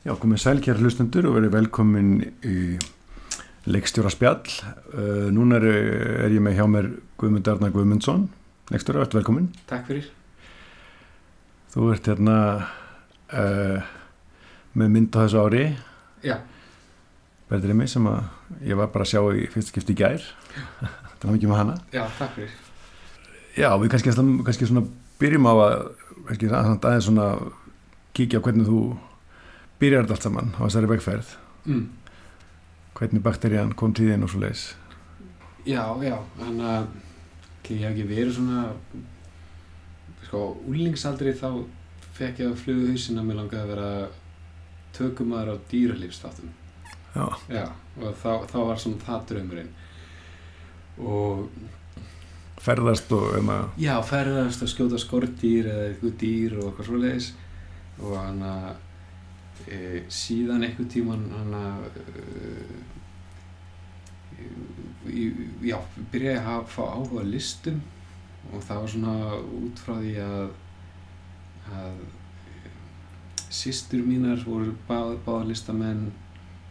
Já, komið sælkjær hlustendur og verið velkomin í leikstjóra spjall. Uh, núna er, er ég með hjá mér Guðmund Arnar Guðmundsson, leikstjóra, ert velkomin. Takk fyrir. Þú ert hérna uh, með mynd á þessu ári, Já, verður mig, sem að ég var bara að sjá í fyrst skipti í gær. Það var mikið með hana. já, takk fyrir. Já, við kannski, kannski svona byrjum á að kannski aðeins svona kíkja á hvernig þú byrjar þetta allt saman á þessari vegferð. Mm. Hvernig bakterían kom þín og svo leiðis. Já, já, þannig að ég hef ekki verið svona, sko, úlingsaldri þá fekk ég að flugu hausinn að mér langaði að vera tökumæður á dýralífstátum. Já, Já, og þá, þá var svona það draumurinn. Og ferðast og um að já, ferðast að skjóta skortýr eða eitthvað dýr og eitthvað svoleiðis og hann að e, síðan eitthvað tíman hann að e, já, byrjaði að fá áhuga listum og það var svona út frá því að að sýstur mínar voru báð, báða listamenn.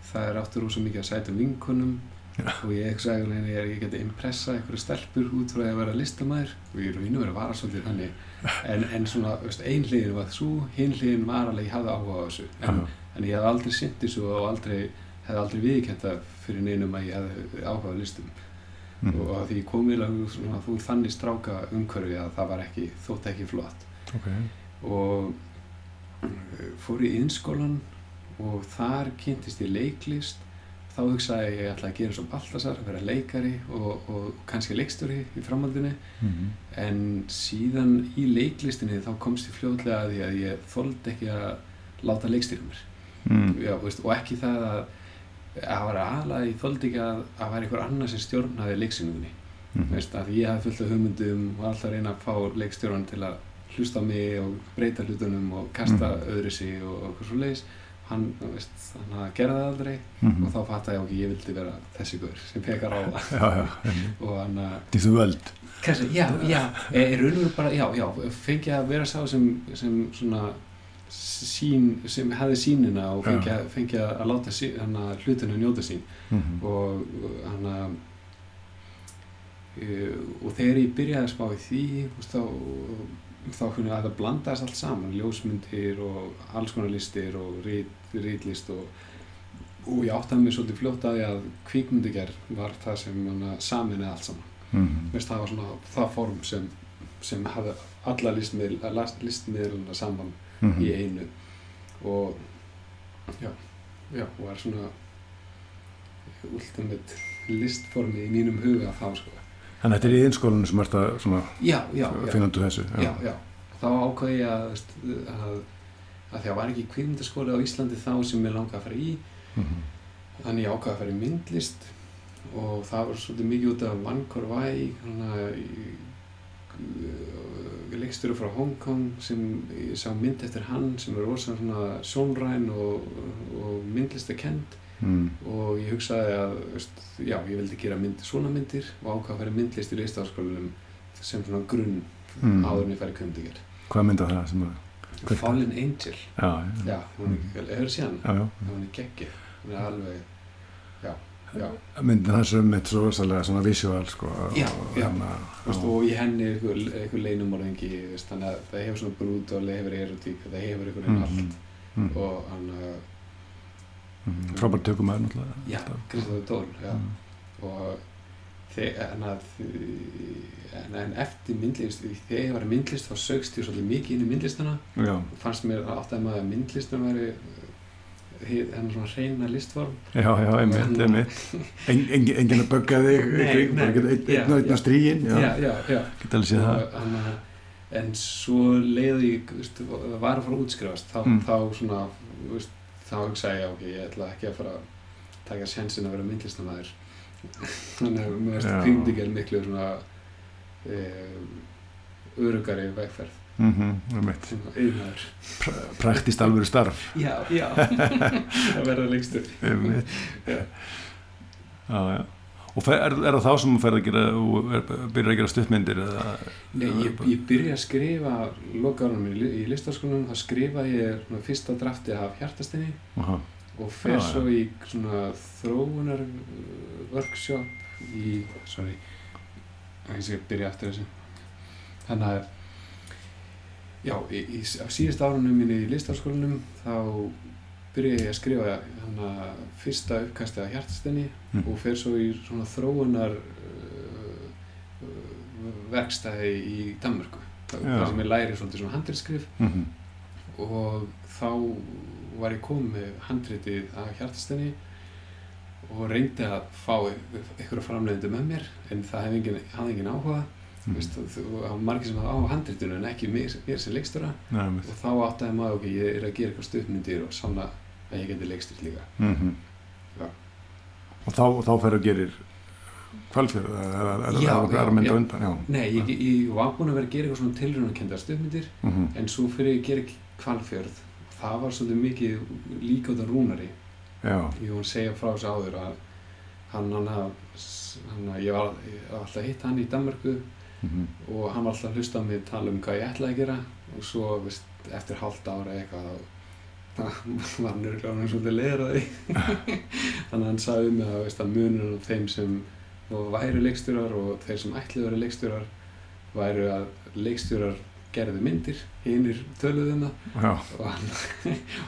Það er áttur rosa mikið að sæta vinkunum og ég hugsaði einhvern veginn að ég geti impressa einhverju stelpur út frá að vera listamæður og ég raunum verið að vara svolítið þannig. En, en svona, veist, ein hliðin var svo hinn hliðin var alveg, ég hafði áhuga á þessu. En, en ég hafði aldrei synt þessu og aldrei hefði aldrei viðkenda fyrir neinum að ég hefði áhuga á listum. Mm. og að því ég kom vel að svona, þú þannig stráka umhverfi að það var ekki, þótt ekki flott. Okay. og uh, fór í innskólan og þar kynntist ég leiklist þá hugsaði ég að ég ætlaði að gera svo Baltasar, vera leikari og, og kannski leikstjóri í framhaldinu mm. en síðan í leiklistinni þá komst ég fljóðlega að því að ég þóldi ekki að láta leikstýra mér mm. Já, veist, og ekki það að að vera aðlaði, ég þóldi ekki að að vera einhver annar sem stjórnaði leiksýningunni mm. veist, að ég hafði fullt af hugmyndum og alltaf reyna að fá leikstjóran til að hlusta á mig og breyta hlutunum og kasta Mhm. öðru sig og eitthvað svo leiðis hann, veist, hann gerði það aldrei Mm. og þá fatt ég ok, ég vildi vera þessi guður sem pekar á það og hann að, Því þú völd. Já, já. Er raun og veru bara, já, já, fengi að vera sá sem, sem svona sín, sem hefði sínina og fengi, að, fengi að láta sí, hann að hlutinu njóta sín. Mm. og og hann að uh, og þegar ég byrjaði að spá í því veist, þá þá kunni að það blandaðist allt saman. Ljósmyndir og alls konar listir og rít, rítlist og, og ég áttaði mig svolítið fljótt að því að kvikmyndigerð var það sem saminni allt saman Mm. Veist, það var svona það form sem, sem hafði alla listmiðl, listmiðluna saman Mm. í einu og já, já, var svona ultimate listformi í mínum huga þá sko. Þannig að þetta er í innskólinu sem ert að svona, Já, já, já, finna út úr þessu já, já. Þá ákvaði ég að, að, að því að var ekki kvikmyndaskóli á Íslandi þá sem ég langaði að fara í Mm. þannig ég ákvaði að fara í myndlist og það var svolítið mikið út af Van Kor Wai leikstur frá Hong Kong sem ég sá mynd eftir hann sem er rosa svona sjónræn og, og myndlistakend Mm. og ég hugsaði að veist, já, ég vildi gera mynd, svona myndir og ákvaða að fara myndlist í listafaskólanum sem svona grunn Mm. áður en ég færi kvimdiger Hvað mynda það sem að Hvert? Fallen Angel, Já, já, já, hún er, hefur já. hún er geggið, hún er alveg Myndin hans er mitt svo rosalega svona visual sko, Já, og, já. hérna, Veist, og- í henni er einhver leinumorðingi þannig að það hefur svona brút og hefur erotík það hefur einhvern veginn allt mm. og hann, uh, mm. frábært tökumæður náttúrulega já. Kristofur Dól já. Mm. og en, að, en, en eftir myndlist þegar ég var í myndlist þá sögst ég svolítið mikið inn í myndlistana. Já, fannst mér áttæði maður að myndlistum væri hennar svona hreina listform. Já, já, einmitt, Og- einmitt. En, engin, engin að bögga þig einn og einn á strígin já, já, já, og, hana, en svo leiði ég var að fara að útskrifast þá, Mm. þá svona veist, þá hugsaði ég ok, ég ætla ekki að fara að taka sjensin að vera myndlistamæður þannig að mér veist Já. kringdíkjál miklu svona e, örugari vegferð. Mm -hmm, svona auðnaður Pra- praktist alvöru starf. Já, já, að verða lengstur Já. já, já. Og fer, er, er það þá sem þú ferð að gera og er, byrjar að gera stuttmyndir eða? Nei, ég, ég byrja að skrifa lokaðurum í, í listaskólanum, þá skrifa ég fyrsta drafti af hjartastinni. Aha. Og fer svo í svona þróunar workshop í, sorry, ég sé að byrja aftur þessu. Þannig að, já, í, í, á síðust árunum minni í listaskólanum þá byrja ég að skrifa hana fyrsta uppkasti af hjartastinni Mm. og fer svo í svona þróunar uh, uh, verkstæði í Danmörku. Þar sem ég læri svona handritskrif Mm og þá var ég komið með handritið af hjartastinni og reyndi að fá einhverja framleiðindu með mér en það hafði engin, engin áhuga Mm. Veist, og það var margir sem hafði á handritinu en ekki mér, mér sem leikstöra og þá áttaði maður ok, ég er að gera eitthvað stuttmyndir og sanna að ég geti leikstýrt líka Mm Já. Og þá, þá ferð að gerir kvalfjörð eða er er mynda undan? Já. Nei, ég, ég var búinn að vera að gera eitthvað svona tilrunarkendar stuttmyndir Mm en svo fyrir ég að gera kvalfjörð það var svolítið mikið líka út af rúnari. Já. ég að segja frá þessu áður að hann, hann, hann, ég var alltaf að hitta hann í Danmarku Mm og hann var alltaf að hlusta á mig tala um hvað ég ætlaði að gera og svo veist, eftir hálft ára eitthvað þá var hann svolítið leiður að því. Þannig að hann sagði um að, veist, að munur á þeim sem væri leikstjórar og þeir sem ætlaði að vera leikstjórar væru að leikstjórar gerðu myndir, hinnir töluðu um og, hann,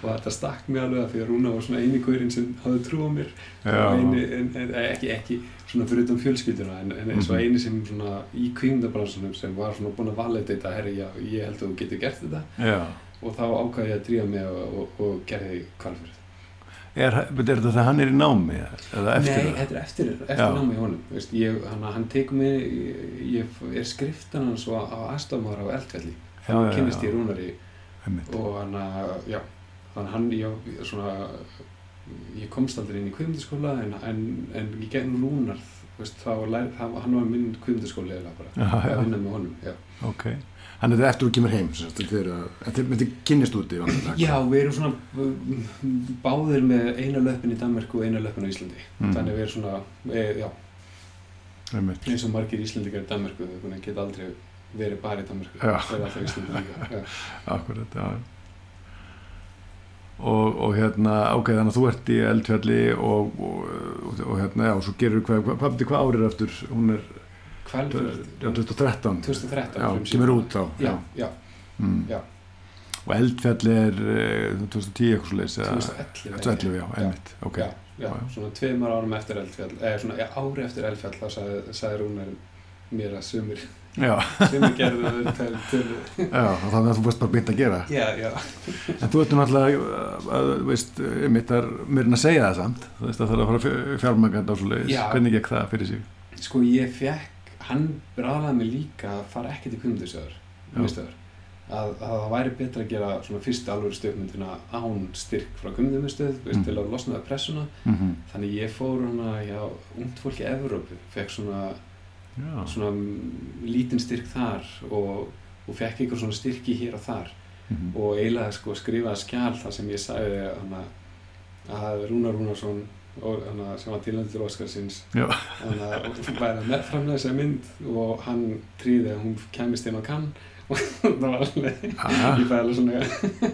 og þetta stakk mig alveg að því að Rúna var svona eini gaurinn sem hafði trú á mér. Eini, en, en, ekki, ekki svona fyrir utan fjölskylduna en, en eins og Mhm. eini sem svona í kvímdabransunum sem var svona búinn að validata herri, já, ég held að þú getur gert þetta. Já. og þá ákvaði ég að drífa mig og, og, og gerði kvalfyrir Er, er þetta þegar hann er í námi eða eftir Nei, það? þetta er eftir, eftir Já. námi í honum Veist, ég, hann, hann tekur mig ég, ég er skriftan hans á, aðstofmar á eldfjalli Já, já, kynnist já. ég Rúnari Einmitt. og hann, að- já, hann, ég, svona, ég komst aldrei inn í kvimdaskóla en, en, en ég gegnum Rúnar, veist, þá það, hann var minn Já, já. að vinna með honum, já. Þannig að þetta er eftir þú kemur heim, þetta er að- þetta er- kynnist úti vantilega. Já, við erum svona uh, báðir með eina löpin í Danmörku og eina löpin á Íslandi, Mm. þannig við erum svona, e, já, eins og margir Íslandikar í Danmörku, þau geta aldrei verið bara í Danmörku, Já. það er alltaf í Íslandi líka, já. Akkurat, já. Og, og hérna, ok, þannig að þú ert í eldfjalli og, og, og, og hérna, já, og svo gerur hvað, hvað, hvað, hvað árið eftir, hún er, Kvalfjörð, já, 2013. 2013 Já, frumsýnt. kemur út þá. Já, já, Mm. já. Og eldfjalli er eh, 2010 eitthvað leys, 2011 2011, já, einmitt, ok. já, já, svona tveimar árum eftir eldfjall eða svona ja, ári eftir eldfjall þá sagði, sagði Rúnar mér að sumir sumir gerðu þau til, til já, þannig að þú varst bara beint að gera. já, já, En þú ert náttúrulega, að, veist, mitt er mér að segja það samt, þú veist að það er að fara fjármangand á Já. hvernig gekk það fyrir sig? sko ég fekk hann bráðaði mig líka að fara ekkert í kvimdusöður Já. að, að það væri betra að gera svona fyrstu alveg stöfmyndina án styrk frá kvimdumistöð Mm. til að losna það pressuna Mm -hmm. þannig ég fór hana hjá ungt fólki í Evrópu fekk svona Já, svona lítinn styrk þar og, og fekk einhver svona styrki hér og þar mm -hmm. og eiginlega sko skrifaði skjál þar sem ég sagði hana, að Rúnar Rúnarsson og, hana, sem var tilhendur Óskarsins Já. hana, og væri að meðframlega þessa mynd og hann tríði að hún kæmist inn á kann það var alveg ég fæði alveg svona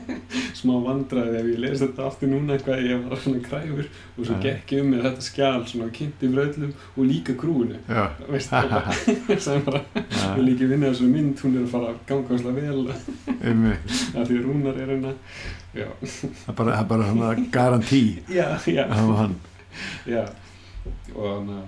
smá vandræði ef ég lesi þetta aftur núna hvað ég var svona kræfur og svo gekk ég um með þetta skjál svona kynnti bröðlum og líka krúinu. Já, veist það? Bara við líka vinna þessu mynd hún er að fara að ganga óslega vel. Af því Rúnar er hérna. Það er bara, bara garantí já, já, að já. Og þannig að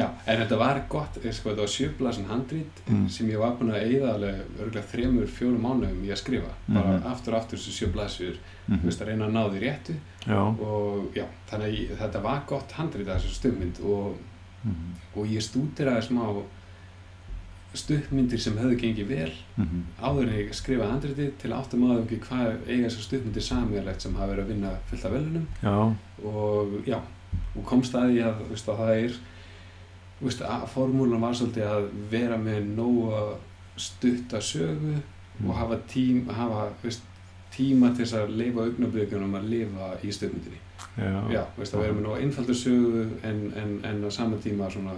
já, en þetta var gott, eh, sko, þetta var sjöblasin handrít Mm. sem ég var búinn að eyða alveg örgulega þremur, fjórum mánuðum í að skrifa. Bara Mhm. aftur og aftur þessu sjöblasur Mm veist að reyna að ná því réttu. Já, og já, þannig að ég, þetta var gott handrít að þessu stummynd og, mm og ég stúdiraði smá stuppmyndir sem höfðu gengið vel -hmm. áður en ég skrifaði handritið til að átta maður ekki hvað eiga þessar stuttmyndir samíðalegt sem hafa verið að vinna fullt af velunum já, og já, og komst að því að, að það er formúlan var svolítið að vera með nóga stutta sögu Mm. og hafa, tím, hafa veist, tíma til þess að leifa augnabökunum að lifa í stuttmyndinni já, já, veist, að vera með nú einfaldur sögu en, en, en á sama tíma svona,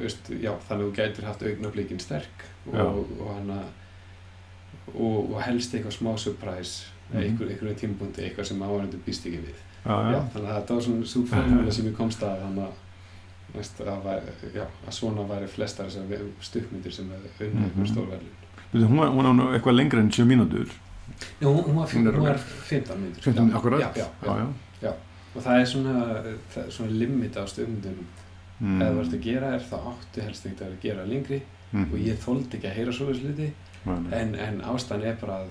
veist, já, þannig að þú gætir haft augnablikin sterk og, og, hana, og, og helst eitthvað smá surprise mm. einhver, einhverjum tímpunkti, eitthvað sem áhærendur býst ekki við. Já, já, já, þannig að þetta var svona svo formúla sem ég komst að þannig að, veist, að, væri, já, að svona væri flestar þessar stukkmyndir sem er unna Mhm. einhver stórverðin hún hún var nú eitthvað lengra en 7 mínútur Já, hún, hún, var, Hún var 15 myndir 15, já, akkurat já, já, já. já, og það er svona, það er svona limit á stundum Mm. ef þú ert að gera er það áttu helst ekkert að gera lengri Mhm. og ég þóldi ekki að heyra svo nei. en, en ástæðan er bara að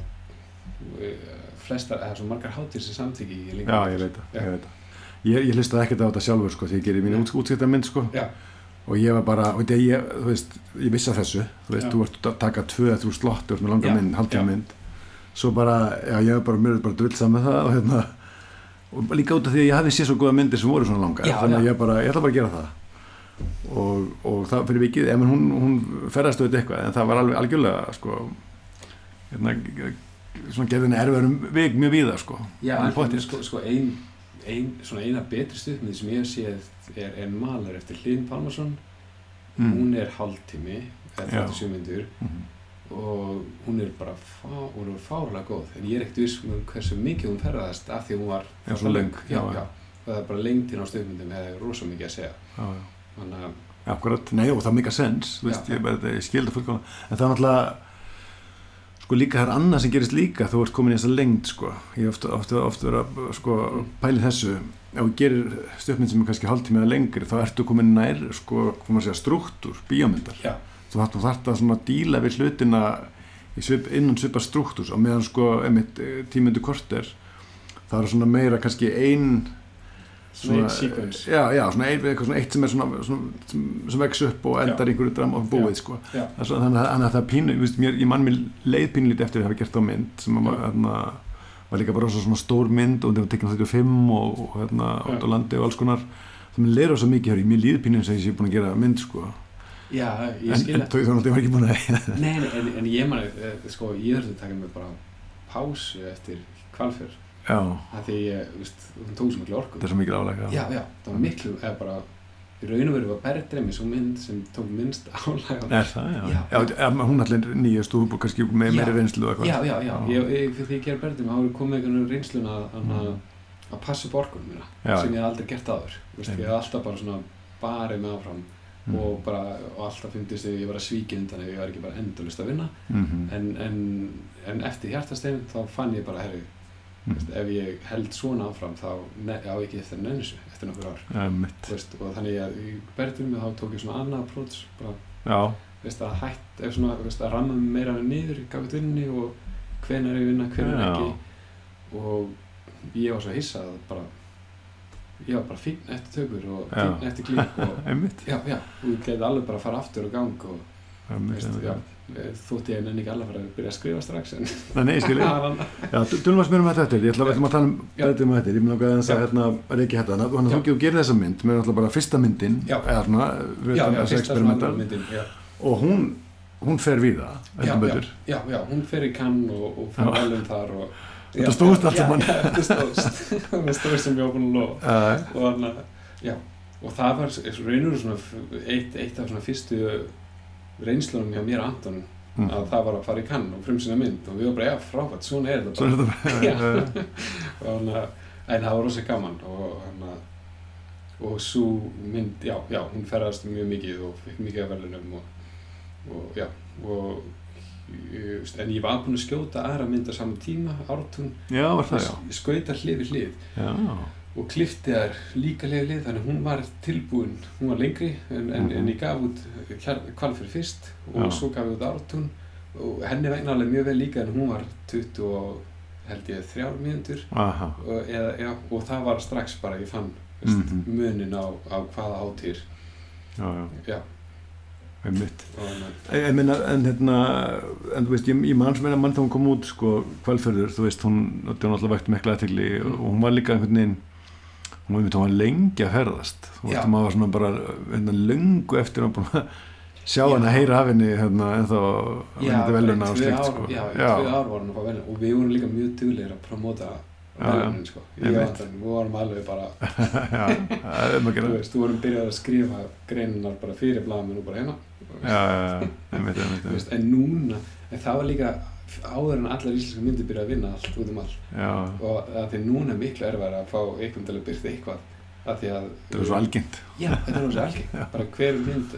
uh, flestar, eða svo margar hátir sem samþyggi í lengri Já, ég veit það. Ég. Ég, ég hlustaði ekkert á þetta sjálfur sko því ég gerir mínu Já. út, útskiptamynd sko Já. og ég var bara, og þetta ég, þú veist, ég vissi af þessu, þú veist, Já. þú ert að taka tvö, þú slott, þú ert með langa mynd, haldtíma já. mynd svo bara, já, ég var bara, mér er bara drullsam með það og hérna og líka út af því að ég hafði séð svo góða myndir sem voru svona langar Já, þannig að ég bara, ég ætla bara að gera það og, og það fyrir vikið, ef hún, hún ferðast auðvitað eitthvað, en það var alveg algjörlega sko hérna, svona gerðinni erfiðum vik mjög víða sko Já, en sko, sko ein, ein, svona eina betri stuðmynd sem ég hef séð er, er Malar eftir Hlyn Pálmarsson. Mm. hún er hálftími eða Já. 37 myndur Mhm. og hún er bara fá, hún er fárlega góð. En ég er ekkert viss um hversu mikið hún ferðast af því hún var Já, svo löng, já, já, það er bara lengdin á stöðmyndum eða rosa mikið að segja. Þannig að Akkurat, nei og það er mikið sens ég, ég, ég skil það fullkomlega. En það er náttúrulega sko líka það er annað sem gerist líka þú ert komin í þessa lengd sko. Ég ofta, ofta, ofta verið að sko pæli þessu. Ef þú gerir stöfmynd sem er kannski hálftími eða lengri þá ertu komin nær sko, hvað maður segja, struktúr, bíómyndar. Já, þú þarft, þú þarft að svona díla við hlutina svip, innan svipa struktúrs. Og meðan sko, einmitt tímyndu korter það er svona meira kannski ein svona já, já, svona, ein, eitthvað svona eitt sem er svona, svona sem, sem vex upp og endar einhverju dram og búið sko. er þannig að, að það pínu viðst, mér, ég mann mér leið pínu lítið eftir að hafa gert á mynd sem var, Já. hérna, var líka bara svo svona stór mynd og það var tekinn 35 og, og hérna Já. út á landi og alls konar það mér leiður svo mikið hér, mér líður eins og ég sé búin að gera mynd sko. já, ég skilja en að ég var ekki búin að Nei, nei, en, en ég man, eh, sko, ég þurfti að taka mig bara pásu eftir kvalfjör af því ég, veist, hún tók svo miklu orku. Þetta er svo mikið álega já, já, það var miklu, eða bara í raun og veru var Berðremi svo mynd sem tók minnst álæg Er það, já, Já. já, já hún allir nýjast og kannski með meiri reynslu og eitthvað. Já, já, já, ég, ég, fyrir því ég ger Berðremi þá hefur komið einhvern veginn reynsluna að, Mm. að passa upp orkunum mína sem ég aldrei gert aður Vist, ég hef alltaf bara svona barið mig áfram Mm. og bara, og alltaf fyndist þegar ég var að svíkja undan ef ég var ekki bara endalist að vinna. Mhm. en, en, en eftir hjartastefn þá fann ég bara, herri, Mm. Veist, ef ég held svona áfram þá á ekki eftir að nenni þessu eftir nokkur ár. Já, Þú veist, og þannig að í berðum þá tók ég svona annað approach bara, Já, veist, að hætt, ef svona, að ramma meira niður í gafið vinni og hvenær ég vinna, hvenær Já. ekki. Og ég var svo hissað að bara ég var bara fín eftir tökur og Já. fín eftir klík og já, já, og ég geti alveg bara að fara aftur og gang og Einmitt, veist, einmitt. já, eh, þótt ég ekki alveg að fara að byrja að skrifa strax en Nei, nei, ég skilji tölum að smyrjum þetta eftir, ég ætla að við ætlum að tala um þetta um þetta, ég mun að Já. að hérna reykja þetta, þannig að þú gerir þessa mynd með náttúrulega bara fyrsta myndin Já. við já, já, fyrsta myndin og hún, hún fer við það, já, já, hún fer í kann og, og fann velum þar og, Þetta stóðst allt saman. Þetta stóðst það stóðst sem ég búin að lofa. Og þannig að, já. Og það var reynur eitt af svona fyrstu reynslunum hjá mér Anton mm. að það var að fara í kann og frumsina mynd og við varum bara, já, frábært, svona er þetta bara bara. þannig að, en það var rosa gaman og að og svo mynd, já, já, hún ferðast mjög mikið og fikk mikið af verðunum og, og já, og en ég var búinn að skjóta aðra mynd á saman tíma, ártún. Já, var það, já. Skauta hlið við hlið og klifti þær líka hlið þannig að hún var tilbúin, hún var lengri en, en, Mhm. en ég gaf út kvalfyrir fyrst og Já. svo gaf ég út ártún og henni vegna alveg mjög vel líka en hún var 20 og held ég þrjár aha og, og það var strax bara ég fann veist, Mhm. munin á, á hvaða hátír Já, já, einmitt að- meina, en hérna, en þú veist, ég, ég mann sem eina mann þá hún kom út, sko, kvalfjörður, þú veist, hún, þetta var náttúrulega vægt mikla aðtegli Mm. og hún var líka einhvern veginn, einmitt, hún var lengi að ferðast, Já. maður var svona bara, hérna, löngu eftir að búin að sjá Já. hann að heyra af henni, hérna, en þá, Já, bara veluna og slikt, sko. já, í tvö ár var hann að fá velun og við vorum líka mjög duglegir að promóta Já, já. velunin sko og við vorum alveg bara já, þú veist, þú vorum byrjað að skrifa greininar bara fyrir blaðum og bara hérna já, já, já, en núna, en það var líka áður en allar íslenska myndir byrja að vinna allt út um allt. Já, og að því núna er miklu erfæri að fá einhvern til að byrja eitthvað að því að það er svo algengt. Já, þetta er svo algengt. Bara hver mynd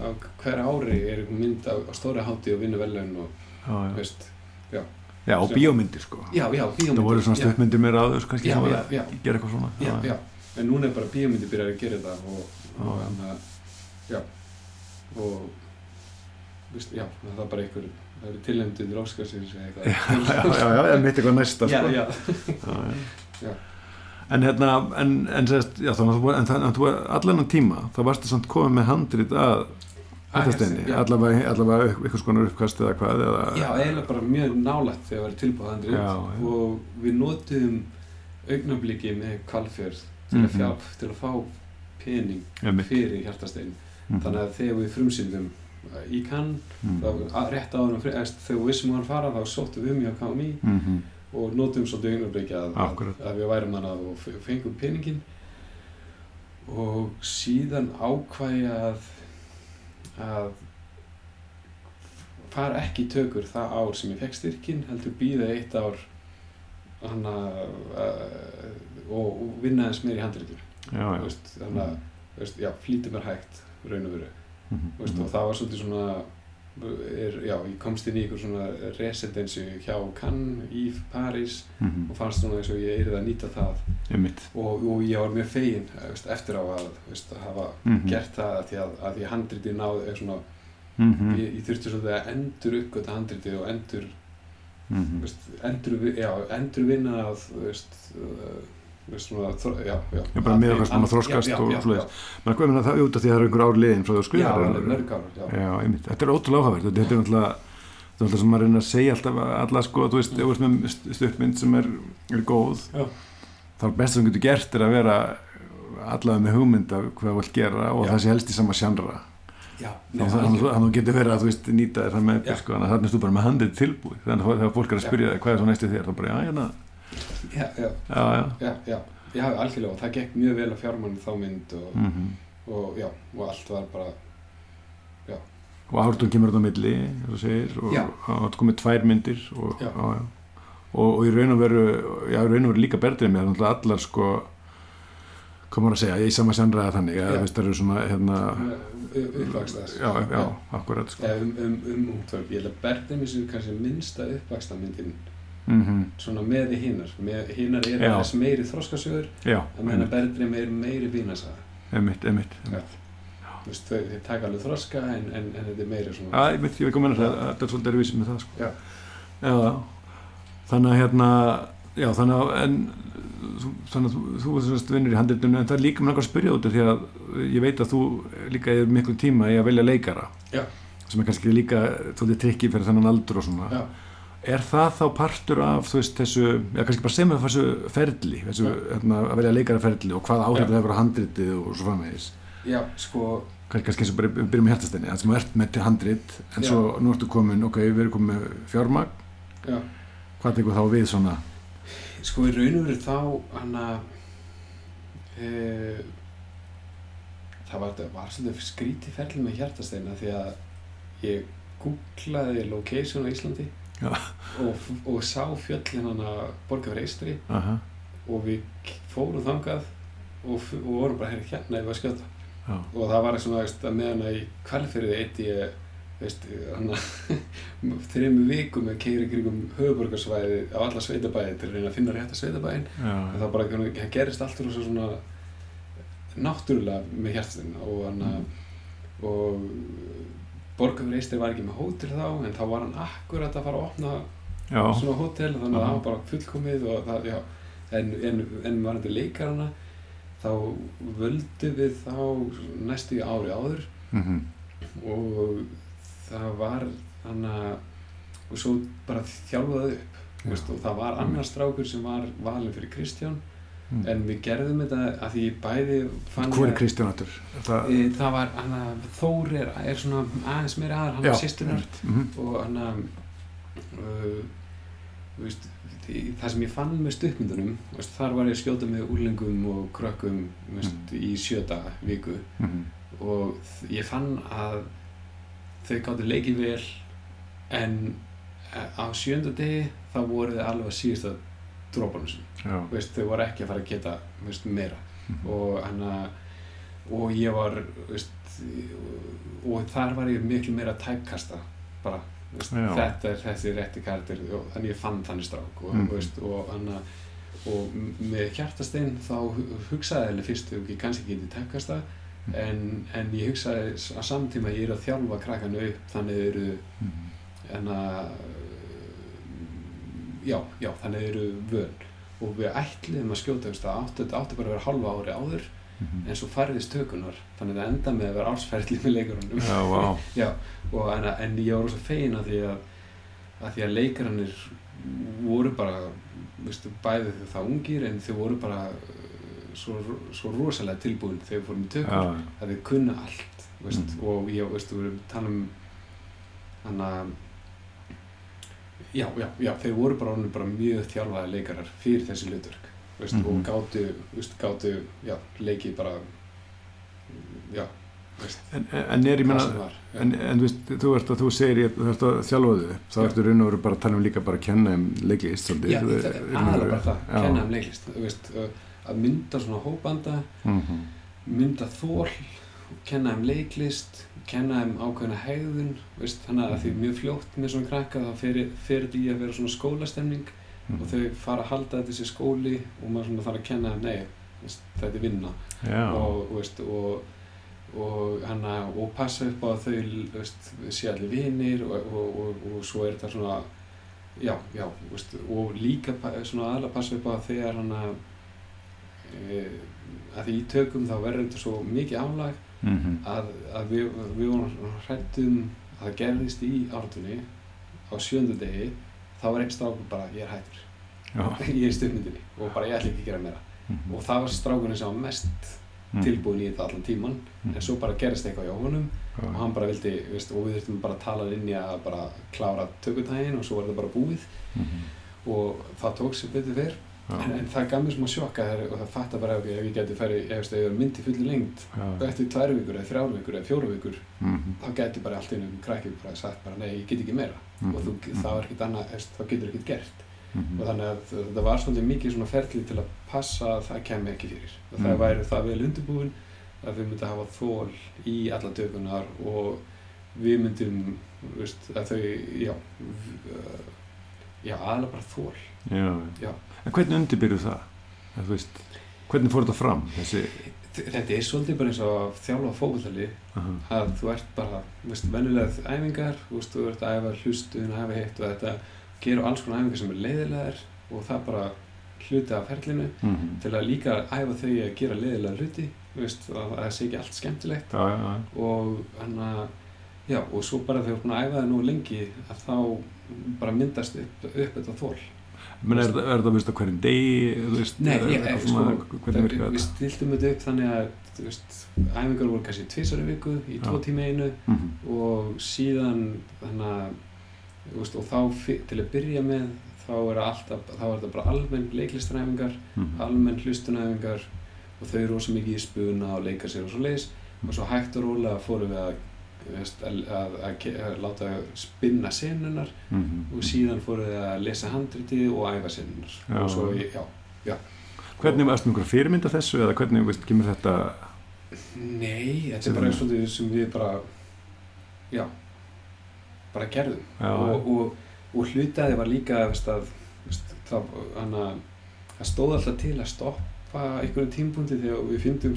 á hver ári er mynd á, á stóri hátti og vinna velun og já, já. veist, já, og bíómyndir sko. Já, já, bíómyndir það voru svona já, stuttmyndir mér aður kannski já, já, að já, gera eitthvað svona. Já, já, en núna er bara bíómyndir byrjað að gera þetta og, Já, og já. já, og veist, já, það er bara einhver það eru tilhendur til Óskarsins eða eitthvað já, já, já, já, mitt eitthvað næsta já, sko. já, Já, já. En hérna, en, en sérst, já, þannig að þú, þú allan á tíma, þá varstu samt komið með handrit að hættasteini, já. allavega, allavega eitthvað skonar uppkast eða hvað, eða, Já, eiginlega bara mjög nálægt þegar það var tilbúið já. og við notum augnabliki með kvalfjörð til, Mhm. mm -hmm. til að fá pening fyrir hjartastein Mhm. þannig að þegar við frumsýndum í kann að- rétt áður þegar við vissum að hann fara þá sóttum við um KMI Mhm. og notum svolítið augnabliki að, að, að við værum hann og f- fengum peningin og síðan ákvæði að að fara ekki í tökur það ár sem ég fekk styrkin heldur býða eitt ár hana, uh, og, og vinna eins meir í veist, þannig að flýti mér hægt raun og veru. Veist, og það var svolítið svona er, já, ég komst inn í einhver svona residency hjá Cannes í París Mhm. og fannst svona eins og ég yrði að nýta það og, og ég var mjög fegin veist, eftir á að veist, að hafa Mhm. gert það að því að, að því handritið náði er svona, Mhm. ég, ég þurfti svolítið að endur uppgöta handritið og endur Mhm. endur, já, endur vinna að veist, já, já, bara með eitthvað svona And- þroskast já, já, og já, svoleiðis. já, Men hvað meina það af því að það er einhver ár liðin frá því að einmitt. Þetta er ótrúlega áhugavert. Þetta er er alltaf sem maður reyna að segja alltaf að alla sko, þú veist, ef þú veist með st- stuttmynd sem er, er góð Já. þá er best sem þú getur gert er að vera allavega með hugmynd af hvað þú vilt gera og það sé helst í sama sjandra þannig að þú- að getur verið að þú veist nýta þér það sko, þannig að þannig er þú bara með handið tilbúið. Þannig að fólk er að spyrja já, já, já, já, já já, já, já, algjörlega og það gekk mjög vel að fjármann þá mynd og, mm og já, og allt var bara og ártun kemur þetta á milli og segir, og Já. það komið tvær myndir og, Já. já, já. Og, og í raun og veru já, í raun og veru líka berðrið með þannig að allar sko hvað maður að segja, ég sama sennræða þannig að Já. veist, það eru svona hérna, uppvaksta þess já, já, akkurat sko. um, um, um útvörp, ég held að Berðin er kannski minnsta uppvaksta myndin mm svona með hinnar með hinnar er aðeins meiri þroskasögur já, að meðan að Berðin er meiri vínasaga emitt, emitt, emitt. Þú veist, þau, þau taka alveg þroska en, en, en þetta er meiri svona Já, ég veit, ég veit hvað meina það, er svolítið erfisum með það sko. Já. Já. Þannig að hérna, já, þannig að, en, þannig að þú, þú þú vinnur í handritunum, en það er líka með langar að spyrja út því að ég veit að þú líka er miklu tíma í að velja leikara. Já. Sem er kannski líka, þóttið trikki fyrir þennan aldur og svona. Já. Er það þá partur af, veist, þessu, já, kannski bara sem þessu ferli, þessu, Já. hérna, að velja leikara ferli og hvað áhrif Já. það hefur á handritið og svo framvegis. já, sko, kannski kannski eins og bara byrjum með hjartastinni það sem þú ert með til handrit en Já. svo nú ertu komin, ok, við erum komin með fjármagn, já hvað tekur þá við svona sko í raun og veru þá hann að e, það var, var svolítið skrítið ferli með hjartasteina því að ég googlaði location á Íslandi. Og, og sá fjöllin hann að borga Eistri Aha, og við fórum þangað og, og vorum bara hér hérna ef að skjóta. Já, og það var svona veist, að meðan að í kvalfyrði eitt ég veist, hann þrejum vikum að keira kringum höfuborgarsvæði á alla sveitabæði til að reyna að finna rétta sveitabæðin en já, það bara það gerist allt úr svona náttúrulega með hjartastinn og hann og Borgafur Eistri var ekki með hótel þá en þá var hann akkurat að fara að opna já, svona hótel þannig að það var bara fullkomið og það, en, en, en varandi leikarana þá völdu við þá næstu ári áður mhm, og það var hann að og svo bara þjálfaði upp veist, og það var annar strákur sem var valin fyrir Kristján mm. en við gerðum þetta að því bæði fann hvað er Kristján áttur? Það, E, það var hann að Þór er, er svona aðeins meira aðar, hann er sýstunar mm, og hann að uh, veist, það sem ég fann með stuttmyndunum veist, þar var ég að skjóta með úrlingum og krökkum veist, í sjöta viku Mhm. og ég fann að þau gáttu leikið vel en eh, á sjönda degi þá voru þau alveg að síðasta drópanum Já. veist, þau voru ekki að fara að geta veist, meira Mhm. og, hana, og ég var veist, og þar var ég miklu meira að tæpkasta bara þetta er þessi rétti og þannig ég fann þannig strák og, veist, og, hana, og með hjartastein þá hu- hugsaði ég fyrst ef ég kannski geti tæpkasta Mhm. en, en ég hugsaði á samtíma að ég er að þjálfa krakkanu upp þannig þau eru Mhm. Já, já, þannig eru vön og við ætliðum að skjóta veist, að átti, átti bara að vera halva ári áður Mhm. en svo færðist tökunar þannig að það enda með að vera ársferðli með leikarunum Já, vá. já, og en, en ég var rosa fegin að því að, að því að leikarannir voru bara veistu, bæði þau það ungir en þau voru bara uh, svo, svo rosalega tilbúin þegar við fórum í tökur Já. að þau kunna allt veist, Mhm. og ég, veistu, við erum að tala um hann að já, já, já, þeir voru bara, bara mjög þjálfaði leikarar fyrir þessi hlutverk veist, Mhm. og gátu, veist, gátu já, leikið bara já, veist, En, en er ég menna. En, en veist, þú ert að þú segir ég, þú ert að þjálfa þau, þá ertu raun og veru bara að tala um líka bara að kenna um leiklist já, það er aðra bara það, Já. kenna um leiklist veist, að mynda svona hópanda Mhm. mynda þól kenna um leiklist kenna um ákveðna hegðun veist, þannig að því mjög fljótt með svona krakka þá fer, fer þetta í að vera svona skólastemning Mhm. og þau fara að halda þetta sér skóli og maður svona þarf að kenna þeim, nei, veist, þetta er vinna Já. og, veist, og, og, hana, og passa upp á að þau veist, sé allir vinir og, og, og, og svo er þetta svona já, já, veist, og líka svona aðalega passa upp á að þegar hana e, að því í tökum þá verður þetta svo mikið álag Mhm. að, að við, við vorum hrættum að það gerðist í ártunni á sjöndu degi þá var einn strákur bara, ég er hættur ég er í stuðmyndinni og bara ég ætla ekki að gera meira Mhm. og það var strákurinn sem var mest Mhm. tilbúin í þetta allan tíman Mhm. en svo bara gerist eitthvað honum Já. og hann bara vildi, veist, og við þurftum bara að tala inn í að bara klára tökutægin og svo var þetta bara búið Mhm. og það tók sér betur fyrr. En, en það gaf mér smá sjokka og það fatta bara ég, ef ég geti ferið, ef ég var myndi fulli lengt eftir tvær vikur eða þrjár vikur eða fjóru vikur Mhm. þá geti bara allt einu krakki bara sagt bara nei, ég get ekki meira Mhm. og þú, það var ekkert annað, þá getur ekkert gert Mhm. og þannig að þetta var svolítið mikið svona ferli til að passa að það kemi ekki fyrir og það Mm. væri það vel undirbúin að við myndum hafa þól í alla tökunar og við myndum veist, að þau, já já, aðalega bara þól Já. Já. En hvernig undirbyrðu það? Að, þú veist, hvernig fór þetta fram? Þessi, þetta er svolítið bara eins og að þjálfa fókvöldali aha. að þú ert bara, veist, venjulega æfingar, veist, þú ert að æfa hlustun, æfa hitt og þetta gera alls konar æfingar sem er leiðilegar og það bara hluti af ferlinu Mhm. til að líka æfa þau að gera leiðilega hluti að það sé ekki allt skemmtilegt Já, já, já. og hann að já, og svo bara þegar þú ert búin að æfa það nú lengi að þá bara myndast upp, upp þetta þól Men er, það- er það veist, á hverjum degi? Nei, ég- er, svona, sko, við stiltum þetta upp þannig að æfingar voru kannski tvisar í viku í tvo Já. tíma einu Mhm. og síðan þannig að og þá til að byrja með þá er alltaf, þá er þetta bara almenn leiklistaræfingar Mhm. almenn hlustunæfingar og þau eru rosa mikið í spuna og leika sér og svo leiðis og svo hægt og rólega fórum við að, að, að, að, láta spinna senunar Mhm. og síðan fórum við að lesa handriti og æfa senunar Já. og svo, já, Hvernig varst einhverja fyrirmynda þessu eða hvernig veist, kemur þetta? Nei, þetta er bara svolítið sem við bara já, bara gerðum. Já, og, og, og hlutaði var líka veist, að, veist, það, hana, það stóð alltaf til að stoppa einhverjum tímpunkti þegar við fyndum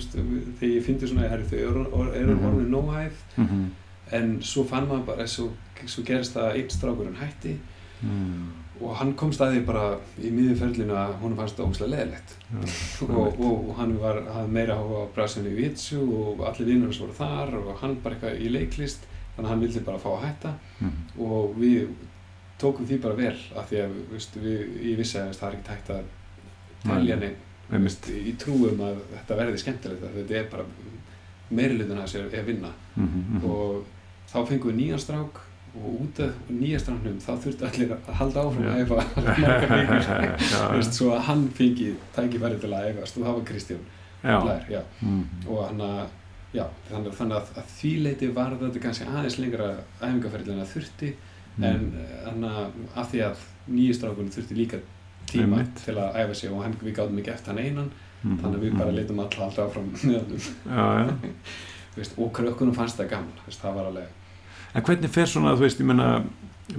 þegar ég fyndi svona herri, þau eru, Mhm. orðinu nóhæf Mhm. en svo fann maður bara svo, svo gerist það að einn strákurinn hætti Mhm. og hann kom staði bara í miðurferlinu að hún fannst það ógslag leðilegt og, og, og hann var, meira á Brasilíu í Vitsu og allir vinnur voru þar og hann bara eitthvað í leiklist þannig að hann vildi bara fá að hætta Mhm. og við tókum því bara vel af því að veist, við, ég vissi að það er ekki tækt að telja neinn Einmitt. í trúum að þetta verði skemmtilegt að þetta er bara meirilutin að sér er vinna Mhm, mhm. og þá fengum við nýjan strák og út af nýja strafnum þá þurfti allir að halda áfram Já. að æfa margar vikur svo að hann fengi tækifæri til að æfast og það var Kristján já. Mm. og hann að já, þannig, þannig að, að því leiti var þetta kannski aðeins lengra æfingarferðin að þurfti Mm. en að af því að nýju strákunum þurfti líka tíma Einmitt. til að æfa sig og hann, við gáðum ekki eftir hann einan Mhm. þannig að við bara leitum all alltaf Já, já. veist, og krökkunum fannst það gaman veist, það var alveg En hvernig fer svona, þú veist, ég menna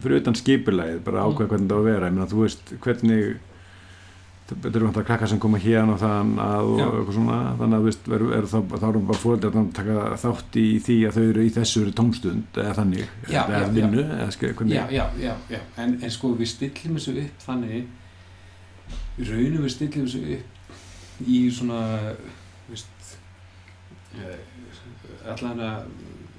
fyrir utan skipulegið, bara ákveða hvernig það á að vera ég menna, þú veist, hvernig þetta eru vantar krakkar sem koma hérna og þann að og eitthvað svona þannig að þú veist, er, er þá erum bara fóreldrar að taka þátt í því að þau eru í þessu tómstund eða þannig, Já, eða já, vinnu eða já, já, já, já. En, en sko við stillum þessu upp þannig í raunum við stillum þessu upp í svona veist, uh, allan að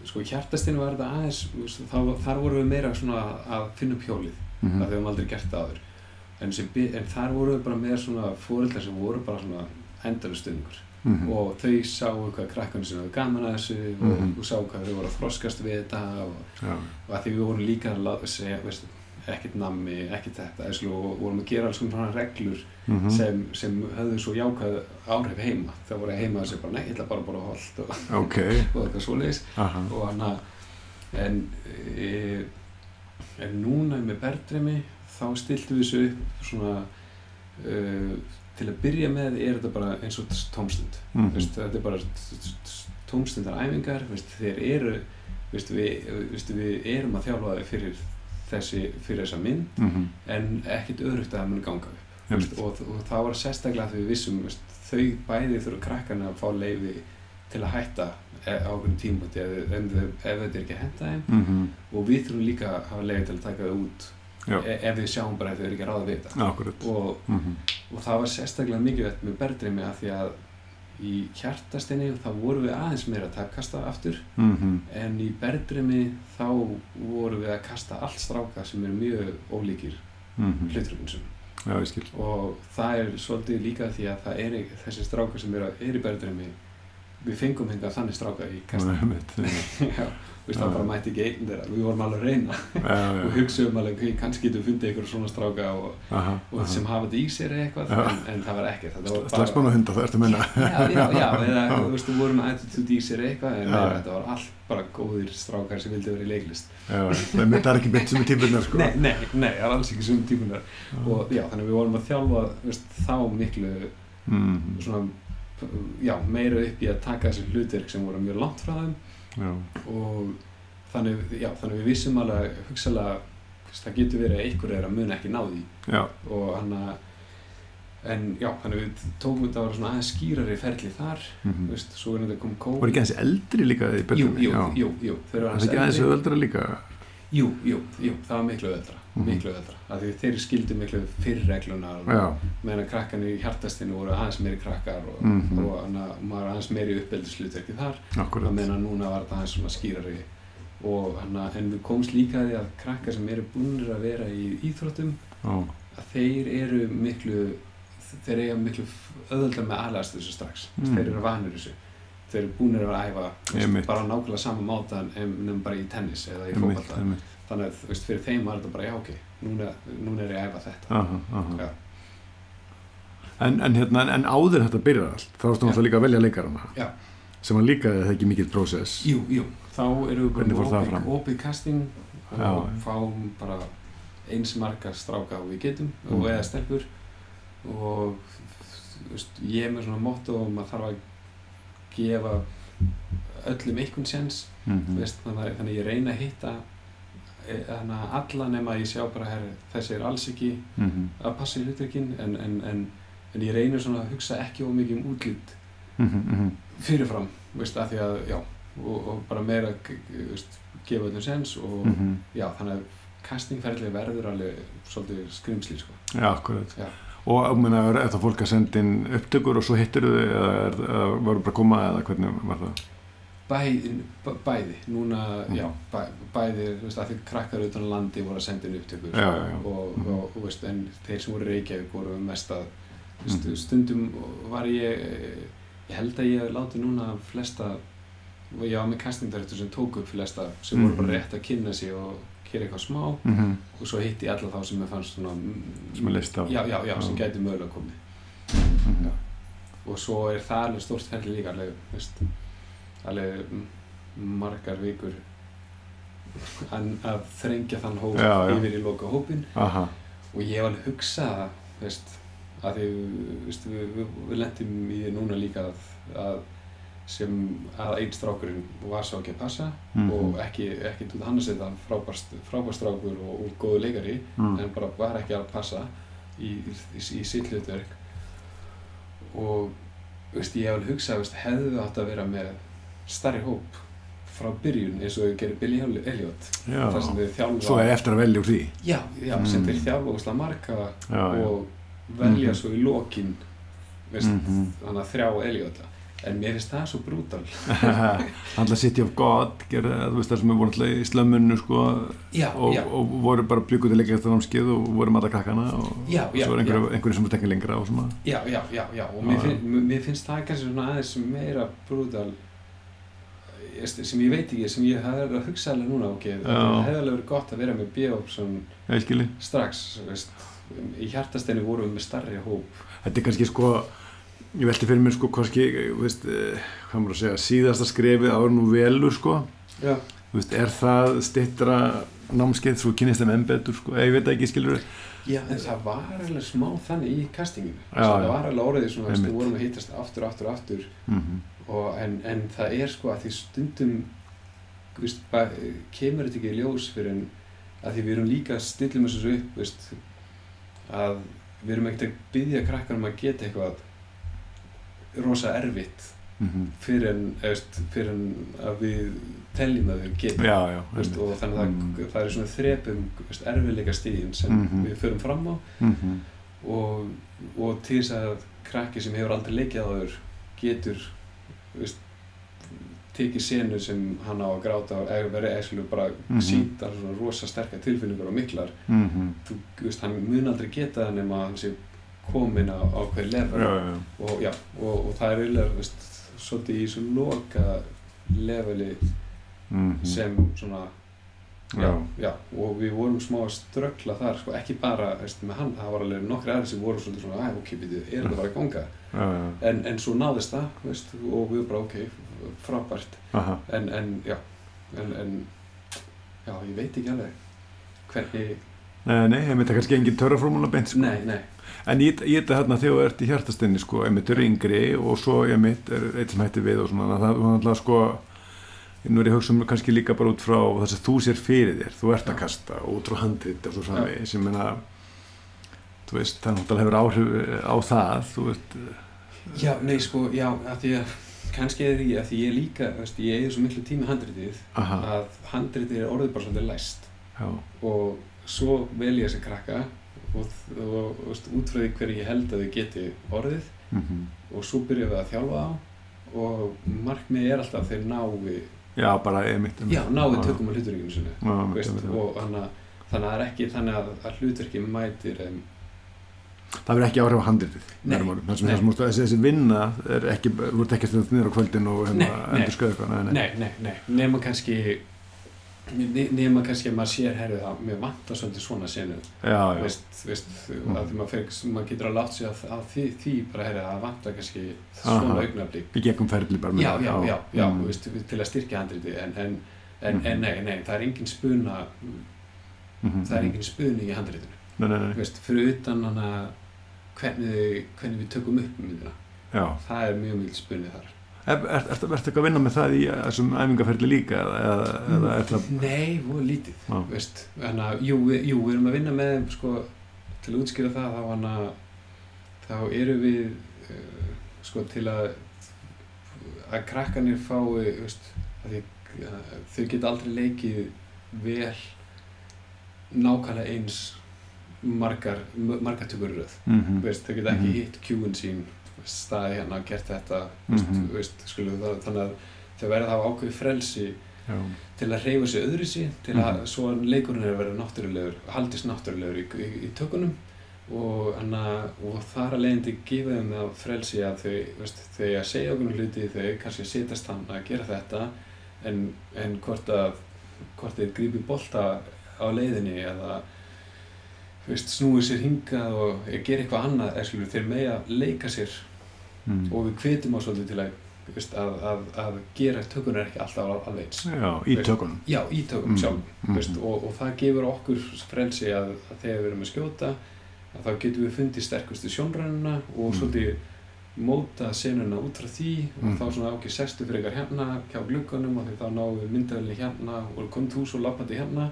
sko hjartastinn var þetta aðeins veist, þá, þar vorum við meira svona að finna upp hjólið Mhm. það við höfum aldrei gert það áður en, sem, en þar vorum við bara með svona fóreldrar sem voru bara svona endalustunningur Mhm. og þau sáu hvað krakkarnir sem hefur gaman að þessu og, Mhm. og sáu hvað þau voru að þroskast við þetta og já, og að því við vorum líka að segja, veistu, ekkert nammi, ekkert þetta og vorum að gera alls svona reglur Mhm. sem, sem höfðu svo jákvæð áhrif heima. Það voru heima að segja bara, nei, ég ætla bara að borða holt og, ok. og eitthvað svoleiðis. Aha, og hann að en, e, en núna með berðremi þá stiltum við þessu upp svona uh, til að byrja með er þetta bara eins og tómstund. Mhm. veist, þetta er bara tómstundar æfingar veist, þeir eru veist, við, veist, við erum að þjálfa þau fyrir þessi, fyrir þessa mynd Mhm. en ekkert öðrugt að það mun ganga upp og, og það var sérstaklega því við vissum veist, þau bæði þurfa krakkarna að fá leiði til að hætta e- á okkur tímpunkti ef, ef, þetta er ekki að henda þeim Mhm. og við þurfum líka að hafa leiði til að taka þau út e, ef við sjáum bara ef þau eru ekki að ráða við þetta og, Mhm. og það var sérstaklega mikilvægt með berðrimi að því að í hjartastinni þá vorum við aðeins meira að kasta aftur. Mhm. en í berðrimi þá vorum við að kasta allt stráka sem eru mjög ólíkir já, ég skil. Og það er svolítið líka því að það er þessi stráka sem eru er í berðrimi við fengum hengað þannig stráka í kasta Veist það bara mætti ekki einn þeirra. Við vorum alveg að reyna. Og hugsaðum alveg "Ok, kannski getum við fundið einhverjum svona stráka og, aha, og sem hafa þetta í sér eitthvað. En, en það var ekkert. Bara slagsmann og hunda, það ertu að minna já, já, já, eða þú veist, þú vorum attitude í sér eitthvað en nei, þetta var allt bara góðir strákar sem vildi vera í leiklist. Já, það er- er ekki beint sem er típunar sko. nei, nei, nei, það er alls ekki sem típunar og já, þannig að við vorum að þjálfa veist, þá miklu mm, svona, já, meira upp í að taka þessi hlutverk sem voru mjög langt frá þeim já, og þannig, já, þannig við vissum alveg hugsalega, það getur verið að einhver er að muna ekki ná því já, og hann að en já, þannig við tókum þetta að vera svona aðeins skýrari ferli þar mm þú veist, svo er þetta kom COVID Var ekki aðeins eldri líka í jú, börnum? jú, jú, jú, eru Það er ekki aðeins öðvöldra líka? jú, jú, jú, það var miklu Mhm. Miklu öðra, af því þeir skildu miklu fyrir reglunar og Já, meðan krakkan í hjartastinu voru aðeins meiri krakkar og, Mhm. og hana, maður aðeins meiri uppeldislutverki þar. Akkurat. og meðan núna var þetta aðeins svona skýrari og hana, en við komst líka að því að krakkar sem eru búinir að vera í íþróttum Já, að þeir eru miklu þeir eiga miklu öðvöldar með aðlæðast þessu strax. Mm. þeir eru vanir þessu. Þeir eru búinir að æfa bara nákvæmlega sama máta en bara í tennis eða í einmitt. Þannig að þú veist, fyrir þeim var þetta bara já ok núna, núna er ég að æfa þetta. Aha, aha. En, en, hérna, en áður þetta byrjar allt, þá erstu náttúrulega líka að velja leikarana. Sem var líka, það ekki mikið prósess. jú, jú, þá erum við bara opið, casting og fáum bara eins marga stráka og við getum Mm. og eða stelpur. Og veist, ég er með svona motto um að þarf að gefa öllum einhvern séns. Mm veist, þannig, að- ég reyna að hitta þannig að alla nema ég sjá bara herri, þessi er alls ekki -hmm. að passa í hlutverkin en, en, en, en ég reynir svona að hugsa ekki of mikið um útlýtt Mm -hmm. fyrirfram veist, að því að, já, og, og bara meira veist, gefa öllum sens og Mhm. já, þannig að castingferðli verður alveg svolítið skrimsli sko. Já, akkurat. Já. Og ég meina, er það fólk að senda inn upptökur og svo hittir þau eða, er, eða voru bara að koma eða hvernig var það? Bæði, bæ- bæði, núna, Mhm. já, bæ, bæði, þú veist, að því krakkar utan á landi voru að senda inn upptökur Já, já, já. Og, Mhm. og, og, veist, en þeir sem voru í Reykjavík voru mest að, þú veist, Mhm. stundum var ég, ég held að ég láti núna flesta, ég var með castingdirektor sem tók upp flesta sem voru bara Mhm. rétt að kynna sig og gera eitthvað smá mm og svo hitti ég alla þá sem ég fannst svona sem er leist á já, já, já, sem gæti mögulega komið Mhm. og svo er það alveg stórt ferli líka alveg, veist, alveg margar vikur að þrengja þann hóp Já, já. yfir í loka hópin aha, og ég hef alveg hugsað veist, að því veist, við, við, við lendum í því núna líka að, að sem að einn strákurinn var svo ekki að passa Mhm. og ekki, ekki út hann að setja frábær, strákur og, og góðu leikari mm. en bara var ekki að passa í, í, í sitt hlutverk og veist, ég hef alveg hugsað hefðu við átt að vera með starri hóp frá byrjun eins og við gerum Billy Elliot já, sem þjálfa svo er eftir að velja úr því. Já, já, sem Mm. þeir þjálfa óslega marga já, og velja Mhm. svo í lokin veist, Mhm. þannig að þrjá Elliota en mér finnst það svo brútal. Alltaf City of God gerði, þú veist það sem er voru alltaf í slömmunu sko, og, og voru bara blíkuð til leikast námskeið og voru alla krakkana og já, svo er einhverju, einhverju sem voru tekið lengra og já, já, já, já. Og mér, Já. finn, mér finnst það kannski svona aðeins meira brútal sem ég veit ekki, sem ég hefði að hugsa alveg núna ok, það hefði alveg verið gott að vera með B-option strax veist, í hjartasteinu vorum við með starri hóp. Þetta er kannski sko ég velti fyrir mér sko kannski, veist, eh, hvað maður að segja síðasta skrefið ára nú velur sko. Já, þú veist, er það stittra námskeið svo kynist þeim enn betur sko, ég veit ekki skilur já, en það var alveg smá þannig í castinginu. Já, það já. var alveg orðið svona, veist, Einmitt. við vorum að hittast aftur, aftur, aftur. Mm -hmm. Og, en, en það er sko að því stundum veist, ba, kemur þetta ekki í ljós fyrir en að því við erum líka stillum þessu upp veist, að við erum ekkert að byggja krakkar um að geta eitthvað rosa erfitt fyrir en, veist, fyrir en að við teljum að þau geta já, já, veist, og þannig að Mm. það, það er svona þrepum erfiðleika stíðin sem Mhm. við förum fram á mm -hmm. og, og til þess að krakki sem hefur aldrei leikið á þur getur veist, tekið senu sem hann á að gráta og eða verið eða bara Mhm. síndar svona rosa sterkar tilfinningar og miklar Mm -hmm. þú veist, hann mun aldrei geta það nema hann sé komin á, á hver level já, já, og, já, og, og það er eiginlega veist, svolítið í þessu loka leveli mm -hmm. sem svona já, já, já, og við vorum smá að ströggla þar, sko, ekki bara veist, með hann, það var alveg nokkri aðri sem voru svona, að ok, býtu, er þetta bara að ganga. En, en svo náðist það, veist, og við bara, ok, frábært. En, en, já en, en, já, ég veit ekki alveg hvernig, Nei, nei, ég myndi kannski engin törrafrúmuna beint sko. nei, nei. En ég þetta hérna þegar þú ert í hjartastinni sko, einmitt eru yngri og svo einmitt er eitt sem hætti við og svona, það var alltaf sko nú er ég hugsa um kannski líka bara út frá þess að þú sér fyrir þér, þú ert að kasta út frá handrit og svo framvegis. Ég meina, þú veist, það náttúrulega hefur áhrif á það, þú veist já, nei, sko, já, að því að kannski er því að því ég líka, veist, ég eigið svo miklu tími handritið aha, að handritið er orðið bara svolítið læst. Já, og svo vel ég þessi krakka og, og, veist, út frá því hverju ég held að þau geti orðið mm og svo byrjum við að þjálfa á og markmið er alltaf þeir nái já, bara einmitt, einmitt. já, nái tökum á hlutverkinu sinni og þannig að, það er ekki þannig að, að hlutverki mætir en, það verður ekki áhrif á handritið með þessi, vinna er ekki, þú ert ekki stundið niður á kvöldin og hérna, endur skoðu eitthvað nei, nei. nei, nema kannski ne- nema kannski að maður sér herrið það, mér vantar svolítið svona senu veist, veist, Mm. að því maður, fer, maður getur að láta sig að, að því, því bara herrið það vantar kannski svona augnablík í gegnum ferli bara með já, já, já, já, mm. veist, til að styrkja handriti en, en, en, Mhm. en nei, nei, það er engin spuna Mhm, það er mhm. engin spuni í handritinu nei, nei, nei. fyrir utan hana hvernig, hvernig við tökum upp myndina. Já, það er mjög mjög spuni þar. Er, er, er, ertu eitthvað að vinna með það í þessum æfingarferli líka eða, eða, eða er nei, voru lítið veist, hana, jú, við- jú, við erum að vinna með sko, til að útskýra það þá, hana, þá erum við uh, sko, til að að krakkanir fái veist, að að þau geta aldrei leikið vel nákvæmlega eins margar, margar tökur röð mm -hmm. veist, þau geta ekki Mhm. hitt kjúin sín staði hérna og gert þetta veist, Mhm. veist, skulu, það, þannig að þau verða að hafa ákveði frelsi Já, til að reyfa sig öðru sí til að Mhm. svo leikurinn er að vera náttúrulegur haldist náttúrulegur í, í, í tökunum og, hana, og þar að leiðandi gefa þeim það frelsi að þau, veist, þau að segja okkur hluti þau kannski að setjast hann að gera þetta en, en hvort að hvort þeir grípi bolta á leiðinni eða veist, snúið sér hingað og gera eitthvað annað skilur þeir mega leika sér mm. og við hvetjum á svolítið til að, veist, að, að, að gera tökunar ekki alltaf al- alveg eins já, í tökunum já, í tökum Mm, sjálf mm. veist, og, og það gefur okkur frelsi að, að þegar við erum að skjóta að þá getum við fundið sterkustu sjónrænuna og Mm. svolítið móta senuna út frá því og Mm. þá svona ok, sestu frekar hérna hjá glugganum og þá náum við myndavelni hérna og komum þú svo lappandi hérna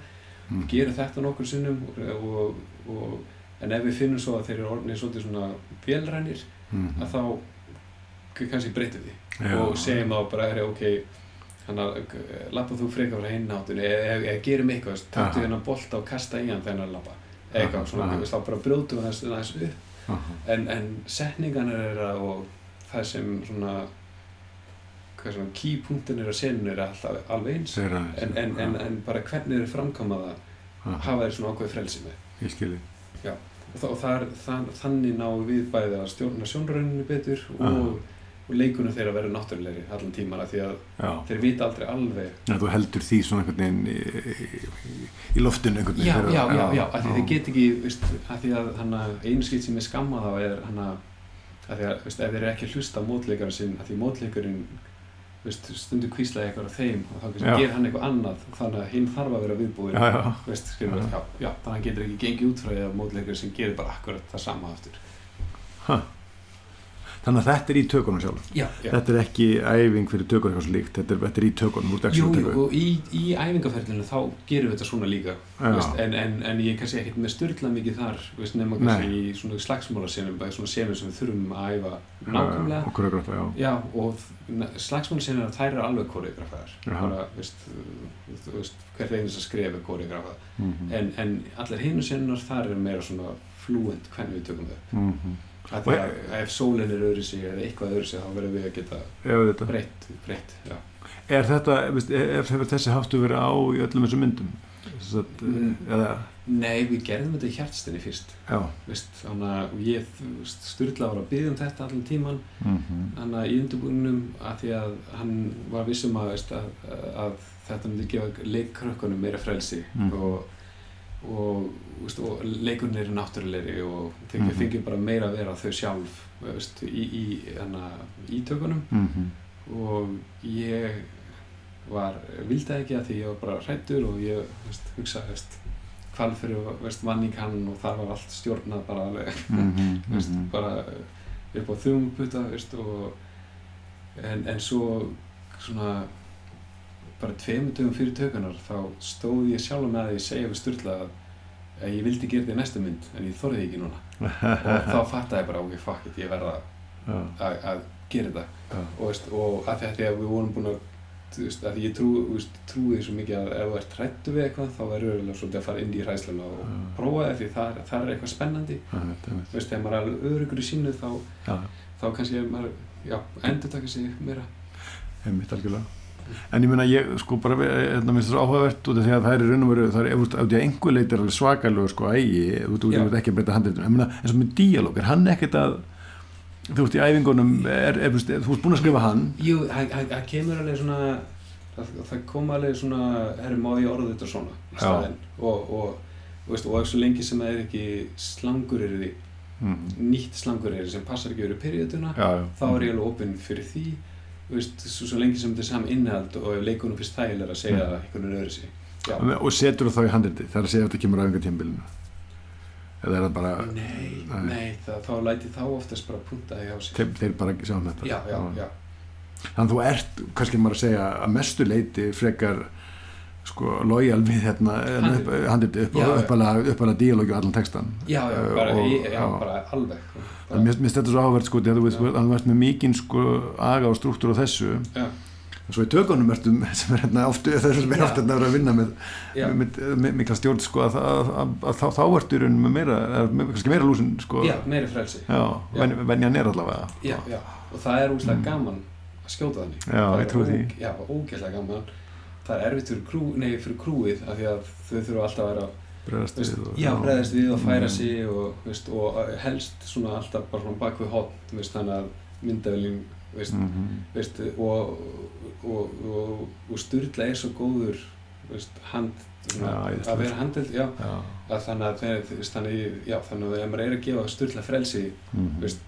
mm. gera þetta nokkur sinnum og, og, og, en ef við finnum svo að þeir eru orðinir svolítið svona vélrænir Mm. að þá kannski breytum við Já. og segjum þá bara er ok þannig að lappa þú frekar frá hinn áttunni eða, eða gerum eitthvað, taktu hérna bolta og kasta í hann hann er að lappa eitthvað, svona, þá bara brjótum við þess, þess upp. En, en setningarnir er að og það sem svona keypunktin er að senun er alltaf alveg eins. Þeir aðeins, en, en, en, en bara hvernig þeir framkama það hafa þeir svona ákveð frelsi með ég skilji. Og, það, og það er, það, þannig náum við bæði að stjórna sjónræninu betur og, Aha. og leikunum þeirra verður náttúrulegri allan tímana því að já, þeir vita aldrei alveg en þú heldur því svona einhvern veginn í, í, loftinu einhvern já, veginn já, já, já, af því þeir get ekki veist, af því að hann einu skilt sem er skammað á er hann að af því að veist, ef þeir ekki hlusta mótleikarinn sinn af því mótleikarinn veist, stundu kvíslaði eitthvað á þeim og þá gerir hann eitthvað annað þannig að hinn þarf að vera viðbúin já, já, veist, skilur, Já. þannig að hann getur ekki gengið út frá því að mótleikarinn sem gerir bara akkurat það sama aftur þannig að þetta er í tökunum sjálf já, já. þetta er ekki æfing fyrir tökur eitthvað svo líkt þetta er, þetta er í tökunum Jú, og í, í æfingaferlinu þá gerum við þetta svona líka veist, en, en, en ég er kannski ekkert með styrla mikið þar veist, nema kannski Nei. í svona slagsmálasenum bara svona senum sem við þurfum að æfa nákvæmlega. Og koreografa, já, Já, og slagsmálasenur þær eru alveg koreografaðar bara, veist, þú veist, hvert einnig sem skref er koreografað. Mm en, en allar hinu senunar þar er meira svona fluent hvernig við tökum þau því að ef sólinn er öðru sig eða eitthvað öðru sig þá verðum við að geta breytt, breytt já. Er þetta, veist, ef hefur þessi háttu verið á í öllum þessum myndum? Þess að, Mm. Nei, við gerðum þetta í hjartstinni fyrst þannig að ég styrla var að byggja um þetta allan tíman Mm -hmm. þannig að í undirbúinum að því að hann var vissum að, veist, að, að þetta myndi gefa leikkrökkunum meira frelsi Mm. og, og, veist, og leikurinn eru náttúrulegri og Mhm. mm fengið bara meira að vera þau sjálf veist, í, í, hana, í tökunum Mm -hmm. og ég var, vildi ekki að því ég var bara hrættur og ég veist, hugsa veist, hvað fyrir í kann og þar var allt stjórnað bara alveg veist, bara upp á þumputa veist, og, en, en svo svona bara tveimur dögum fyrir tökunar þá stóð ég sjálf með að ég segja við Sturla að, ég vildi gera þetta í næstu mynd en ég þorði ekki núna. Og þá fattaði ég bara ok fuck it, ég verða að, að gera þetta. Já, og, veist, og að því að við vorum búin að þú veist, að ég trú, þú veist, trúi því svo mikið að ef þú ert hrættu við eitthvað þá verður auðvitað svolítið að fara inn í hræðsluna og Já. prófa það því það, það er eitthvað spennandi. Þetta þú veist, þegar maður er alveg örugur í sínu þá, þá kannski maður, já, endur taka sig meira. Einmitt algjörlega. En ég meina, ég sko bara, þetta minnst það áhugavert út af því að það er í raun og veru, það er, ef þú veist, ef einhver leit er alveg svakalögur sko þú veist, þú veist ekki að breyta handritum. Ég meina, eins og með díalóg, er hann ekkert að, þú veist, í æfingunum, er, er, þú veist, búin að skrifa hann, Jú, það kemur alveg svona það, það kom alveg svona herri, má ég orða þetta svona í staðinn. Og, og, og, veist, og ef svo lengi sem það er ekki slangur eru því mm. nýtt slangur eru sem passar ekki verið perioduna þá er ég alveg opinn fyrir því veist, svo, svo lengi sem þetta er saman innhald og ef leikunum fyrst þægilega að segja það veginn öðru sig já, og setur þú þá í handriti þegar að segja að þetta kemur á einhver tímbilinu eða er það bara nei, Nei. nei það, þá læti þá oftast bara punta því á sig þeir, þeir bara sjá um þetta. Já, já, já, þannig að þú ert, kannski maður að segja að mestu leiti frekar sko lojal við hérna já. uppalega díalógi og allan textan já, já, bara, og- ég, já, já. bara alveg Það er mér finnst þetta svo áhverð sko, því að þú veist, með mikinn sko aga og struktúr á þessu. Já, svo í tökunum ertu sem er hérna oft það er sem er Já. oft hérna að vinna með, með, með, mikla stjórn sko að, að, að, þá, þá ertu í rauninu með meira, með, kannski meira lúsin sko. Já, meiri frelsi. Já, Já. ven, venjan er allavega já, já, og það er úrslega Mm. gaman að skjóta þannig. Já, ég trúi því. já, ógeðslega gaman það er erfitt fyrir, krú, nei, fyrir krúið af því að þau þurfa alltaf að vera bregðast við við og færa Mm. sig og, veist, og helst svona alltaf bara svona bak við veist, þannig að myndavelin Mhm. veist, og, og, og, Sturla er svo góður veist, hand svona, æðislegt. að vera handheld já, já, að þannig að veist, þannig, já, þannig að ef maður er að gefa styrla frelsi mhm, veist,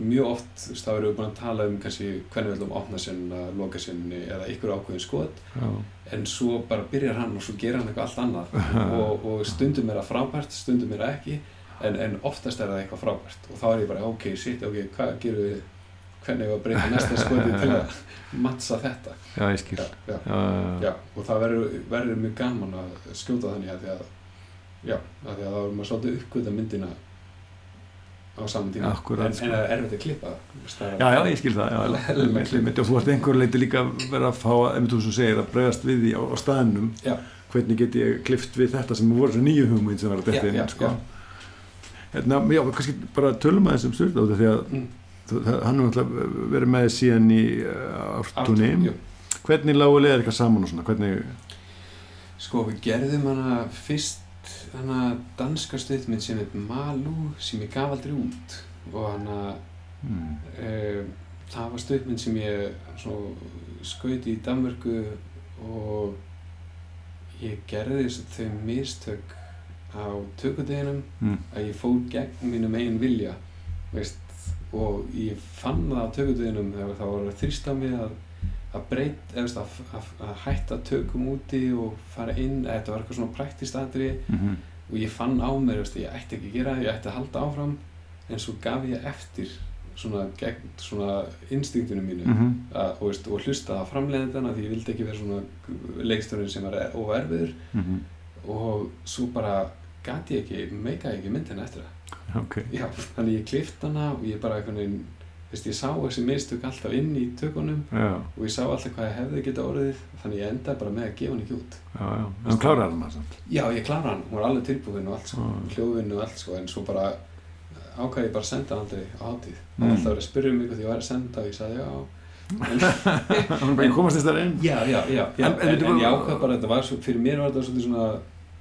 mjög oft þá erum við búin að tala um kannski hvernig við ætlum að opna sinna, loka sinni eða ykkur ákveðin skot. Já, en svo bara byrjar hann og svo gerir hann eitthvað allt annað. Og, og stundum er það frábært, stundum er það ekki en, en oftast er það eitthvað frábært. Og þá er ég bara, ok, shit, ok, hvað gerum við hvernig við að breyta næsta skoti til að mattsa þetta? Já, ég skil. Já, já, og það verður, mjög gaman að skjóta þannig að því að að því að þá er maður svolítið uppgöta myndina á saman tíma Akkúrat, en, sko. en það er erfitt að klippa er- Já, já, ég skil það, já, og þú ert einhver leiti líka verið að fá, einmitt þú sem segir, að bregðast við því á, á staðnum, Já. hvernig get ég klift við þetta sem voru þessu nýju hugmynd sem var að detta inn, sko. já. Hérna, já, kannski bara tölum aðeins um styrla út af því að Mm. það- hann hefur náttúrulega verið með síðan í uh, ártunni. Hvernig lágu leðir eitthvað saman og svona, hvernig, Sko, við gerðum hana fyrst hana danska stuðmynd sem heit Malú sem ég gaf aldrei út. Og hana hmm, e, það var stuðmynd sem ég svo, skauti í Danmörku og ég gerði þess að þau mistök á tökudeginum hmm, að ég fór gegn mínum eigin vilja veist, og ég fann það á tökudeginum þegar það var þrýst á mig að að breyt, eða að, að, hætta tökum úti og fara inn þetta var eitthvað svona praktist aðri mhm, og ég fann á mér, veist, ég ætti ekki að gera það, ég ætti að halda áfram en svo gaf ég eftir svona gegn svona instinktinu mínu mhm, að, og, veist, og hlusta á framleiðendana því ég vildi ekki vera svona leikstjórinn sem er oferviður mhm, og svo bara gati ég ekki, meikaði ekki myndina eftir það. Ok, Já, þannig ég klift hana og ég bara einhvern veist, ég sá þessi mistök alltaf inn í tökunum já, og ég sá alltaf hvað ég hefði geta orðið þannig ég endaði bara með að gefa hann ekki út já, já, en þú klárar hann samt. Já, ég klára hann, hún var alveg tilbúin og allt sko, Já. hljóðvinnu og allt sko en svo bara ákvæði ég bara að senda hann aldrei á hátíð Mm. var alltaf verið að spyrja um mig hvað ég var að senda og ég sagði já er bara komast þess þar inn. Já, já, já, já. En- En, en en, ég ákvað bara þetta var svo, fyrir mér var þetta svona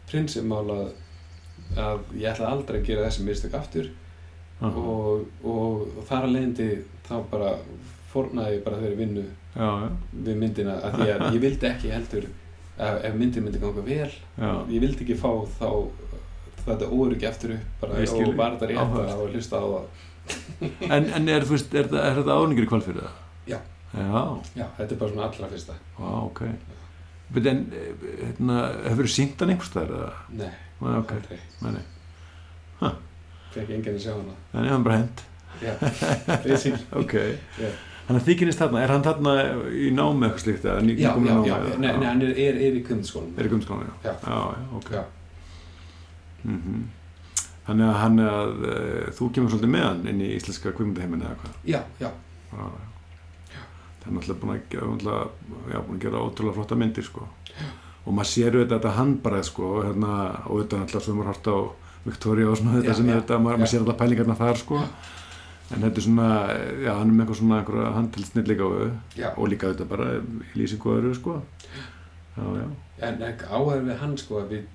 prinsipmál að, að ég ætlaði aldrei að gera þessi mistök aftur. Og, og, þar að leiðandi þá bara fórnaði ég bara þeirri vinnu Já, já, við myndina að því að ég vildi ekki heldur ef, ef myndin myndi ganga vel já, ég vildi ekki fá þá þetta óryggi aftur upp bara Ég og var þetta rétt að hlusta á það. En, en er, veist, er, þetta- er þetta áningur í kvalfyrir það? Já. Já, já, þetta er bara svona allra fyrsta. Vá, ok. Bet en, eh, hérna, hefur þú sínt hann einhvers staðar eða? nei, Nei, ok, aldrei, nei, nei. Fekk enginn að sjá hana En ég hann bara hend. já, basically Ok. Já. Þannig að þykirnist þarna, er hann þarna í námi eitthvað slíkt já, já, námi já, nei, nei, hann er, er, er í kundaskólanum Er í gumskólanum, já. Já. Ok. Mm Þannig að hann er að, uh, þú kemur svolítið með hann inn í íslenska kvikmyndaheiminni eða hvað? já, já. Það er náttúrulega búin að náttúrulega, búin að gera ótrúlega flotta myndir, sko. Og maður sér auðvitað þetta handbarað, sko, og hérna, og auðvitað náttúrulega sem maður hort á Victoria og svona þetta Já, sem er þetta, maður, sér alltaf pælingarna þar, sko. En þetta er svona, já, hann er með eitthvað svona einhverja handtilsnilligáðu já. og líka þetta bara í lýsingu og öðru, sko. Já, já. en áhæður við hann sko að við,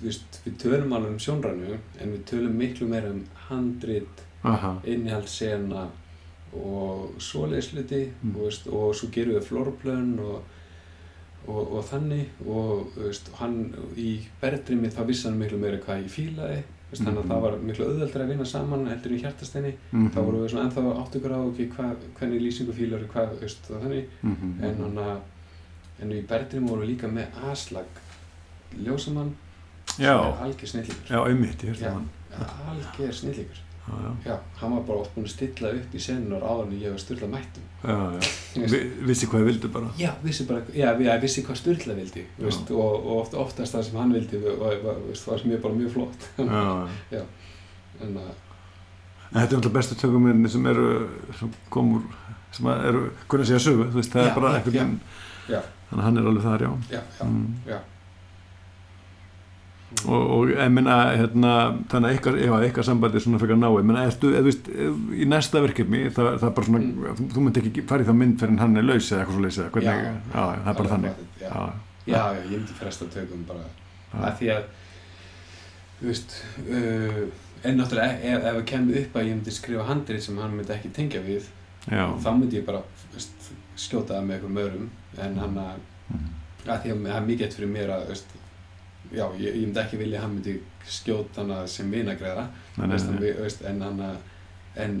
við, við tölum alveg um sjónrænu en við tölum miklu meira um handrit Aha, innihald sena og svoleiðsluti Mm. og, og svo gerum við flórplön og, og, og þannig og veist, hann í berðrimi þá vissi hann miklu meira hvað ég fílaði veist, þannig að Mhm. það var miklu auðveldra að vinna saman heldur í hjartasteini mm þá vorum við svona ennþá átt ykkur á okay, hva, hvernig lýsingu fílar hvað veist, þannig Mhm. en, hana, en í berðrimi vorum við líka með aslag ljósamann sem er algjör snillíkur hann. algjör snillíkur Já, já, hann var bara oft búinn að stilla upp í senunar áður en ég var styrla mættum. vissi hvað ég vildi bara. Já, vissi bara, já, vissi hvað styrla vildi, veist, og, og oft, oftast það sem hann vildi og, og, veist, var mjög, bara mjög flott. En að, En þetta er alltaf bestu tökumirni sem eru, sem komur, sem að eru, hvernig segja sögu, þú veist, það er bara já. þannig að hann er alveg þar, já. já, já, Mm. já. Og, og ég menna, hérna, þannig að ykkar, ef að ykkar sambandi er svona fyrir að ná, ég menna, ertu, eða, þú veist, í næsta verkefni, það, það er bara svona, Mm. þú, þú myndi ekki fara í það mynd fyrir hann er laus eða eitthvað svo laus eða hvernig, Já. já, það er bara þannig. Já, Já, já, ég myndi fresta tökum bara, að því að, þú veist, uh, en náttúrulega ef, ef það kemur upp að ég myndi skrifa handrið sem hann myndi ekki tengja við, þá myndi ég bara, veist, skjóta það með einhverjum öðrum, en hann að, Mhm. að því að það er mikið eitt fyrir mér að veist, já, ég, ég myndi ekki vilja að hann myndi skjóta hana sem vinagræðra en, við- veist, en, en,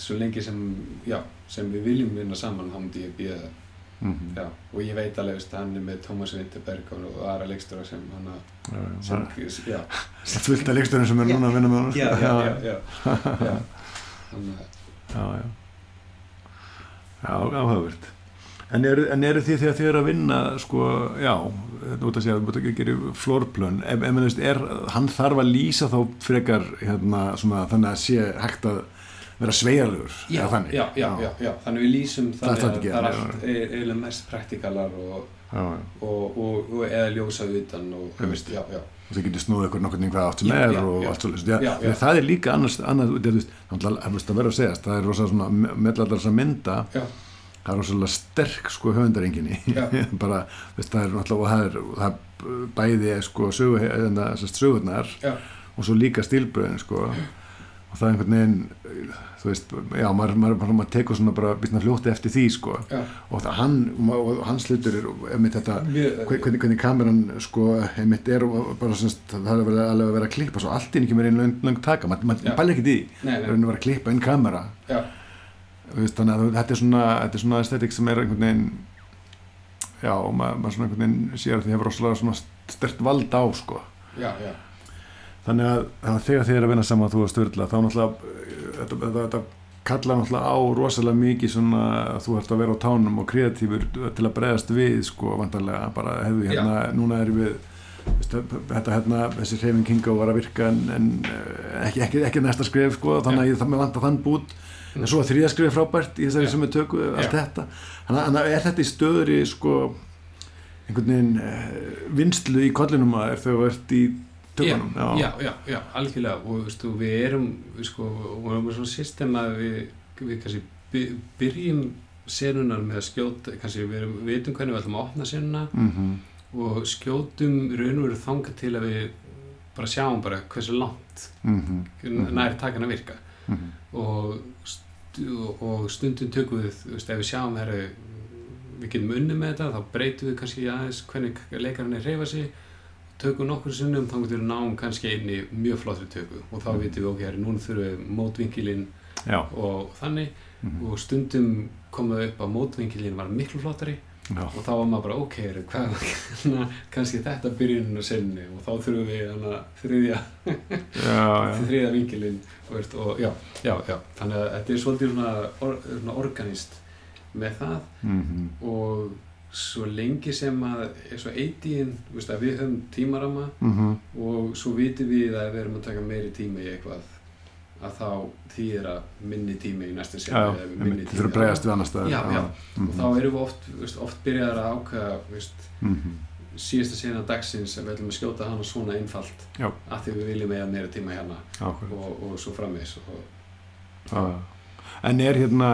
svo lengi sem, já, sem við viljum vinna saman þá myndi ég býða það Mhm. já, og ég veit alveg veist, hann er með Tómas Vinterberg og, aðra leikstöra sem hann að Það fullt af leikstöðum sem er Já. núna að vinna með sko. já, já, já, já. Þannig að já, já. Já, áhugavert. En eru, en eru þið þegar þið eru að vinna, sko, já, út að segja, þú ekki að gera flórplön, ef, ef, ef, er, hann þarf að lýsa þá frekar, hérna, svona, þannig að sé hægt að vera sveigjarlegur, Já, já, já, já, þannig við lýsum þannig að það er allt e- eiginlega mest praktikalar og, og, og, og eða ljósa utan og, veist, það getur snúið ykkur nokkurn veginn hvað átt sem Já, er já, og allt svolítið, það er líka annars, annars, veist, það er veist, að segjast, það er rosa svona, með allar þess að mynda, það er rosalega sterk sko höfundarenginni. Bara, veist, það er náttúrulega og það er, það er bæði sko sögu, eða, sest, sögurnar já, og svo líka stílbröðin sko. Og það er einhvern veginn þú veist, já, maður, maður, maður, maður tekur svona bara býstna fljóti eftir því sko. Já, og það, hann, og, hans hlutur er einmitt þetta, mjög, hvernig, hvernig kameran sko, einmitt er bara semst, það er alveg að vera að klippa svo allt inn ekki meira einn löng taka, maður ekkert í því, það er að vera að klippa inn kamera. Já, þannig að þetta er svona, þetta er svona estetik sem er einhvern veginn já, og maður, svona einhvern veginn sér að því hefur rosalega svona stert vald á sko. já, já, þannig að, að þegar þið er að vinna saman þú og Sturla, þá náttúrulega þetta, þetta, kallar náttúrulega á rosalega mikið svona að þú ert að vera á tánum og kreatífur til að bregðast við sko, vantarlega, bara hefðu hérna núna erum við þetta hérna, þessi hreyfing hinga og var að virka en, en eh, ekki, ekki, ekki næsta skrif sko, þannig að ég það með vanta þann bút en svo að þriða skrifið frábært í þessari Já. sem við tökum allt Já. þetta þannig að- að er þetta í stöðri sko einhvern veginn uh, vinslu í kollinum að er þegar þú ert í tökunum já, já, já, algjörlega og veist, og við erum við sko, við erum svona system að við, við kannski by- byrjum senunar með að skjóta kannski við, erum, veitum hvernig við ætlum að opna senuna mm og skjótum raun og veru þanga til að við bara sjáum bara hversu langt -hmm. Mhm. nær takan að virka -hmm. og, og stundum tökum við, þú veist, ef við sjáum herri, við getum unni með þetta þá breytum við kannski aðeins hvernig leikarinn er reyfa sig. Tökum nokkur sinnum þá getum við náum kannski einni mjög flottri töku. Og þá Mhm. vitum við ok, herri, núna þurfum við mótvinkilinn já. og þannig. Mm og stundum komum við upp að mótvinkilinn var miklu flottari já, og þá var maður bara ok, hvað hana, kannski þetta byrjunin á sinni og þá þurfum við hana, þriðja þriða vinkilinn og, og já, já, já, þannig að þetta er svolítið svona, or, svona organist með það. Mm og svo lengi sem að eins og að við höfum tímarama -hmm. og svo vitum við að við erum að taka meiri tíma í eitthvað að þá þýðir að minni tími í senu já, eða minni einmitt, þið þurfum að bregðast við annar staðar Já, já. Mhm. og þá erum við oft, veist, oft byrjaðar að ákveða veist, Mhm. síðasta sena dagsins að við ætlum að skjóta hana svona einfalt Já. að því við viljum eiga meira tíma hérna Ákveð. og, og svo já. en er hérna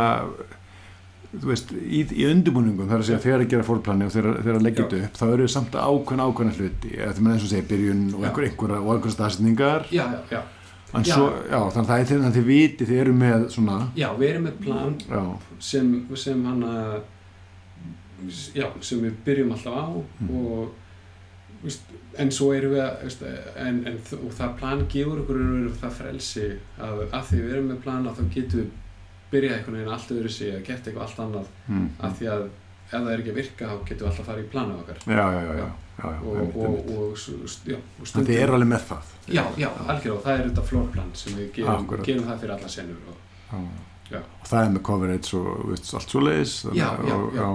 þú veist, í, í undirbúningum þar að segja þegar að gera fórplani og þegar, að leggja þetta upp, þá eru samt ákveðna ákveðna hluti, eða þegar maður eins og segja byrjun og einhverja og einhverja staðsetningar já, já, já, en svo, já, þannig að það er þegar þið viti þið eru með svona já, við erum með plan já, sem, sem hann að já, sem við byrjum alltaf á Mm. og veist, en svo erum við að veist, en, en, og það plan gefur okkur það frelsi að, að því við erum með plan að þá getum við byrjað einhvern veginn allt öðru sig að geta eitthvað allt annað. Mm. af því að ef það er ekki að virka þá getum við alltaf að fara í planið okkar. Já, já, já, já, já, já og, einmitt, og, einmitt. og, og, s- já, og Þannig að þið eru alveg með það. Já, já, algjörlega það er þetta floorplan sem við gerum, gerum það fyrir alla senur og, það er með coverage og veist, allt svo leiðis Já, já, já.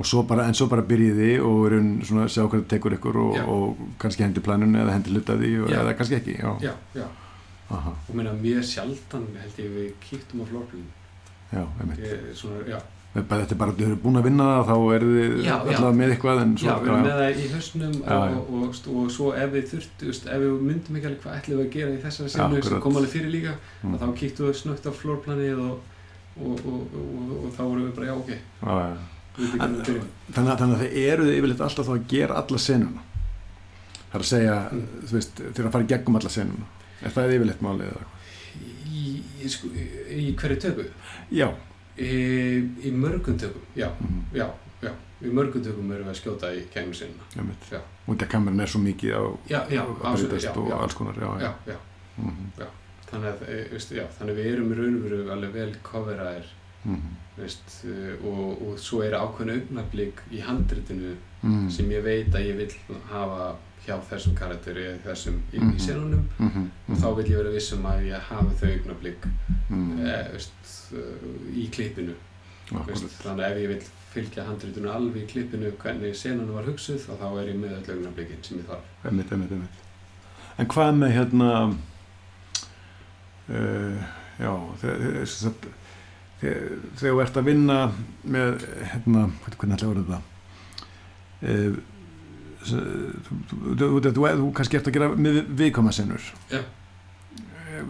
og svo bara, en svo bara byrjiði og erum svona að sjá hvað það tekur ykkur og, og kannski hendi planinu eða hendi hluta því og, Já. eða kannski ekki já. já, já, Aha, og meina mjög sjaldan held ég við kíktum á floorplan. Já, einmitt. Ég, svona, Þetta er bara, þau eru búin að vinna það þá eru þið Já, já. allavega með eitthvað en já, svo, við erum með það í Já, já. og, og, og, og svo ef við þurftu ef við myndum ekki alveg hvað ætlum við að gera í þessari senu sem kom alveg fyrir líka Mm. að þá kíktum við snögt á floorplanið og, og, og, og, og þá vorum við bara já, ok, já, já. byrjum Þannig, að- þannig að þið eru þið yfirleitt alltaf þá að gera alla senuna Það er að segja, Mm. þú veist, þeir að fara í gegnum alla senuna Er það yfirleitt málið eða eitthvað? í, í, sko, í hverju töku Já í, í mörgum tökum, já, Mhm. já já, í mörgum tökum erum við að skjóta í gegnum sinna einmitt. Já. og þetta kameran er svo mikið á já, já, að breytast já, og já, alls konar já, já, já. Mhm, Þannig, að, e, veist, já, þannig að við erum í raun og veru alveg vel coveraðir mhm, veist, e, og, og svo er ákveðin augnablík í handritinu mhm, sem ég veit að ég vil hafa hjá þessum karakteri eða þessum í, Mhm. í senunum mhm, og þá vil ég vera vissum að ég hafi þau augnablík mhm, e, veist, e, í akkurat. veist, þannig að ef ég vil fylgja handritinu alveg í klippinu hvernig senunum var hugsuð þá, þá er ég með öll augnablíkin sem ég þarf einmitt, einmitt, einmitt. En hvað með hérna uh, já þegar þú ert að vinna með hérna, hvernig ætla að vera þetta uh, þú, kannski ert að gera með viðkomasennur Já.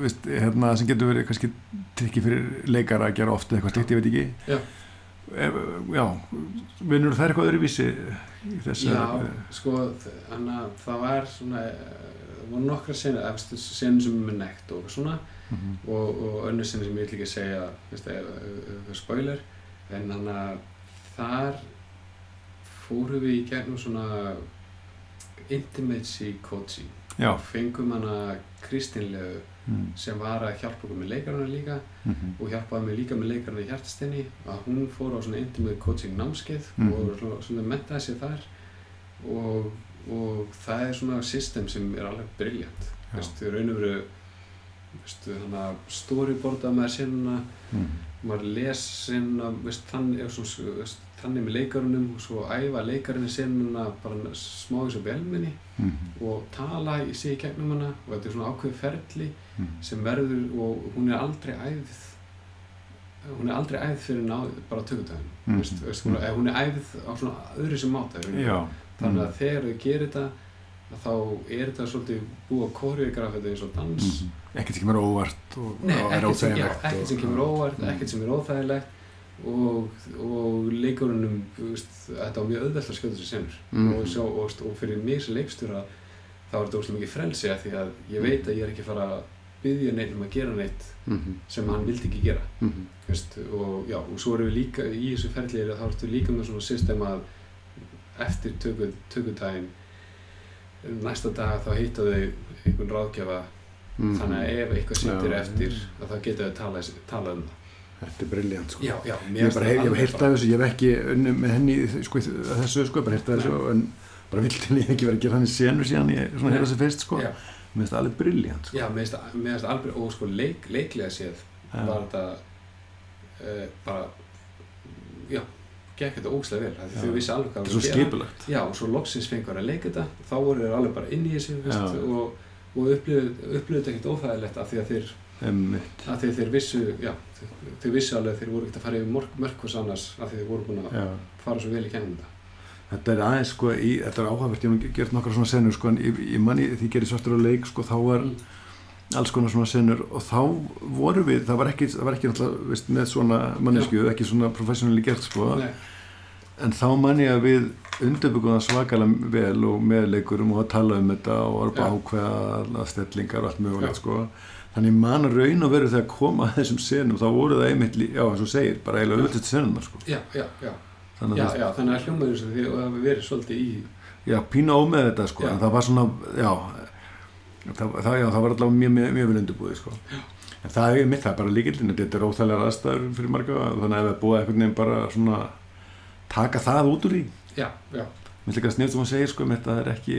Vist, hérna, sem getur verið kannski trikki fyrir leikara að gera oft eða eitthvað slikt, ég veit ekki Já. Ef, já, vinnur það eitthvað öðruvísi í þessu Já, sko, þannig að það var svona, eh, það voru nokkra senur, eftir senur sem er með nekt og svona Mhm. og, og önnur senur sem ég vil ekki segja, veist, það er spoiler, en þannig að þar fórum við í gegnum svona intimacy coaching já, og fengum hana Kristínlegu mm, sem var að hjálpa okkur með leikarana líka mhm, og hjálpaði mig líka með leikarana í hjartastinni að hún fór á svona intimate coaching námskeið Mhm. og svona- svona mentaði sér þar og, og það er svona system sem er alveg Já. veistu, raun og veru storyboarda með sinna mhm, maður les sinna þannig, þannig með leikarunum og svo æfa leikarinn sinna bara smá eins og velminni mhm, og tala í sig í gegnum hana og þetta er svona ákveð ferli mhm. sem verður og hún er aldrei æfð hún er aldrei æfð fyrir ná, bara tökutæðin mm. veist, hún, er, æfð á svona öðru sem máta þannig mhm, að þegar þau gerir þetta þá er þetta svolítið búið að koreografa þetta eins og dans mhm. ekkert sem er óvart og Nei, og er sem, óþægilegt ekkert sem kemur óvart, Mhm. ekkert sem er óþægilegt og, og leikurunum þetta var mjög auðvelt að skjóta sér senur. Mhm. og, sjá, og, og fyrir mig sem leikstjóra þá er þetta óslega mikið frelsi því að ég veit að ég er ekki að fara að byggja neitt um að gera neitt Mhm, sem hann vildi ekki gera. Mhm, veist, og já, og svo erum við líka í þessu er að þá ertu líka með svona system að eftir töku, tökudaginn næsta dag þá hitta þau einhvern ráðgjafa. Mhm. þannig að ef eitthvað sittir Já, eftir þá geta þau talað um það Þetta er briljant sko. Já, já, Ég hef bara hef, ég hef heyrt af þessu, ég hef ekki unni með henni sko, þessu sko, bara heyrt af þessu en bara vildi ég ekki vera að gera hann í senu síðan ég svona Nei. heyra þessu fyrst sko. Já, Mér finnst það alveg briljant sko. Já, mér finnst finnst alveg og sko leik, leiklega séð var þetta uh, bara já, gekk þetta óslega vel þau vissi alveg hvað Þetta er svo voru að gera. skipulagt. Já, og svo loksins fengur að leika þetta, þá voru þeir alveg bara inn í þessu, veist, og, og upplifðu þetta ekkert óþægilegt af því að þeir, Einmitt. að þeir vissu, já, þeir, þeir vissu alveg að þeir voru ekkert að fara yfir mörk, mörkvars annars því þeir voru búin að Já. fara svo vel í kennum þetta. Þetta er aðeins sko, í, þetta er áhagvert, ég hef gert nokkra svona senur sko, en ég, ég manni því ég gerði svartur á leik sko, þá var alls konar svona senur og þá voru við, það var ekki, það var ekki náttúrulega, veist, með svona mannesku, ekki svona professionally gert sko, Nei, en þá man ég að við undirbyggjum það svakalega vel og með leikurum og að tala um þetta og Já. ákveða alla stellingar og allt mögulegt Já. sko. Þannig man raun og veru þegar koma að þessum senum, þá voru það einmitt, já eins og segir, bara eiginlega auðvitað senunar sko. já, já, já, Þannig að þannig að hljómaður því að hafi verið svolítið í, Já, pínu ómeð þetta sko, en það var svona, já, það, það, það var allavega mjög, mjög, mjög vel undirbúið sko. En það er mitt, það er bara líkildin, þetta er óþægilega aðstæður fyrir marga, þannig að ef það búið einhvern veginn bara svona taka það út úr já, Mér finnst líka sniðt sem hún segir sko, með þetta er ekki,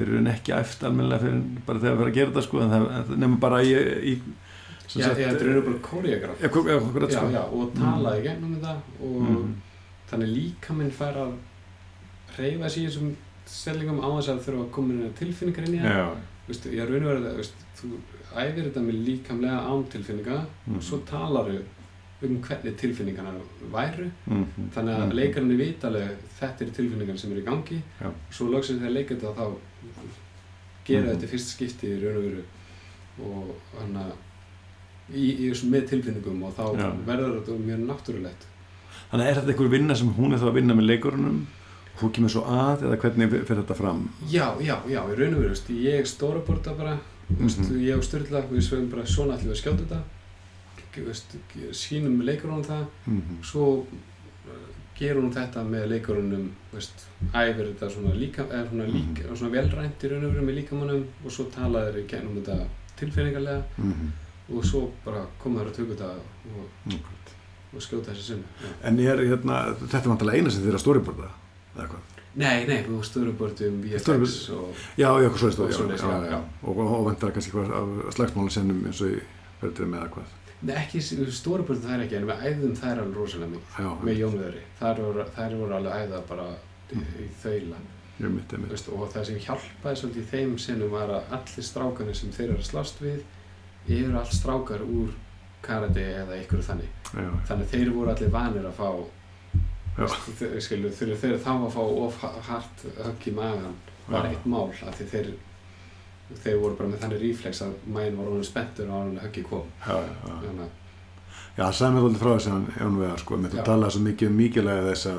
er í raun ekki æft almennilega fyrir bara þegar það fyrir að gera þetta sko, en það nefnum bara í, í sem já, sagt, já, þetta eru bara koreograf. Sko. og tala í gegnum þetta og Mhm. þannig líka minn fær að reyfa sig í þessum stellingum á þess að þurfa að koma inn tilfinningar inn í það. Vistu, ég raun og verið að þú æfir þetta með líkamlega án tilfinninga Mhm. og svo talar um hvernig tilfinningarna væru mhm, þannig að mhm. leikarinn veit alveg þetta eru tilfinningarna sem eru í gangi Já. svo loksins þegar leika þetta þá gera Mhm. þetta í fyrsta skipti í raun og veru og þannig að í, í þessum með tilfinningum og þá Já. verður þetta mjög náttúrulegt Þannig er þetta einhver vinna sem hún er þá að vinna með leikurunum þú kemur svo að eða hvernig fyrir þetta fram? Já, já, já, í raun og veru, ég storyboarda bara, veist, Mhm. ég og Sturla, við sveim bara svona ætlum við að skjóta þetta, sínum leikurunum það, Mm svo hún þetta með leikurunum veist, æfir þetta svona líka eða svona, líka, Mhm. svona velrænt í raun og veru með líkamannum og svo tala þeir í gennum þetta tilfinningarlega mm og svo bara koma þeir að tökja þetta og, og skjóta þessi sinni Já. En er hérna, þetta er vantilega eina sem er að storyboarda eða hvað? Nei, nei, við stöðurubörðum VFX Storyboard. og Já, já, eitthvað svoleiðist, Og og, og, vantar kannski eitthvað af slagsmáli sennum eins og í verður með eða hvað Nei, ekki stórubörðum það er ekki en við æðum þær alveg rosalega mikið Já, með Jónviðri, þær voru, þær voru alveg æða bara í, í þaula ég mitt, ég veist, og það sem hjálpaði svolítið þeim sinnum var að allir strákarnir sem þeir eru að slást við eru allt strákar úr karate eða einhverju þannig Já, þannig að þeir voru allir vanir að fá Já. skilu, þeir, þeir þá að fá of hart högg í magan var Já. eitt mál af því þeir þeir voru bara með þannig ríflex að mæn var honum spenntur á hann höggi kom. Já, já, þannig að Já, það sagði mér alltaf frá þess að Jón Vegar sko, með þú talaði svo mikið um mikilvægi þess að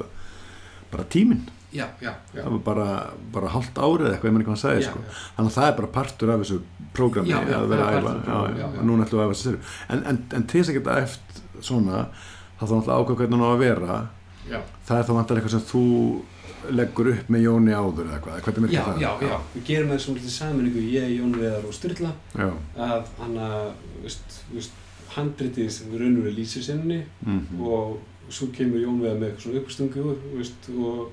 bara tíminn, já, já, já, það var bara, bara hálft árið eitthvað, ég menn ekki hvað hann sagði já, sko. já. þannig að það er bara partur af þessu prógrami Já, að vera að er æfa já, já, já, og núna ætlum við að æfa sér. En, en, en til þess að geta eftir svona þá þá náttúrulega ákvað hvernig hann á að vera. Já. það er þá vantar eitthvað sem þú leggur upp með Jóni áður eða hvað, hvernig Já, virkar það? já, já, við gerum það svona litið saminningu ég, Jón Veðar og Sturla já. að hann að, veist, veist, handritið sem við raunum við lýsir sinni Mm og svo kemur Jón Veðar með eitthvað svona uppstungu veist, og,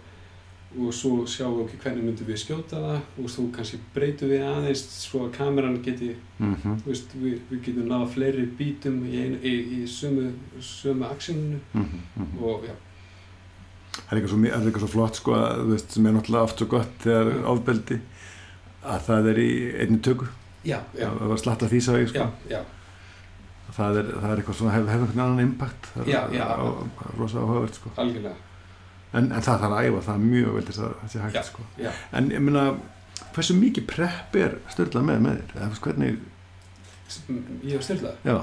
og svo sjáum við okkur hvernig myndum við skjóta það og svo kannski breytum við aðeins svo að kameran geti, -hmm. veist, við, við getum náða fleiri bítum í, einu, í, í sömu, sömu aksjóninu Mm og já, það er eitthvað svo, flott sko, að, veist, sem er náttúrulega oft svo gott þegar ofbeldi að það er í einni tökku já, já, það var slatt að ég sko. það, er, það er eitthvað svona, hefur hef einhvern annan impact það Já, er já. á, rosa áhugavert sko. en, en það þarf að æfa, það er mjög vel þess að það sé hægt sko. já. en ég meina, hversu mikið prepp er störlað með með þér, eða hvernig Ég hef styrlað já,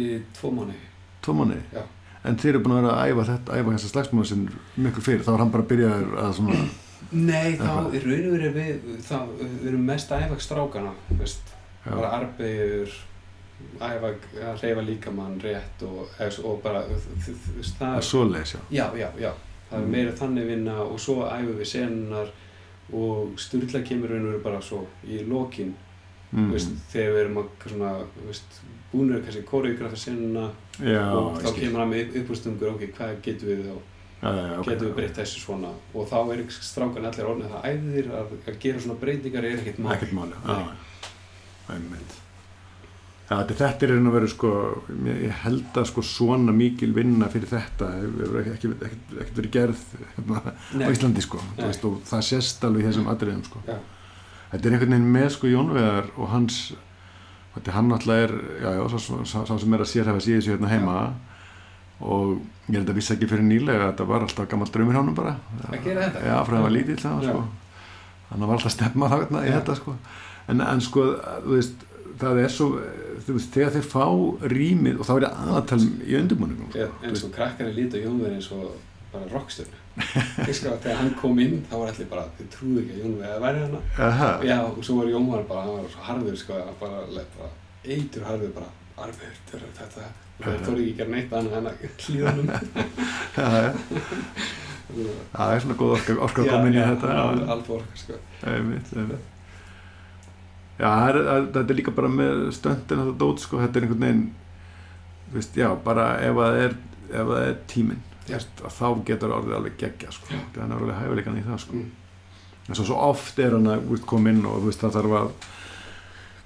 í tvo mánu. tvo manni Já. En þeir eru búin að vera að æfa þetta æfa þessa slagsmála sem miklu fyrir þá er hann bara að byrja að svona Nei, þá í raun og verið við, þá, erum mest að æfa strákana, bara arbegur, æfa að reyfa líkamann rétt og, og bara, það er, er svoleiðis já. Já, já, já, það er Mm. meira þannig vinna og svo æfum við senunar og sturla kemur raun og verið bara svo í lokin, mm. veist, þegar við erum að svona, veist, búinir kannski koreografa senuna og þá kemur hann með uppúrstungur, ok, hvað getum við þá já, já, ok, getum við breytt þessu svona og þá er strákan allir orðin það æðir að, að gera svona breytingar er ekkert mál ekkert Nei. já, einmitt Já, þetta, er að vera sko, ég held að sko svona mikil vinna fyrir þetta hefur ekki, ekki, ekki, verið gerð hérna, á. Íslandi sko, veist, og það sést alveg í þessum atriðum sko. Já. Þetta er einhvern veginn með sko Jónveðar og hans, þetta hann náttúrulega er, já, já, sá, sem er að sérhæfa síðu sig hérna heima og ég held að vissi ekki fyrir nýlega að þetta var alltaf gammal draumir hjá honum bara. Að gera þetta? Já, frá það var lítill það, Já. sko. Þannig að var alltaf að stefna þarna í Já. þetta sko. En, en sko, þú veist, það er svo, þú veist, þegar þeir fá rýmið og þá er ég aðatal í undirbúningum. Já, eins og krakkar er lítið á Jónveð eins og bara rockstjörnu ég sko að þegar hann kom inn þá var allir bara, þið trúðu ekki að Jónveð að væri hana Aha, já, og svo var Jónveð bara, hann var svo harður sko, að bara, bara eitur harður bara, arfur, þetta þetta það tóri ekki að gera neitt annað en að já, já, það er svona góð orka, að inn í þetta. alveg orka sko. Einmitt, einmitt. Já, það er, það- þetta er líka bara með stöndin þetta dót, sko, þetta er einhvern veginn, þú veist, já, bara ef að það er, ef að það er tíminn, þá getur orðið alveg geggja, sko, það er alveg hæfileikan í það, sko. Mm. en svo, oft er hann að koma inn og veist, það þarf að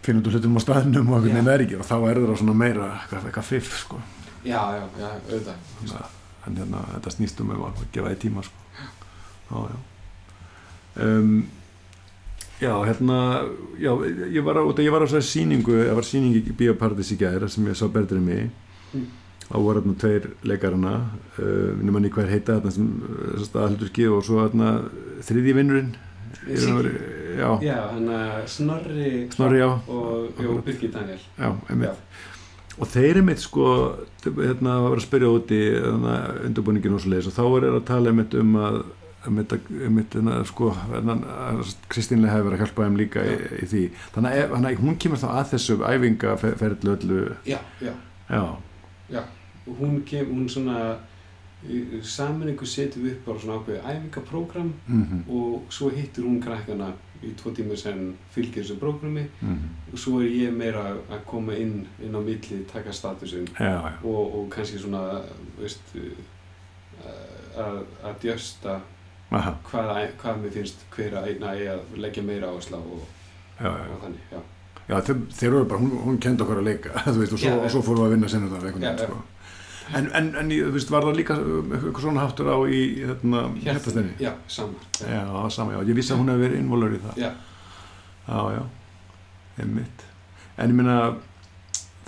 finna út hlutum á staðnum og Já. er ekki og þá er það svona meira eitthvað, fiff sko. já, já, já, auðvitað en hérna, þetta snýst um að gefa því tíma sko. já, já. Um, já, hérna já, ég var á, ég var á þessari sýningu það var sýning í Bíóparadís í gæri sem ég sá berður mig Mm. Þá voru hérna tveir leikarana uh, nema manni hver heita þarna sem staðhaldurki og svo hérna þriðji vinnurinn í og já, já, hann að Snorri Snorri, já, og Jó, Birgir Daniel. Já, einmitt. Já, og þeir einmitt sko hérna var að spyrja út í hérna, undirbúningin og svo leiðis og þá er að tala einmitt um að einmitt, einmitt hérna, sko hérna, Kristínlega hefur verið að hjálpa þeim líka í, í því. Þannig að hún kemur þá að þessu æfingaferðlu öllu. Já, já, já, já og hún kem, hún svona saminningu setjum við upp bara svona ákveðið æfingaprógram mhm, og svo hittir hún krakkana í tvo tíma sem fylgir þessu prógrami. Mhm. og svo er ég meira að koma inn inn á milli, taka statusinn og, og kannski svona veist uh, að, djösta hvað, hvað mér finnst hver að eina eigi að leggja meira áherslu á og, og þannig, já. Já, þeir, þeir eru bara, hún, hún kendi okkur að leika, veist, og svo, og svo fórum við að vinna senur þar einhvern veginn, sko. En, en, en, þú veist, var það líka um, eitthvað svona háttur á í, hérna, hértastenni? Já, sama. Já, það var sama, já, ég vissi að hún hefði verið innvolur í það. Já. Já, já, einmitt. En ég meina,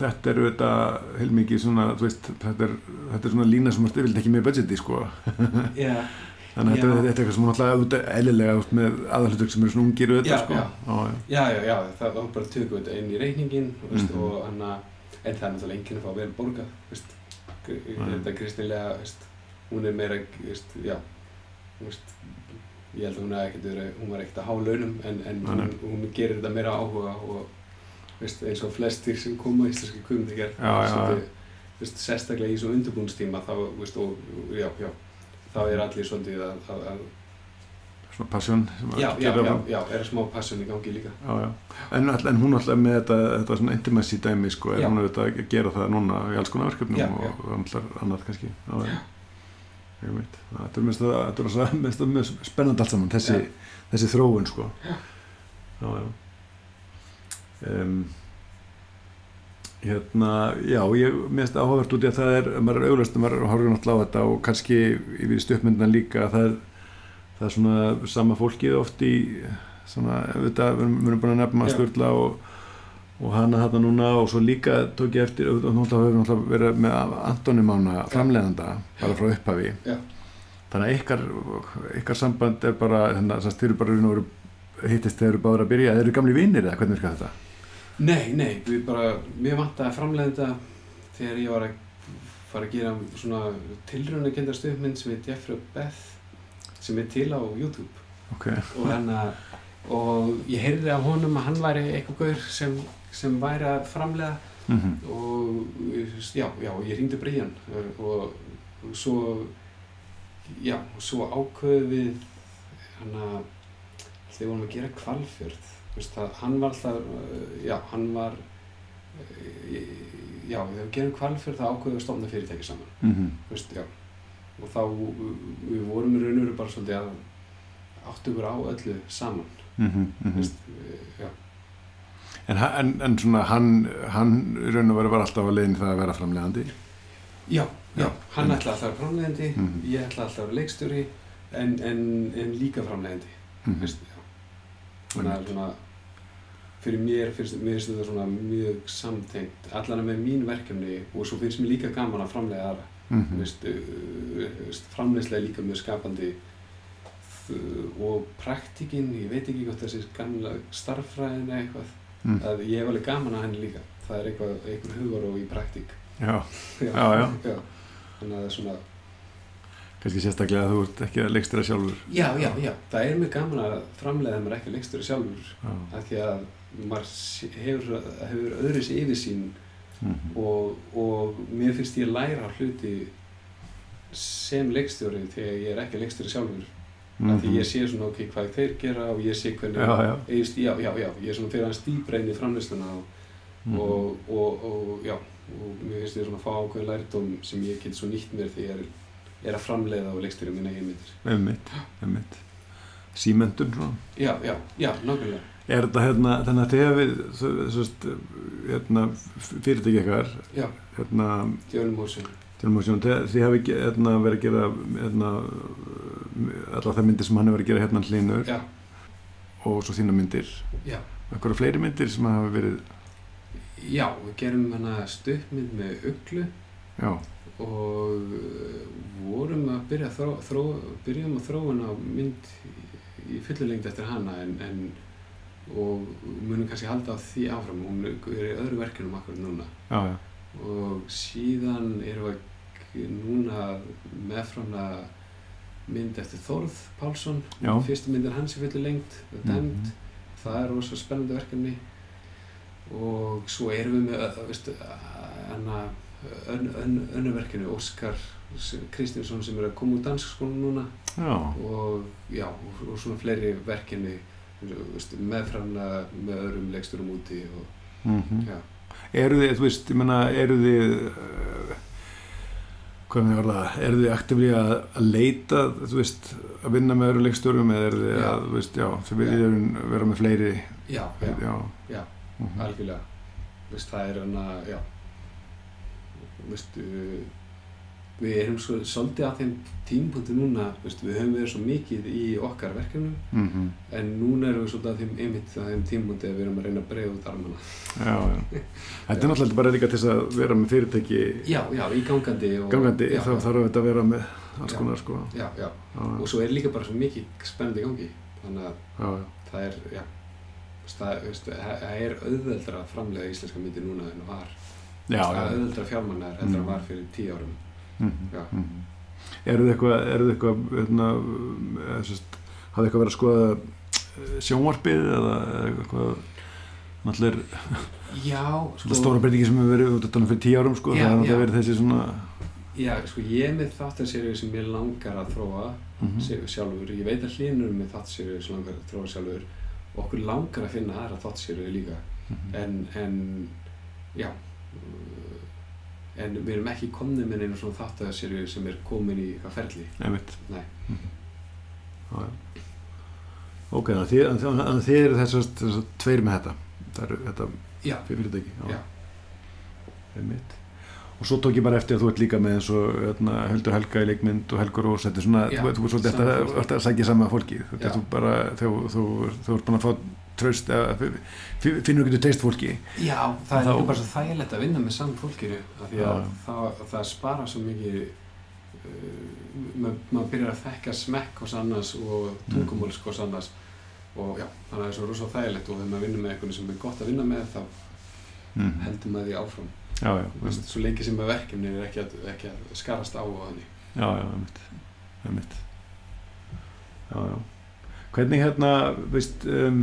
þetta er auðvitað heilmikið svona, þú veist, þetta er, þetta er svona lína sem þú vilt ekki með budgeti, sko. Já, Þannig að þetta, er- er eitthvað sem auðvitað eðlilega út með aðalhutur sem eru svona ungir Já, sko. já. já, já, já, já, það var bara tökum við þetta inn í reikningin veist, Mhm. og hann að, en það er náttúrulega enginn að fá vel borgað, veist, þetta kristilega, hún er meira, veist, já, veist, ég held að hún, hafi ekkert hún var ekkert að há launum en, en hún, hún gerir þetta meira áhuga og eins og flestir sem koma í já. veist, sérstaklega í svo undirbúnstíma þá, og, já, já, þá er allir svolítið að, að, að Svona passion að já, já, já, já, er smá passion í gangi líka. Já, já. En, en hún alltaf með þetta, þetta svona intimacy dæmi sko, er hún auðvitað að gera það núna í alls konar verkefnum og, alltaf annað kannski. Já. Ég veit. Þetta er mest að, er að mjög spennandi allt saman, þessi, þessi þróun sko. Já. Já, já. Um, hérna, já, ég mest áhugavert út í að það er, maður er auglast, maður horfir náttúrulega á þetta og kannski yfir í stöppmyndan líka að það er, það er svona sama fólkið oft í svona, auðvitað, við erum, við búin að nefna. Sturla og, og hana þarna núna og svo líka tók ég eftir, og náttúrulega höfum náttúrulega verið með Antoni Mána framleiðanda bara frá upphafi Já. þannig að ykkar, ykkar samband er bara, þannig að þeir eru bara hittist þeir eru báður að byrja, þeir eru gamli vinnir eða hvernig virkar þetta? Nei, nei, við bara, mér vantaði að framleiða þetta þegar ég var að fara að gera svona tilraunakendar stuðmynd sem heit Jeffrey og Beth sem er til á YouTube. Ok, og hann að og ég heyrði af honum að hann væri eitthvað gaur sem, sem væri að framleiða. Mm og já, já, ég hringdi Brian og, og svo já, svo ákveðu við hann að þegar við vorum að gera kvalfjörð það, hann var alltaf uh, já, hann var uh, já, við gerum kvalfjörð þá ákveðu að stofna fyrirtæki saman -hmm. veist, og þá, við vorum í raun og veru bara svolítið að áttu ykkur á öllu saman Mm -hmm. veist, já, En, en, en svona hann, hann raun og veru var alltaf að leiðin það að vera framleiðandi Já, já, hann einmitt. ætla alltaf að vera framleiðandi, Mhm. ég ætla alltaf að vera leikstjóri en, en, en líka framleiðandi, mm já. Þannig að svona, fyrir mér finnst, þetta svona mjög samtengt, allan með mín verkefni og svo finnst mér líka gaman að framleiða aðra, -hmm. veist, framleiðslega er líka mjög skapandi þ- og praktikinn, ég veit ekki hvort þessi gamla starffræðin eða eitthvað, mm. að ég hef alveg gaman að henni líka, það er eitthvað, eitthvað hugar og í praktík. Já, Já, Já, já. Þannig að það er svona, kannski sérstaklega að þú ert ekki að leikstýra sjálfur. Já, já, já, það er mjög gaman að framleiða þegar maður ekki leikstjóri sjálfur. Já, af því að maður hefur, hefur öðru sér yfirsýn mm og, og mér finnst ég læra hluti sem leikstjóri þegar ég er ekki leikstjóri sjálfur. Af því ég sé svona ok, hvað þeir gera og ég sé hvernig Mhm. Já, já. Ég, já, já, já, ég er svona fyrir inn í framleiðsluna og, Mhm. og, og, og já. Og mér finnst ég svona að fá ákveðin lærdóm sem ég get svo nýtt mér þegar ég er, er að framleiða og leikstjóri minna heimildir. Einmitt, einmitt. Símentun svona. Já, já, já, nákvæmlega. Er þetta hérna, þannig að þið hefur svo veist, hérna, fyrirtæki ykkar Já, hérna, Djölmósin Telmósjón, þið hefur hérna, verið að gera hérna, allar það myndir sem hann hefur verið að gera hérna hlinur Já, og svo þína myndir. Já. Eitthvað fleiri myndir sem hafa verið? Já, við gerum hana stuppmynd með uglu. Já, og uh, vorum að byrja að þró, þró, byrjum að þróa hana mynd í, fullulengd eftir hana en, en og munum kannski halda á því áfram. Hún er í öðru verkefnum akkur núna. Já, já, og síðan erum við núna meðframlega mynd eftir Þórð Pálsson. Já. fyrsta myndin hans í fullu lengt dæmd, Mhm. það er rosa spennandi verkefni. Og svo erum við með ö- veistu, hana, ön, ön, önnuverkinu Óskar Kristinsson sem er að koma úr dansskónu núna. Já, og já, og, og svona fleiri verkefni meðframna með öðrum leiksturum úti og mm já, eru þið, þú veist, ég menna, eru þið uh, hvað með orða, eru þið aktífli að, að leita, þú veist að vinna með öðru leikstjórum eða eru þið Já. að, þú veist, já, þið viljið vera með fleiri? Já, já, já, já, mhm. algjörlega. Vist, það er hann að, já Vist, uh, við erum svo, svolítið á þeim tímpunkti núna, Vist, við höfum verið svo mikið í okkar verkefnum Mhm. en núna erum við svolítið á þeim einmitt á þeim tímpunkti að við erum að reyna að breyða út armana. Já, já. Þetta er náttúrulega bara líka til þess að vera með fyrirtæki já, já, í gangandi og, gangandi, já, þá þarf þetta að vera með alls konar, sko. Já, já, og svo er líka bara svo mikið spennandi gangi þannig að já, já, það er, já veist, það, veist, það er auðveldra að framlega íslenska myndi núna en var það er auðveldra fjármannar heldur en Mm. var fyrir tíu árum. Já. mhm. eru þið eitthvað eru þið eitthvað hérna, hafið eitthvað verið að skoða eh, sjónvarpið eða eitthvað? Náttúrulega Svona stóra breytingi sem hefur verið út af fyrir tíu árum sko, Já, það er náttúrulega verið þessi svona já, sko ég með þáttaserju sem ég langar að þróa mm sjálfur, ég veit að hlinur er með þáttaserju sem langar að þróa sjálfur. Okkur langar að finna aðra þáttaserju líka. Mhm. en, en já en við erum ekki komnið með einu svona þáttaserju sem er komin í eitthvað ferli Einmitt. Nei. Mhm. Já, já. ok, þannig að þið, eru þessast, tveir með þetta það eru þetta já, fyrirtæki Já. Einmitt. og svo tók ég bara eftir að þú ert líka með eins og hérna, Heldur Helga í leikmynd og Helgur Rós þetta er svona, Já, þú, þú er svolítið að, að sækja sama fólki Já. þetta þú bara, þú, ert búin að fá tröst, finnur ekki teist fólki Já, það er líka bara svo þægilegt að vinna með saman Já. það, það spara svo mikið uh, maður mað byrjar að þekka smekk hos annars og tungumóls hos annars og já, þannig að það er svo rosa þægilegt og þegar maður vinnur með eitthvað sem er gott að vinna með þá mm. heldur maður því áfram já, já, Þú veist, svo lengi sem að verkefni er ekki að, ekki að skarast á og þannig Já, já, einmitt, einmitt. Já, já. Hvernig hérna, veist, um,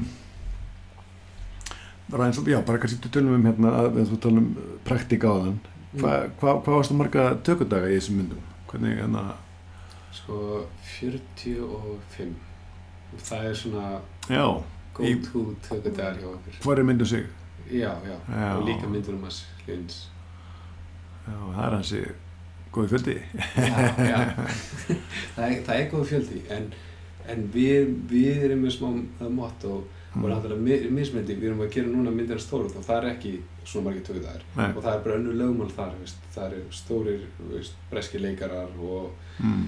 og, já, bara kannski þú tölum um hérna, að þú tölum um praktika á þann. Hva, hva, hvað varstu marga tökudaga í þessum myndum? Hvernig, hérna, Sko, 45 og það er svona já, go Í- to tökudagar hjá okkur hvað er myndum sig? Já, já, Já. og líka myndunum hans hljóns Já, það er hansi góði fjöldi. já, já. það, er, það er góð fjöldi en, en við, við erum með smá það motto og náttúrulega mi- mismyndi, við erum að gera núna myndina stóru og það er ekki svona margir Nei, og það er bara önnur lögmál þar veist. það eru stórir veist, breski leikarar og mm,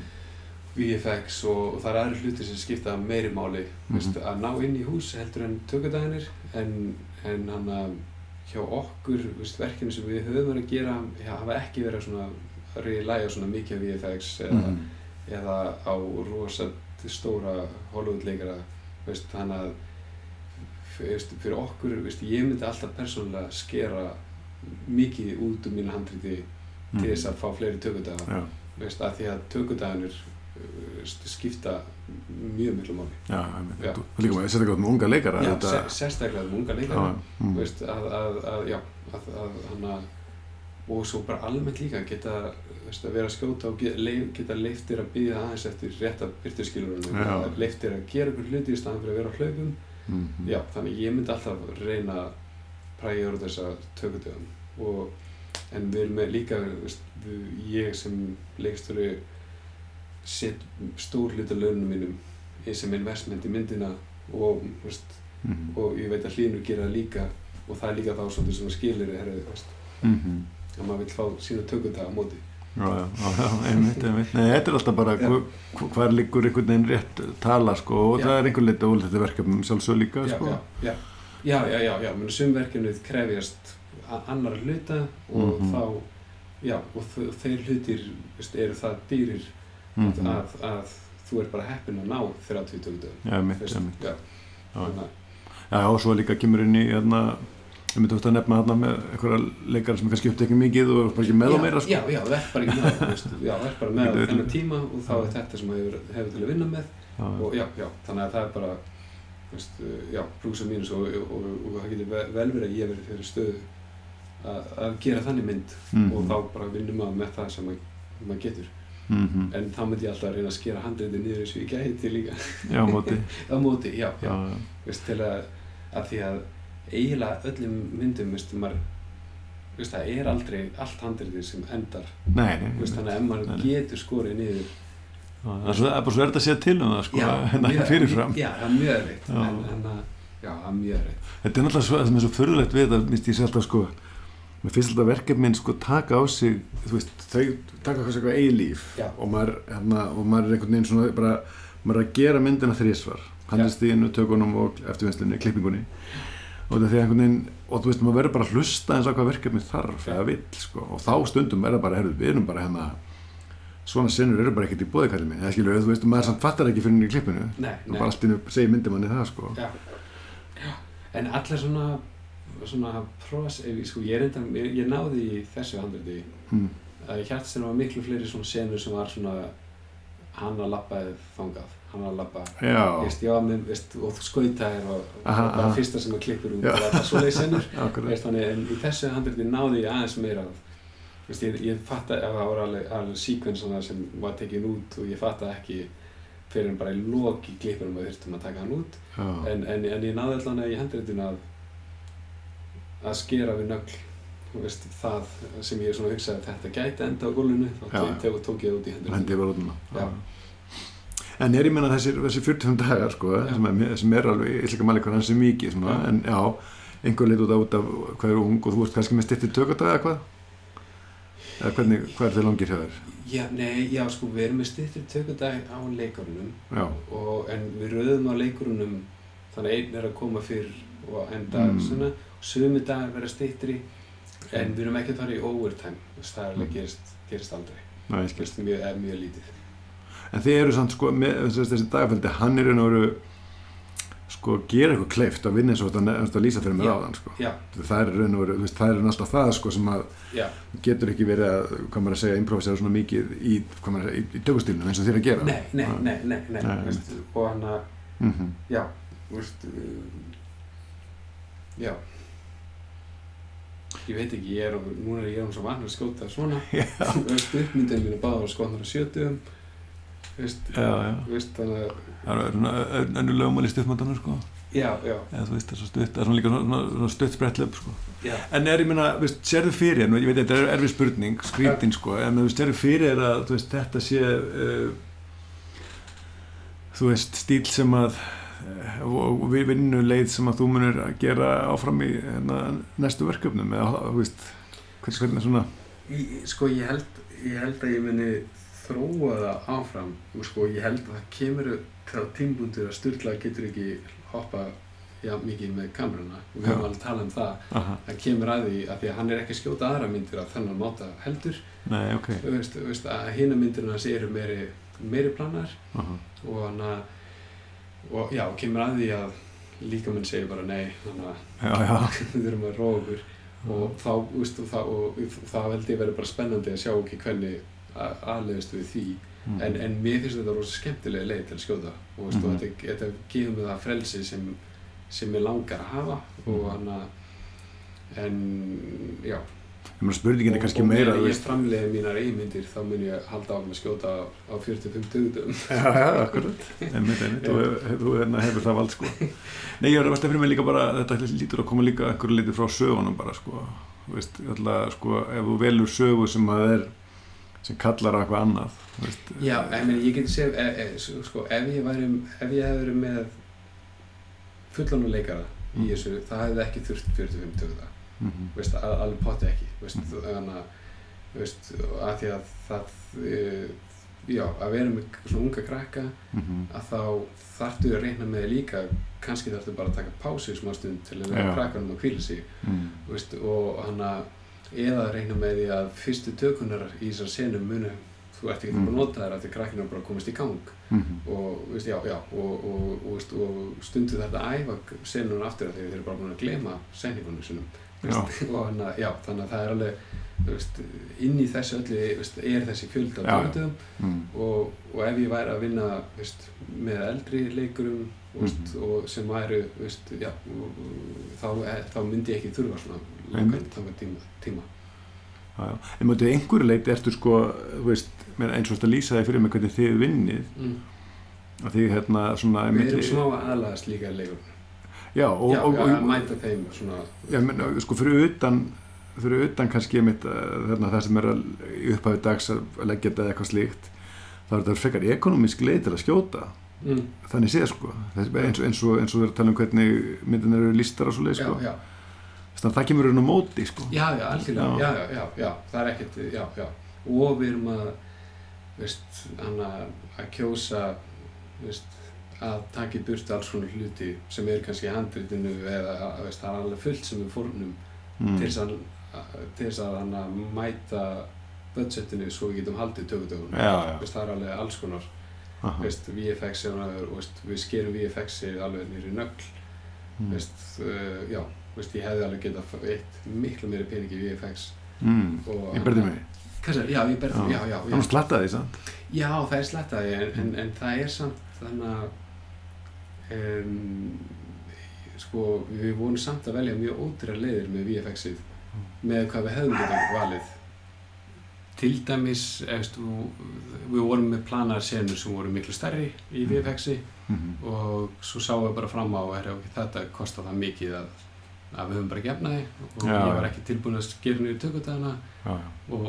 VFX og, og það eru hluti sem skipta meiri máli Mhm. veist, að ná inn í hús heldur en tökudaganir en, en hann að hjá okkur veist, verkefni sem við höfum verið að gera já, hafa ekki verið svona að reyðlæga svona mikið af VFX eða, mm, eða á rosa stóra Hollywood leikara þannig að fyrir okkur, veist, ég myndi alltaf persónulega skera mikið út um mínu handriti til þess að fá fleiri tökudaga Já, veist, að því að tökudaganir veist, skipta mjög miklu máli já. Já. Líka með, sérstaklega með unga leikara. já, þetta- sérstaklega um unga já, leikara mm, veist, að, að, að, já, að, að, hana, og svo bara almennt líka geta veist, að vera að skjóta og geta, leif, geta leiftir að býða aðeins eftir rétta byrtuskilurinn Já. leiftir að gera ykkur hluti í staðan fyrir að vera á hlaupum mm, já, þannig ég myndi alltaf reyna að prægjur þessa tökutöðum og en við erum með líka veist, ég sem leikstjóri set stór hluta launum mínum sem investment í myndina og, veist, mm, og ég veit að hlínur gera það líka og það er líka þá svolítið svona skilir mm, að maður vil fá sína tökudag á móti Já, já, já, já, einmitt, einmitt. Nei, þetta er alltaf bara Já. hva- hva- hvar liggur einhvern veginn rétt tala, sko, og Já. það er einhvern leiti ólítið verkefnum sjálfsög líka, já, sko. já, já, já, já, já, já, menn sumverkefnið krefjast annar hluta og Mhm. þá, já, og þeir hlutir eru það dýrir Mhm. að, að þú er bara heppinn að ná 30 tökutöðum Já, einmitt, einmitt. já, Já, þannig að já, og svo líka kemur inn í, hérna, ég myndi ofta að nefna hérna með einhverja leikara sem kannski upptekið mikið og er bara ekki með á meira, sko. já, já, verð bara ekki með það, veist, já, verð bara með á þennan tíma og þá er þetta sem hefur, hefur til að vinna með. Já, og já, já, þannig að það er bara veist, já, pluss og mínus og, og, og, og það getur ve- vel verið að ég verið fyrir stöðu að, að gera þannig mynd Mhm. og þá bara vinnum maður með það sem maður, maður getur. Mhm. en þá myndi ég alltaf að reyna að skera handriði niður eins og ég gæti líka. Já, á móti eiginlega öllum myndum veist, maður, veist, það er aldrei allt handriðið sem endar. Nei, nei, veist, þannig að ef maður Nei, getur skorið niður það er bara svo verið að segja til um það sko, hérna mjög- fyrirfram. já, það er mjög já, það er mjög erfitt. Þetta er náttúrulega svo, er svo förðulegt við þetta, minnst ég sé alltaf sko, mér finnst alltaf verkefnin sko taka á sig, þú veist, þau taka á sig eitthvað eigi líf. Já. og maður, hérna, og maður er einhvern veginn svona bara, maður er að gera myndina þrísvar, handlistíðinu, tökunum og eftirvinnslinni, klippingunni og því einhvern veginn, og þú veist, maður verður bara að hlusta eins á hvað verkefni þarf eða vill, sko, og þá stundum er það bara, herðu, við erum bara hérna, svona sinnur eru bara ekkert í bóðikallið minn, eða skilur, þú veist, maður samt fattar ekki fyrir henni í klippinu, nei, og nei. bara allt innu segir myndimanni það, sko. Já. Já. en allar svona svona pros, ég- sko, ég, reynda, ég, ég náði í þessu handriði Hmm. að hjartstinn var miklu fleiri svona senur sem var svona hann að labbaði þangað hann að labba. Veist, já, með, veist, og þú skautaðir og, og bara aha. fyrsta sem að klippur út og það var veist, þannig, en í þessu handriti náði ég aðeins meira. Veist, ég, ég fatta að það voru alveg, alveg síkvensana sem var tekin út og ég fatta ekki fyrir en bara í loki klippunum að þurftum að taka hann út. En, en, en ég náði allan í handritinu að að skera við nögl veist, það sem ég hugsaði að þetta gæti enda á gólfinu þá tók, ég það út í handritinu hendi yfir rótuna Já. En er ég menna þessir, þessir 45 dagar sko, sem, er, sem er alveg, ég ætla ekki að mæla hvað hans er mikið svona, Já. en já, einhver leit út af, út af hvað eru ung og þú veist kannski með styrti tökadaga eða hvað? Eða hvernig, hvað er þau langir þér? Já, nei, já, sko, við erum með styttri tökudag á leikurunum já, og, en við röðum á leikurunum þannig einn er að koma fyrr og enda Mm. svona sumi dagar vera styttri en við erum ekki að fara í overtime það Mm. gerist, gerist aldrei. Mjög, er mjög lítið en þið eru samt sko, með, þessi, þessi dagafældi hann er og veru sko, gera eitthvað kleift að vinna eins og þetta að lýsa fyrir mér Já. áðan sko. Já, það er raun og veru, það er alltaf það sko, sem að já, getur ekki verið að, hvað maður að segja, improvisera svona mikið í, að í, í tökustílnum eins og þér að gera nei, nei, Já. nei, nei, nei, Nei, veist, og hann að, Mhm. já, þú veist, um, já ég veit ekki, ég er, núna er ég um svo vann að skjóta svona, Já. þú veist, uppmyndin mín er báðar skotnar sjötugum, þú veist, Já, já. veist, þannig að, Það er svona önnu lögumæli stuttmöndanar sko. Já, já, eða þú veist það er svo stutt, það er svona líka svona, svona stutt sprettlöp sko. Já, en er ég meina, veist, sérðu fyrir en ég veit þetta er erfið spurning, skrítin sko en þú sérðu fyrir að veist, þetta sé uh, þú veist, stíl sem að og við vinnu leið sem að þú munir að gera áfram í hérna, næstu verkefnum eða þú veist, hvernig svona Sko ég held, ég held að ég muni þróa það áfram. Og sko ég held að það kemur til tímbúndur að Sturla getur ekki hoppa já, mikið með kameruna. Og við höfum alveg talað um það. Aha, það kemur að því að því að hann er ekki að skjóta aðra myndir að þennan máta heldur. Nei, ok. Þú veist, veist að hina myndirna hans eru meiri, meiri planar. Aha, og hann að og já, kemur að því að líkamenn segir bara nei þannig að við þurfum að róa okkur. Og þá, veist, og það, og það held ég verið bara spennandi að sjá ekki hvernig að- aðleiðist við því. Mm. en, en mér finnst þetta rosa skemmtilega leið til að skjóta. Og, veist, Mhm. og þetta, þetta gefur mig það frelsi sem, sem ég langar að hafa. Og Mhm. hann að en já. Spurningin er og, kannski og meira, meira þú ég framleiði mínar eigmyndir þá mun ég halda áfram að skjóta á, á 45 dögum Já, já, akkurat, einmitt, einmitt. Og þú hérna, hefur það vald sko. Nei, ég var að velta fyrir mig líka bara þetta lítur að koma líka einhverju liti frá sögunum bara sko, veist, alltaf sko ef þú velur sögu sem að er sem kallar á eitthvað annað veist, Já, ég, meni, ég geti segið, e, e, sko, ef ég væri, ef ég hef verið með fullan og leikara í Mm. þessu, það hefði ekki þurft 45 tökuða, mhm, veist, al, alveg potti ekki, veist, Mm. þannig að, veist, að því að það, e, já, að vera með svona unga krakka, mhm, að þá þarftu að reyna með líka, kannski þarftu bara að taka pásu í smá stund til að vera krakkanum að hvíla sig, veist, og hann að, eða reyna með því að fyrstu tökunar í þessar senum munu, þú ert ekki Mm. mm. að nota þær að því krakkinu bara komast í gang mhm, og, veist, já, já, og, og, og, veist, og stundu þetta að æfa senuna aftur af því að þeir eru bara búin að glema senningunum sinum hana, já, þannig að það er alveg veist, inn í þessu öllu veist, er þessi fjölda Já, já. tökutum mhm, og, og ef ég væri að vinna veist, með eldri leikurum veist, Mhm. og sem og, þá, eh, þá myndi ég ekki þurfa svona langan tíma, tíma. Já, já. En mútið einhverju leiti ertu sko, þú veist, eins og þetta lýsa þig fyrir mig hvernig þið vinnið Mm. og þið hérna svona við erum smá aðlaðast líka leikur Já, og, já, og, já, og, að mæta þeim svona, Já, menn, sko, fyrir utan fyrir utan kannski einmitt uh, þarna, það sem er að, í upphafi dags að leggja þetta eða eitthvað slíkt þá er þetta frekar ekonomísk leið til að skjóta mm. þannig séð sko eins, og- eins, og, eins og við erum að tala um hvernig myndin eru listar og svo leið já, sko já, þannig að það kemur raun á móti sko já, já, algjörlega Já. já. Já, já, það er ekkert já, já. og við erum að veist, hana, að kjósa veist, að taka í burtu alls svona hluti sem er kannski í handritinu eða veist, það er alveg fullt sem við fórnum mm. til þess að, að hana, mæta budgetinu svo við getum haldið tökutökunum það er alveg alls konar aha, veist, VFX er alveg, veist, við skerum VFX-i alveg nýri nögl mm. uh, já, veist, ég hefði alveg getað eitt miklu meiri pening í VFX mm. og Ég berði mig sér, já, ég berði Já. mig, já, já, já. Þannig slattaði því sant? Já, það er slettaði, en, en, en það er samt þannig að um, sko, við vorum samt að velja mjög ódýra leiðir með VFX-ið með hvað við hefðum getað valið til dæmis efst, við vorum með planar senur sem voru miklu stærri í VFX-i Mm. og svo sáum við bara fram á er, okay, þetta kostar það mikið að, að við höfum bara gefnaði og Já, ég var ekki tilbúin að skera niður tökutæðana og,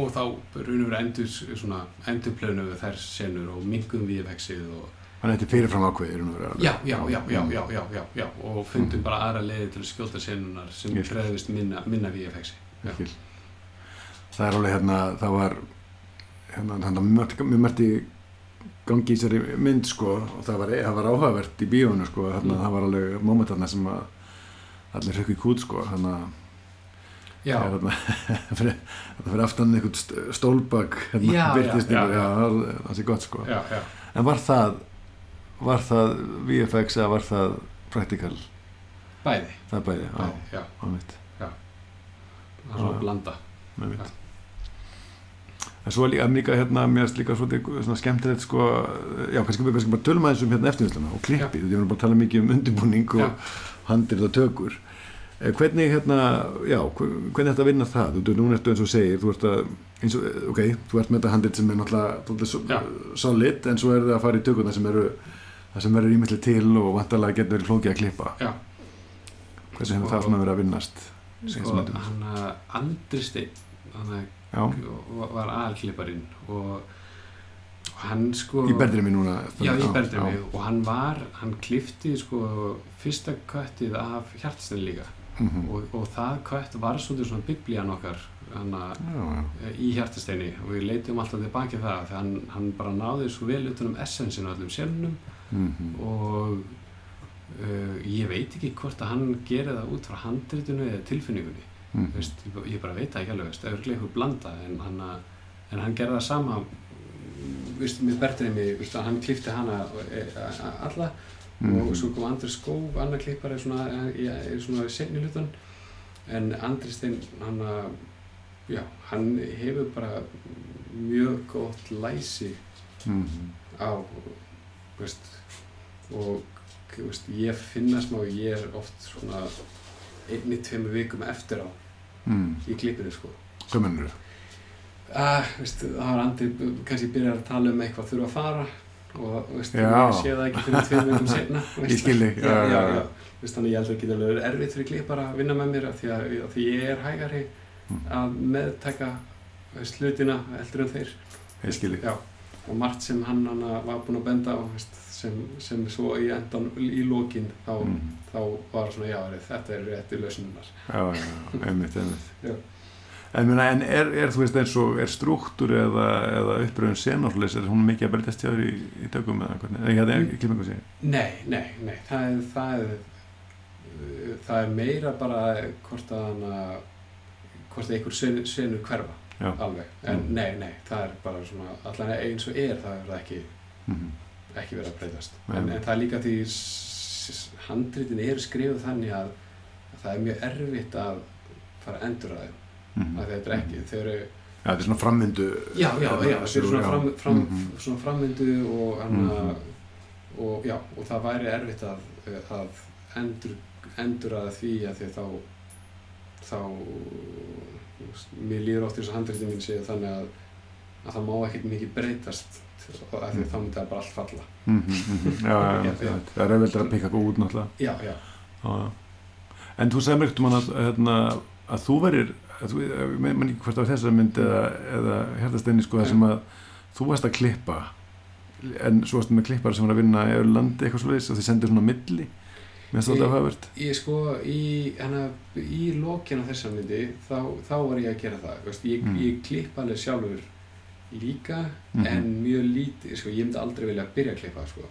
og þá raun og verið endur, svona, endurplönu við þær senur og mingum VFX-ið og Þannig að þetta er fyrirfram ákveðið raun og alveg. já, já, já, Mm. já, já, já, já og fundum bara aðra leiði til að skjóta senunar sem krefðist minna, minna Já. Skil. Það er alveg hérna, það var hérna, að mjög, mært í gangi í þessari mynd sko og það var, var áhugavert í bíónu sko þarna, Mm. það var alveg mómentarna sem að allir hrökk í kút sko þannig að það fyrir, fyrir aftan einhvern st- stólbak Já, já, birtist já, ykkur, já. það, sé gott sko. Já, já. En var það var það VFX eða var það practical, Bæði, það bæði, já, bæði, já, á mitt það er svona að blanda. Með mitt en svo líka, líka hérna, mér erst líka svona skemmtilegt sko, já, kannski kannski bara tölum aðeins um hérna eftirvisluna og klippið, við erum bara að tala mikið um undirbúning og Já. Handrið og tökur. Eh, hvernig hérna, já, hv- hvernig þetta vinna það, þú, núna ertu eins og segir þú ert að, eins og, ok, þú ert með þetta handrið sem er náttúrulega solid, en svo er það að fara í tökurna sem eru það sem verður ímyndlega til og vantarlega getur verið flókið að klippa. Já. hversu hefur það svona verið að vinnast Sko, hann að Andri Steinn hann að var aðalklipparinn og og hann sko í berðinu mér núna Já, ég berði já. mig og hann var, hann klifti sko fyrsta köttið af hjartastinni líka Mhm. og, og það kött var svolítið svona biblían okkar hana, já, já. í hjartasteini og við leitum alltaf tilbaki það þegar hann, hann bara náði svo vel utan um essensinu á öllum senunum Mhm. og uh, ég veit ekki hvort að hann gerir það út frá handritinu eða tilfinningunni Mhm. veist, ég, bara veit það ekki alveg veist, örglega ykkur blanda en hann, en hann gerði það sama veist, með Bertrimi veist, að hann klifti hana e, a- alla Mhm. og svo kom Andri Skóf annar klippari svona, í, í svona senni hlutan en Andri Steinn hann, að- já, hann hefur bara mjög gott læsi Mhm. á veist, og ég finna smá ég er oft svona einni, tveimur vikum eftir á Mhm. í klippinu sko hvað mennur þú? Ah, veist, það var Andri kannski byrjar að tala um eitthvað þurfa að fara og veist, ég sé það ekki fyrir tveim vikum setna Ég skil þig, já, já, já, já. já. Veist, þannig ég held að það alveg verið erfitt fyrir klippara að vinna með mér af því að, af því ég er hægari Mhm. að meðtaka veist, hlutina eldur en þeir ég skil þig Já, og margt sem hann, var búinn að benda á veist, sem, sem svo í endan í lokin þá, Mhm. þá var svona já, þetta er rétti lausnunar já, já, já, einmitt, einmitt Já. En, en er, er, þú veist, eins og er struktúr eða, eða uppröðun senárflis er hún mikið að breytast hjá þér í, í tökum eða Mm. ekki klippingu sig Nei, nei, nei, það er það er, uh, það er meira bara hvort að hann að hvort að einhver senur, senur hverfa Já. alveg, en Mm. nei, nei, það er bara svona allan eins og er, það er það ekki Mhm. ekki verið að breytast en, en það er líka því handritin eru skrifuð þannig að, að það er mjög erfitt að fara að endur að þeim Mhm. að þetta er ekki, þau eru Já, þetta er svona frammyndu já, já, já, þau eru svona, fram, fram, Mhm. svona frammyndu og, hana, Mhm. og já, og það væri erfitt að, að endur, endur að því að því að þá þá mér líður oft eins og handritin mín séu þannig að, að það má ekkert mikið breytast af því þá myndi það bara allt falla mm -hmm, já, já, já, Já, já. það er auðvitað að pikka út náttúrulega já, já, já. en þú sagði mér ekkert um að, hérna, að þú verir menn ekki hvort á þessar mynd eða, eða hérðasteinni sko það sem að þú varst að klippa en svo varstu með klippar sem var að vinna í öðru landi eitthvað svoleiðis og þið sendir svona milli mér finnst það alltaf hafvert ég sko í, hana, í lokina þessar myndi þá, þá var ég að gera það veist, ég, Mm. ég klipp alveg sjálfur líka Mhm. en mjög lítið, sko, ég myndi aldrei vilja byrja að klippa sko.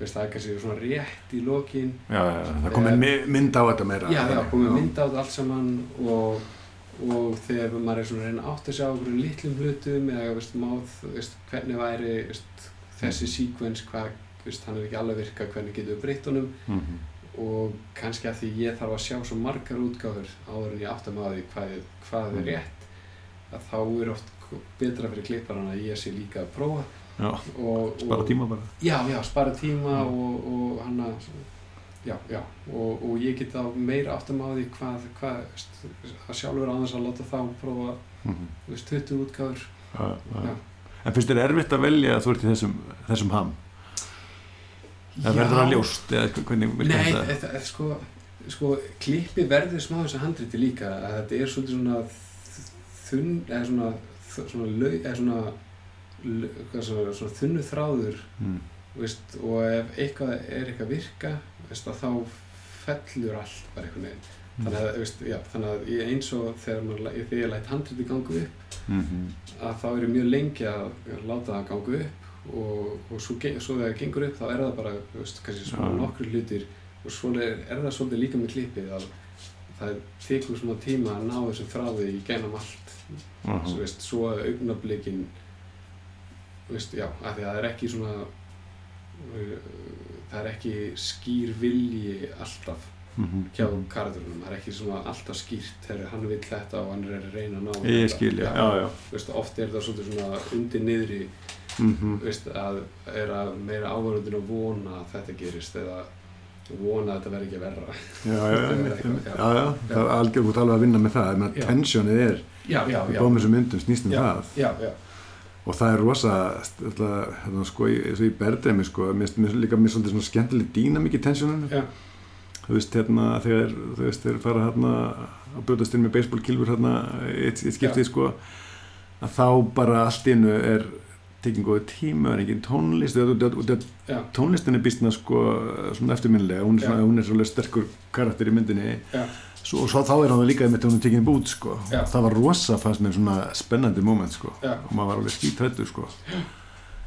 Veist, það er kannski svona rétt í lokin já, já, það komið mi- mynd á þetta meira já, já, komið mynd á þetta allt saman og, og þegar maður er svona að reyna að átta sig á okkur litlum hlutum eða veist, máð, veist, hvernig væri veist, þessi sequence hvað, veist, hann er ekki alveg að virka hvernig getur við breytt honum Mhm. og kannski að því ég þarf að sjá svo margar útgáfur áður en ég átta mig á því hvað, er- hvað er Mm. rétt að þá er oft betra fyrir klipparan að ég sé líka að prófa já, og, spara og, tíma bara já, já, spara tíma Mm. og, og hann að já, já, og, og ég get þá meira að maður því hvað, hvað að sjálfur þess að láta þá prófa Mhm. þú veist, 20 útgáfur já, já. já, en finnst þér erfitt að velja að þú ert í þessum, þessum ham það verður að ljóst eða hvernig virkar Nei, þetta? þetta er sko, sko klippi verður smá þess að handriti líka að þetta er svolítið svona þunn, eða svona, svona, lau, eða svona, svona, svona þunnu þráður Mm. veist, og ef eitthvað er eitthvað að virka veist, þá fellur allt bara einhvern veginn þannig að, veist, já, þannig að ég- eins og þegar, maður, þegar ég læt handriti ganga upp Mhm. að þá er ég mjög lengi að láta það ganga upp og, og svo, svo þegar það gengur upp þá er það bara, veist, svona Já. nokkur hlutir og svona er, er það svolítið líka með klippið að það tekur svona tíma að ná þessum þráði í gænum allt Aha. svo, veist, svo að augnablikin veist, já, að það er ekki svona uh, það er ekki skýr vilji alltaf Mhm. hjá karakterunum, það er ekki svona alltaf skýrt þegar hann vil þetta og hann er að reyna að ná ég þetta. skil, já, já, já. Veist, oft er það svona undir niðri Mhm. veist, að er að meira áhverjandinn að vona að þetta gerist eða vona að þetta verði ekki verra já, já, já, já, það er algjör út alveg að vinna með það, Já. tensjónið er já, já, já, báðum þessum myndum snýst um Já. það já, já, og það er rosa hérna, sko, eins og í Berdemi sko, mér finnst líka mér svolítið svona skemmtileg dýnamík í tensjónunum Já. þú veist, hérna, þegar þú veist, þeir fara hérna að bjótast inn með baseballkilfur hérna eitt, eitt skiptið, sko að þá bara allt innu er tekin góði tíma, er engin tónlist og þetta- tónlistin er býstna sko svona eftirminnilega, hún er, svona, Já. hún er svolítið sterkur karakter í myndinni og svo, þá er hann líka með hún er tekin bút sko, Já. það var rosa fannst mér svona spennandi moment sko. Já, og maður var alveg skítrættur sko.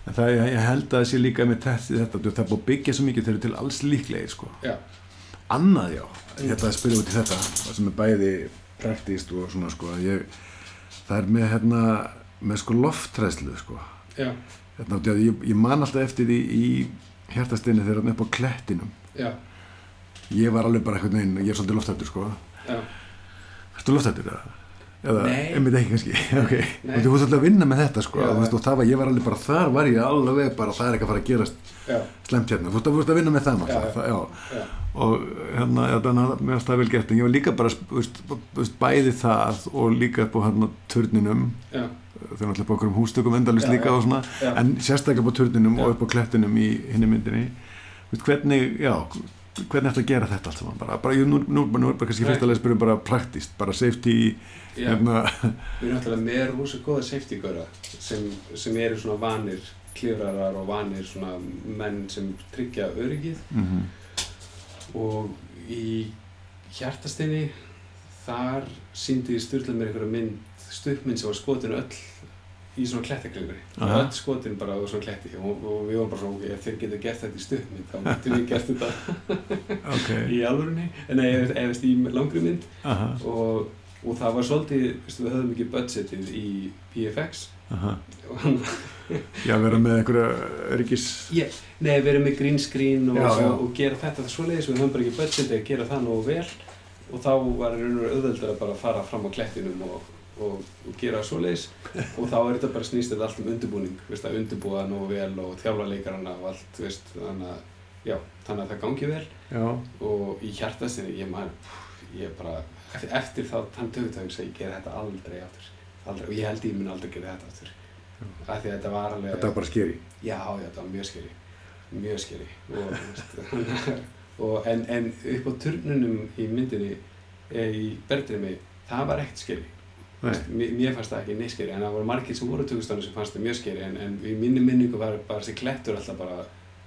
En það, ég, ég held að það sé líka með þetta, þetta það er búið að byggja svo mikið þeir eru til alls líklegir sko. Já, annað já, ég ætla að spyrja út í þetta það sem er bæði praktíst og svona sko ég, það er með hérna með sko lofttræslu sko. Hérna, í ég, ég man alltaf eftir því í hjartastinni þegar hann upp á klettinum ég var alveg bara eitthvað neginn, ég er svolítið loftættur sko. Já, Ertu loftættur eða? Eða, einmitt ekki kannski, ok. Nei. og þú fórst alltaf að vinna með þetta sko. Já. veist, og það var, ég var alveg bara, þar var ég alveg bara, það er ekki að fara að gerast já, slemt hérna, þú fórst að, vinna með það, já, og hérna, þannig að mér finnst það vel gert. En ég var líka bara, þú veist, þú veist, bæði það og líka upp á hérna turninum já, náttúrulega upp á okkur um hústökum endalist líka og svona, en sérstaklega upp á turninum Já. og upp á klettinum í hinni myndinni. Þú veist, hvernig, já hvernig ertu að gera þetta allt saman? Bara, bara, ég- nú, nú, nú er bara kannski fyrst að leið spyrjum bara praktíst, bara safety hérna, Við erum náttúrulega með rosa góða safety góra sem, sem eru svona vanir klifrarar og vanir svona menn sem tryggja öryggið. Mm og í hjartastinni þar síndi Sturla mér einhverja mynd stuppmynd sem var skotin öll í svona klettaklifri Aha. öll skotin bara á svona kletti og, og við varum bara svona, ok, ef þeir geta gert þetta í stuppmynd þá getum við gert þetta. Ok. Í alvörunni, nei, ef, ef, ef í langri mynd. Og, og það var svolítið, við höfðum ekki budgetið í PFX já, vera með einhverja öryggis yeah, nei, erum með green screen og, Já, já. og, gera þetta svoleiðis, við höfum bara ekki budgetið að gera það nógu vel. Og þá var veru auðveldar að bara fara fram á klettinum og, og, og gera það svoleiðis. Og þá er þetta bara snýst þetta allt um undirbúning, veist, að undirbúa það nógu vel og þjálfa leikarana og allt, veist, þannig að, já, þannig að það gangi vel. Já, og í hjartastinni, ég maður, ég bara eftir, þá þann tökutöng sem ég ger þetta aldrei aftur. Aldrei, og ég held ég mun aldrei gera þetta aftur. Af því að þetta var alveg þetta var bara skeri já, já, þetta var mjög skeri mjög skeri og, veist, og en, en upp á turnunum í myndinni e, í Bergdreimi, það var ekkert skeri. Veist, mér, fannst það ekki neitt skeri en það voru margir sem voru tökustónu sem fannst það mjög skeri en, en í minni minningu var bara þessi klettur alltaf bara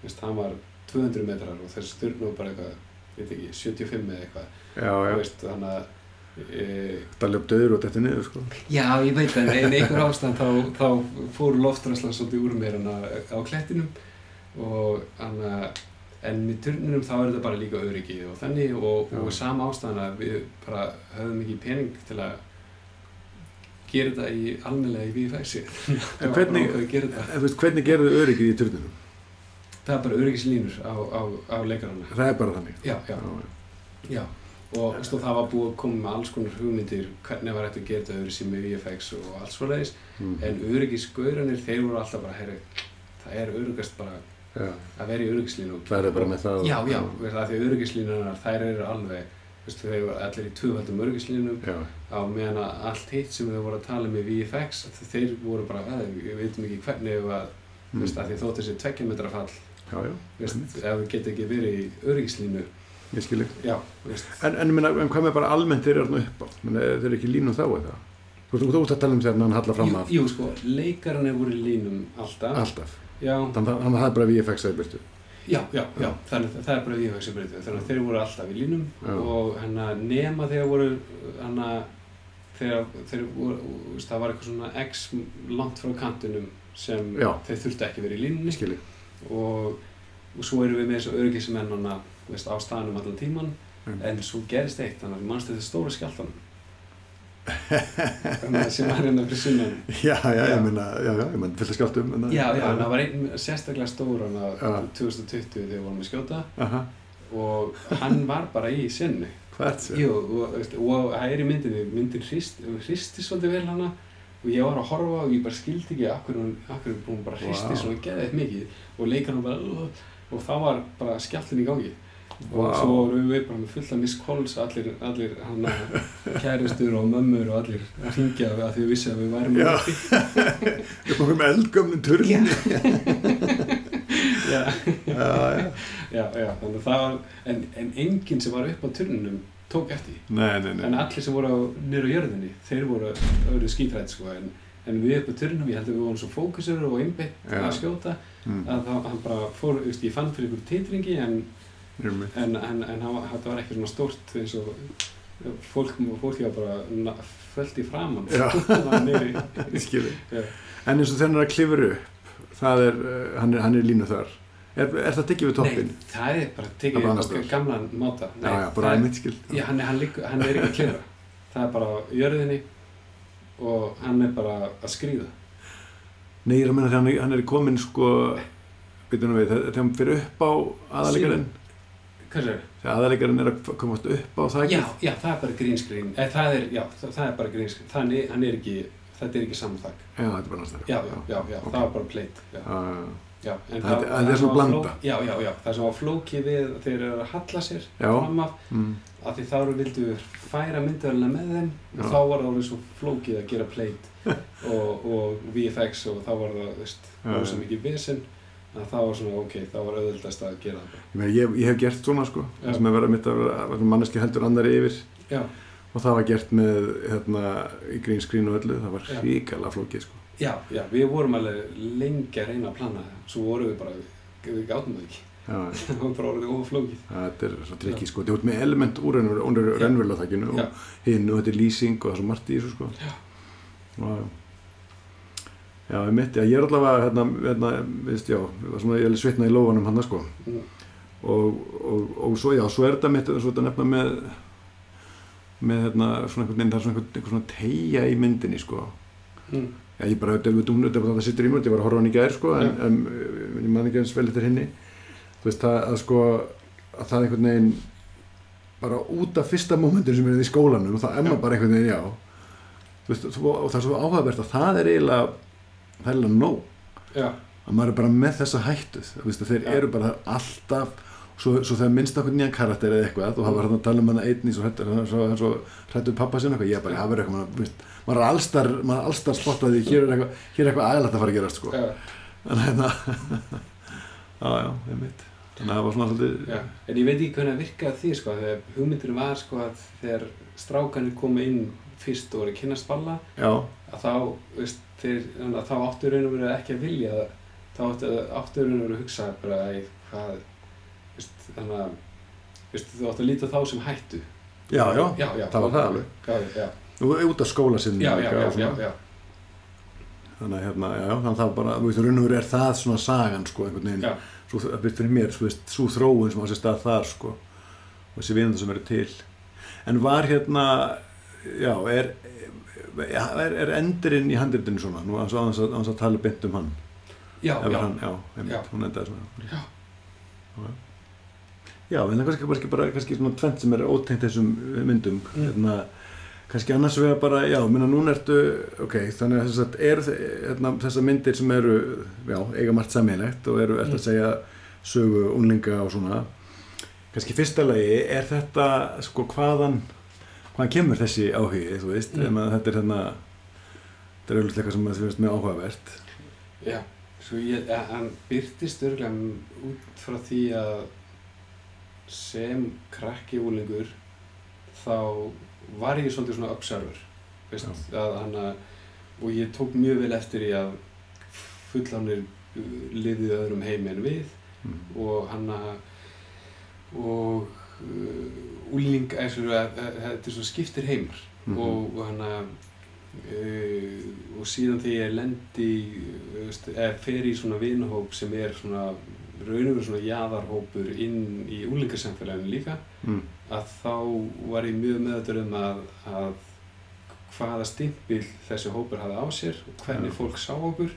veist, hann var 200 metrar og þessi turn var bara eitthvað veit ekki, 75 eða eitthvað. Þú veist, þannig að það löp döður og þetta niður sko. Já, ég veit það, en einhver ástand þá, þá fór loftræslan svolítið úr mér hana á klettinum og hana, en með turninum þá er þetta bara líka öryggi og þannig og, og sama ástæðan að við bara höfum ekki pening til að gera þetta í almennlega í VFX-i. En hvernig- þetta. hvernig gerðu öryggið í turnunum? Það er bara öryggislínur á, á, á leikarana. það er bara þannig Já, já, já. Og veist, og það var búið að koma með alls konar hugmyndir hvernig var hægt að gera þetta öðru með VFX og allt svoleiðis Mm. en öryggisgauranir, þeir voru alltaf bara herri, það er öryggast bara já, að vera í öryggislínu það er bara með það já, já, því öryggislínunar þær eru alveg, veist, þeir eru allir í tvöfaldum öryggislínum já, á meðan að allt hitt sem þau voru að tala um í VFX þeir voru bara, að, við veitum ekki hvernig ef að, Mm. veist, að því þótt þessi tveggjametra fall, já, já, veist, ef við getum ekki verið í öryggislínu, ég skil ekki en, en, minna, en hvað með bara almennt þeir eru upp á? Þeir eru ekki línum þá eða þú veist, að tala um þegar hann hallar fram jú, af. jú, sko, leikararnir voru í línum alltaf, alltaf, já, þannig að það er bara VFX að byrtu Já, já, já, þannig að það er bara VFX í breytið, þannig að þeir voru alltaf í línum Já. og hérna nema þegar voru, hérna, þegar þeir voru, það var eitthvað svona x langt frá kantinum sem Já. þeir þurftu ekki verið í línunni skil ég og, og svo erum við með þessu örgismennana, veist, á staðnum allan tíman Mm. en svo gerist eitt, þannig að mannstu þetta stóra skjáltanum að sem var hérna fyrir sunnan. Já, já, ég minna, já, já, ég minna fullt að skjálta um Já, já, en það var einn sérstaklega stór hann að 2020 þegar við vorum að skjóta. Aha, og hann var bara í sinni. Hvað ert það? Jú, og, veist, og það er í myndinni myndin hrist, hristi svolítið vel hana. Og ég var að horfa og ég bara skildi ekki hún, akkur hún bara hristi Vá. svona geðið mikið. Og leikar hann bara og þá var bara skjáltin í gangi og Vá. svo vorum við bara með fulla miss calls allir, allir hann kærustur og mömmur og allir að ringja að því við vissi að við værum Já. á með eldgömnum turni Já. já, Já. já, já, já, þannig að það var en, en enginn sem var upp á turninum tók eftir nei, nei, nei en allir sem voru niður á jörðinni þeir voru öðru skítrætt sko en, en við upp á turninum, ég held að við vorum svo fókusur og einbeitt Já. að skjóta mm. að það, hann bara fór, ég fann fyrir ykkur titringi en. En, en, en þetta var ekki svona stórt eins og fólk, fólk var bara föllt í framann en eins og er að klifur upp það er, uh, hann er, hann er línu þar. Er, er það tekið við toppin? Nei, það er bara annars staðar. gamlan máta. Nei, já, já, bara það, einmitt skil. Hann, hann, er ekki að klifra. Það er bara á jörðinni og hann er bara að skrýða nei, ég er að menna þegar hann er, komin sko byrjum við, þegar hann fyrir upp á aðalegarinn aðalegarinn er að komast upp á þakið? Já, já, það er bara green screen eh, það er, já, það, það er bara það er, hann er ekki, þetta er ekki saman þakk já, þetta er bara næsta já, já, já, já, ok. það var bara plate já, já, já, en Það- það er sem svona blanda. já, já, já, það sem var flókið við þeir eru að halla sér fram af mm, að því þá eru vildu færa myndavælina með þeim og þá var það orðið svo flókið að gera plate og, og VFX og þá var það, veist, já. svo mikið vesen að það var svona, ok, það var auðvöldast að gera það ég, ég, ég hef gert svona sko. Já. það sem er verið mitt að vera manneski heldur annari yfir. Já, og það var gert með hérna, í green screen og öllu. Það var Já. hrikalega flókið sko. Já, já, við vorum alveg lengi að reyna að plana það, svo vorum við bara, við gátum það ekki, já, það var bara orðið oflókið. þetta er svo trikki sko, þetta er með element úr raunverulega þakkinu Já. og hinn og þetta er lýsing og það er svo margt í þessu sko. Já. og, já, ég mitt, ég er allavega hérna, hérna, veist, já, svona, ég er svitna í lófanum hann sko Mm. og, og, og svo, já, svo er þetta mitt svo þetta nefna með með hérna, svona einhvern veginn, það er svona einhvern, einhvern svona tegja í myndinni sko Mm. Já, ég bara, þetta er þetta það sittur í mér, ég var að horfa hann í gær sko, en, en ég man ekki eins vel eftir henni þú veist, það að sko að það er einhvern veginn bara út af fyrsta mómentur sem er í skólanum og það Já. bara einhvern veginn, já þú veist, og það er svo áhugavert að það er eiginlega það er eiginlega nóg. Já, að maður er bara með þessa hættu þeir Já. eru bara alltaf svo, svo þegar minnst okkur nýjan karakter eða eitthvað og það var hann að tala um hann einn í svo hrættur pappa sinna eitthvað ég bara, það verður eitthvað maður, er allstar maður er allstar spottaði, hér er eitthvað hér er eitthvað aðlægt að fara að gerast sko. En hérna já, já, einmitt. Þannig að það var svona svolítið já. En ég veit ekki hvernig það virkaði því sko, þegar hugmyndinu var sko að þegar strákanir komu inn fyrst og voru kynast balla já, að þá, veist, þeir, þá áttu raun og verið ekki að vilja það. þá áttu, áttu raun og verið að hugsa bara æ, hvað veist, þannig að veist, þú áttu að líta þá sem hættu. Já, já, já, já, það var það alveg. Já, og út af skóla sinni já, já, já, þannig að hérna, já, þannig að það bara, þú veist, raun og veru er það svona sagan, sko, einhvern veginn. Svo, fyrir mér, svo veist, svo þróun sem á sér stað þar, sko og þessi vinandi sem eru til. En var hérna, já, er er, er endurinn í handritinu svona, nú að, aðeins að, að tala beint um hann, já, ef já, hann, já, einmitt, Já. hún endaði svona Já. Já. Já, en það er kannski, kannski bara kannski svona tvent sem er ótengt þessum myndum Mm. hérna, kannski annars vegar bara, já, minna núna ertu ok, þannig að þess að eru hérna, þessar myndir sem eru, já, eiga margt sammeilegt og eru, ertu Mm. að segja sögu unlinga og svona kannski fyrsta lagi, er þetta sko hvaðan hvaðan kemur þessi áhugi, þú veist Mm. þetta er hérna þetta er auðvitað eitthvað sem þú veist mjög áhugavert já. Svo ég, hann byrtist örgulega út frá því að sem krakki úlingur þá var ég svolítið svona observer veist, að hann að og ég tók mjög vel eftir í að fullanir liðið öðrum heimi en við mm. og hann að og svona að að- þetta er svona skiptir heimar Mhm. og, og hann að uh, og síðan þegar ég lendi veist, eða fer í svona vinahóp sem er svona raun og veru svona jaðarhópur inn í úlingarsamfélaginu líka Mm. að þá var ég mjög meðatur um að, að hvaða stimpil þessi hópur hafði á sér og hvernig Já. fólk sá okkur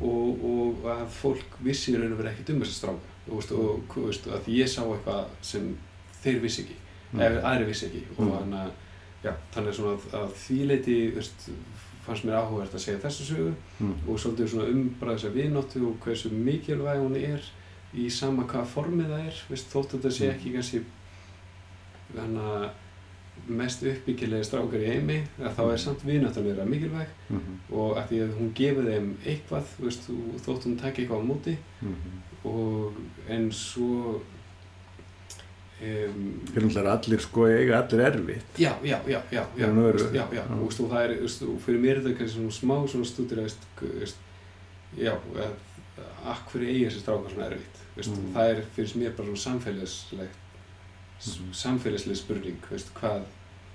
og, og að fólk vissi raun og verið ekkert um þessa stráka og, og veist, að ég sá eitthvað sem þeir vissi ekki Mm. ef aðri vissi ekki og Mm. hann að já, þannig svona að, að því leiti fannst mér áhugavert að segja þessu sögu Mm. og svolítið svona umbræða þessa vináttu og hversu mikilvæg hún er í sama hvaða formið það er veist, þótt að þetta sé Mm. ekki kannski að mest uppbyggilegi strákar í heimi að þá er samt vináttan þeirra mikilvæg Mhm. og að því að hún gefur þeim eitthvað veist, þótt hún takki eitthvað á móti Mhm. og en svo Fyrir náttúrulega allir sko eiga allir erfitt já, já, já, já, já, já, já, og, það er, og fyrir mér er þetta kannski svona smá svona stúdur já, að akk fyrir eigi þessi strákar svona erfitt veist, Mm. það er fyrir mér bara svona samfélagslegt Mhm. samfélagsleg spurning veist, hvað,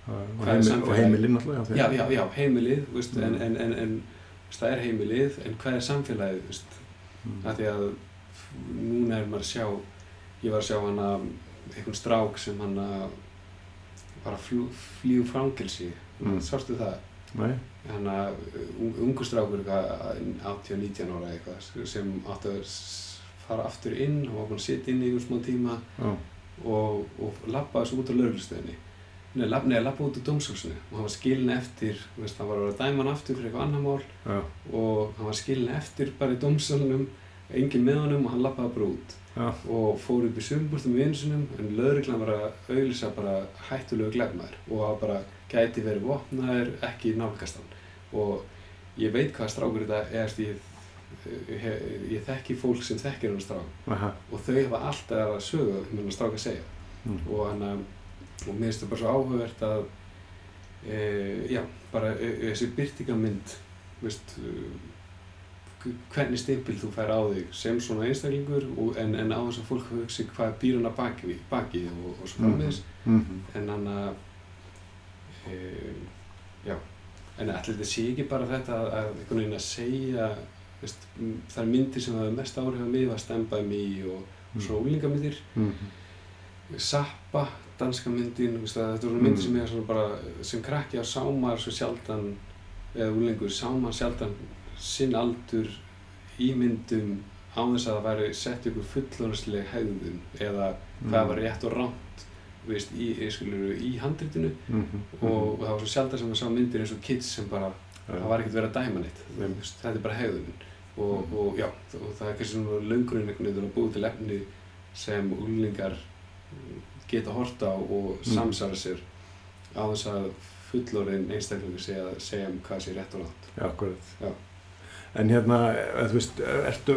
Hvað er heimil, samfélagið? og heimilinn náttúrulega já, já, já, heimilið veist, en, Mm. en, en, en veist, það er heimilið, en hvað er samfélagið veist, Mm. að því að núna er maður að sjá ég var að sjá hana einhvern strák sem hann var að fljú, flýju fangelsi. Mm. sástu það? Nei, hann að ungu strákur eitthvað 18-19 ára eitthvað sem átti að fara aftur inn og var búinn að sitja inn í einhvern smá tíma já, og, og labbaði svo út á lauruglustöðinni Nei, lab, nei, labbaði út á dómsólsinu og hann var skilin eftir, veist, hann var að vera að dæma hann aftur fyrir eitthvað annar mál já, og hann var skilin eftir bara í dómsólunum engin með honum og hann labbaði bara út. Já, og fór upp í sumbúrstum við vinsunum en lauruglan var að auðlýsa bara hættulegu glæfmaður og að bara gæti verið vopnaður, ekki nálgast hann. Og ég veit hvað strákur þetta er ég, ég, ég þekki fólk sem þekkir hann strák. Aha, og þau hafa alltaf að sögu um hann strák að segja. Mm. og hann að og mér finnst það bara svo áhugavert að e, já, bara e, e, þessi byrtingamynd veist hvernig stimpil þú fær á þig sem svona einstaklingur og, en, en á þess að fólk hugsi hvað býr hann að baki, baki og, og svo frammiðis Mhm. en hann að e, já en allir þetta sé ekki bara þetta að, að einhvern veginn að segja veist, þær myndir sem hafa mest áhrif á mig var Stembaði mig og, og svo úlingamyndir Mhm. Sappa, danska myndin veist, að þetta voru Mm. myndir sem ég svona bara sem krakki á sámar svo sjaldan eða úlingur sámar sjaldan sinn aldur í myndum á þess að það væri sett ykkur fullónusleg hegðun eða hvað var rétt og rámt veist, í, í, skilur, í handritinu Mhm. og, það var svo sjaldan sem að sá myndir eins og kids sem bara, það var ekkert verið að dæma neitt veist, þetta er bara hegðunin og, Mhm. og já, og það er kannski svona löngurinn einhvern veginn að búið til efni sem úlingar geta horta á og Mm. samsara sér á þess að fullorðin einstaklingur segja, segja um hvað sé rétt og rátt Já, akkurat. Já. En hérna, eh, þú veist, ertu,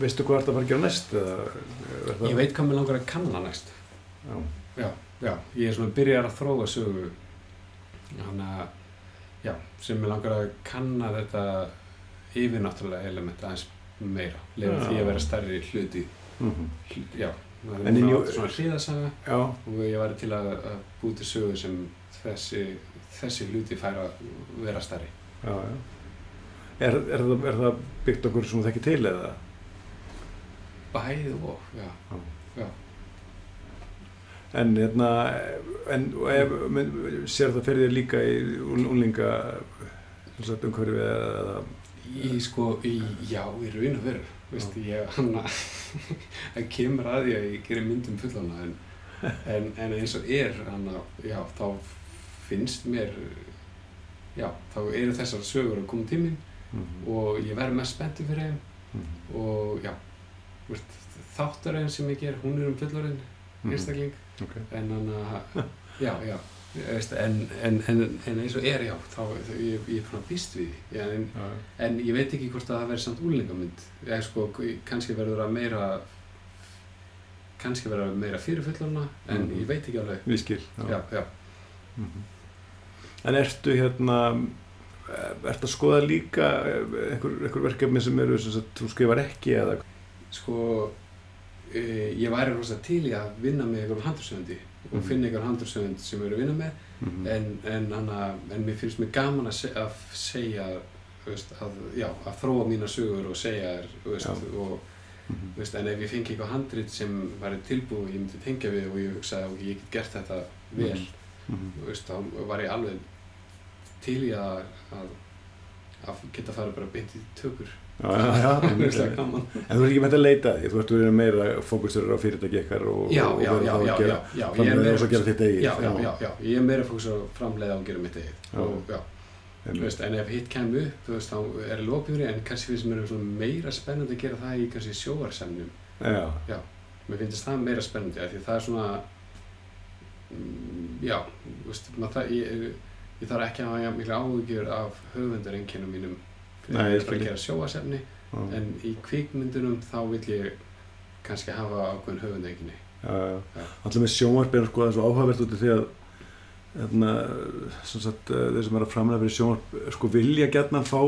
veistu hvað ertu að fara að gera næst? Eða, Ég veit hvað mér langar að kanna næst Já, Já, já, ég er svona byrjar að þróa sögu að, já, sem mér langar að kanna þetta yfirnáttúrulega element aðeins meira Lefa Já. því að vera stærri hluti mhm. hl- Já, það er núna svona hliðasaga og ég væri til að, að búi til sögu sem þessi, þessi hluti fær að vera stærri já, já. Er, er, það, er það byggt okkur sem þú þekki til eða? Bæði og, já, En hérna, en ef, men, sér það fyrir þér líka í unlinga umhverfið eða, Í sko, í, já, í raun og veru, veist, ég, hann að, það kemur að því að ég gerir myndum fullana, en, en, en eins og er, hann að, já, þá finnst mér, já, þá eru þessar sögur að koma tíminn mm, og ég verð mest spenntið fyrir þeim mm, og, já, þáttarinn sem ég ger, hún er um fullorinn, mm, einstakling, ok. en hann að, já, já, veist, en, en, en, en eins og er, já, þá, þá ég, ég er svona býst við því, já, en, Já, já. En ég veit ekki hvort að það verður samt úrlingamynd. Eða sko, kannski verður það meira, kannski verður það meira fyrir fullorna, en Mhm. ég veit ekki alveg. Við skil. Já, já. Mhm. En ertu hérna, ertu að skoða líka einhver, einhver verkefni sem eru sem sagt, þú skrifar ekki eða? Sko, e, ég væri rosa til í að vinna með einhverjum handursöfundi og Mhm. finna einhverjum handursöfund sem eru að vinna með, Mm en, en, hana, en mér finnst mér gaman að, se að segja, veist, að, já, að þróa mína sögur og segja veist, og -hmm. Þú veist, en ef ég fengi eitthvað handrit sem væri tilbúið og ég myndi tengja við og ég hugsaði ok, ég get gert þetta vel Mhm. þú veist, þá var ég alveg til í að, að, að geta fara bara beint í tökur. Já, já, já. En þú ert ekki með að leita því, þú ert verið meira fókusur á fyrirtæki ykkar og, já, og já, verður já, þá að já, gera já, já, er meira og gera þitt eigið. já, já, já, já, ég er meira fókus á framleiða og gera mitt eigið. Já. og já, veist, en ef hitt kemur upp, veist, þá er lópjúri en kannski finnst mér meira spennandi að gera það í kannski sjóarsemnum Já, mér finnst það meira spennandi af því það er svona mm, já, veist, maður það ég, ég þarf ekki að hafa mikla áhugjur af höfundarengjunum mínum fyrir að er að gera sjóasefni já, en í kvikmyndunum þá vil ég kannski hafa ákveðin höfundarengjunni. Alltaf með er sko, það er svo áhugavert út af því að hérna, sagt, eh, þeir sem er að framlega fyrir sjónvarp sko, vilja gætna fá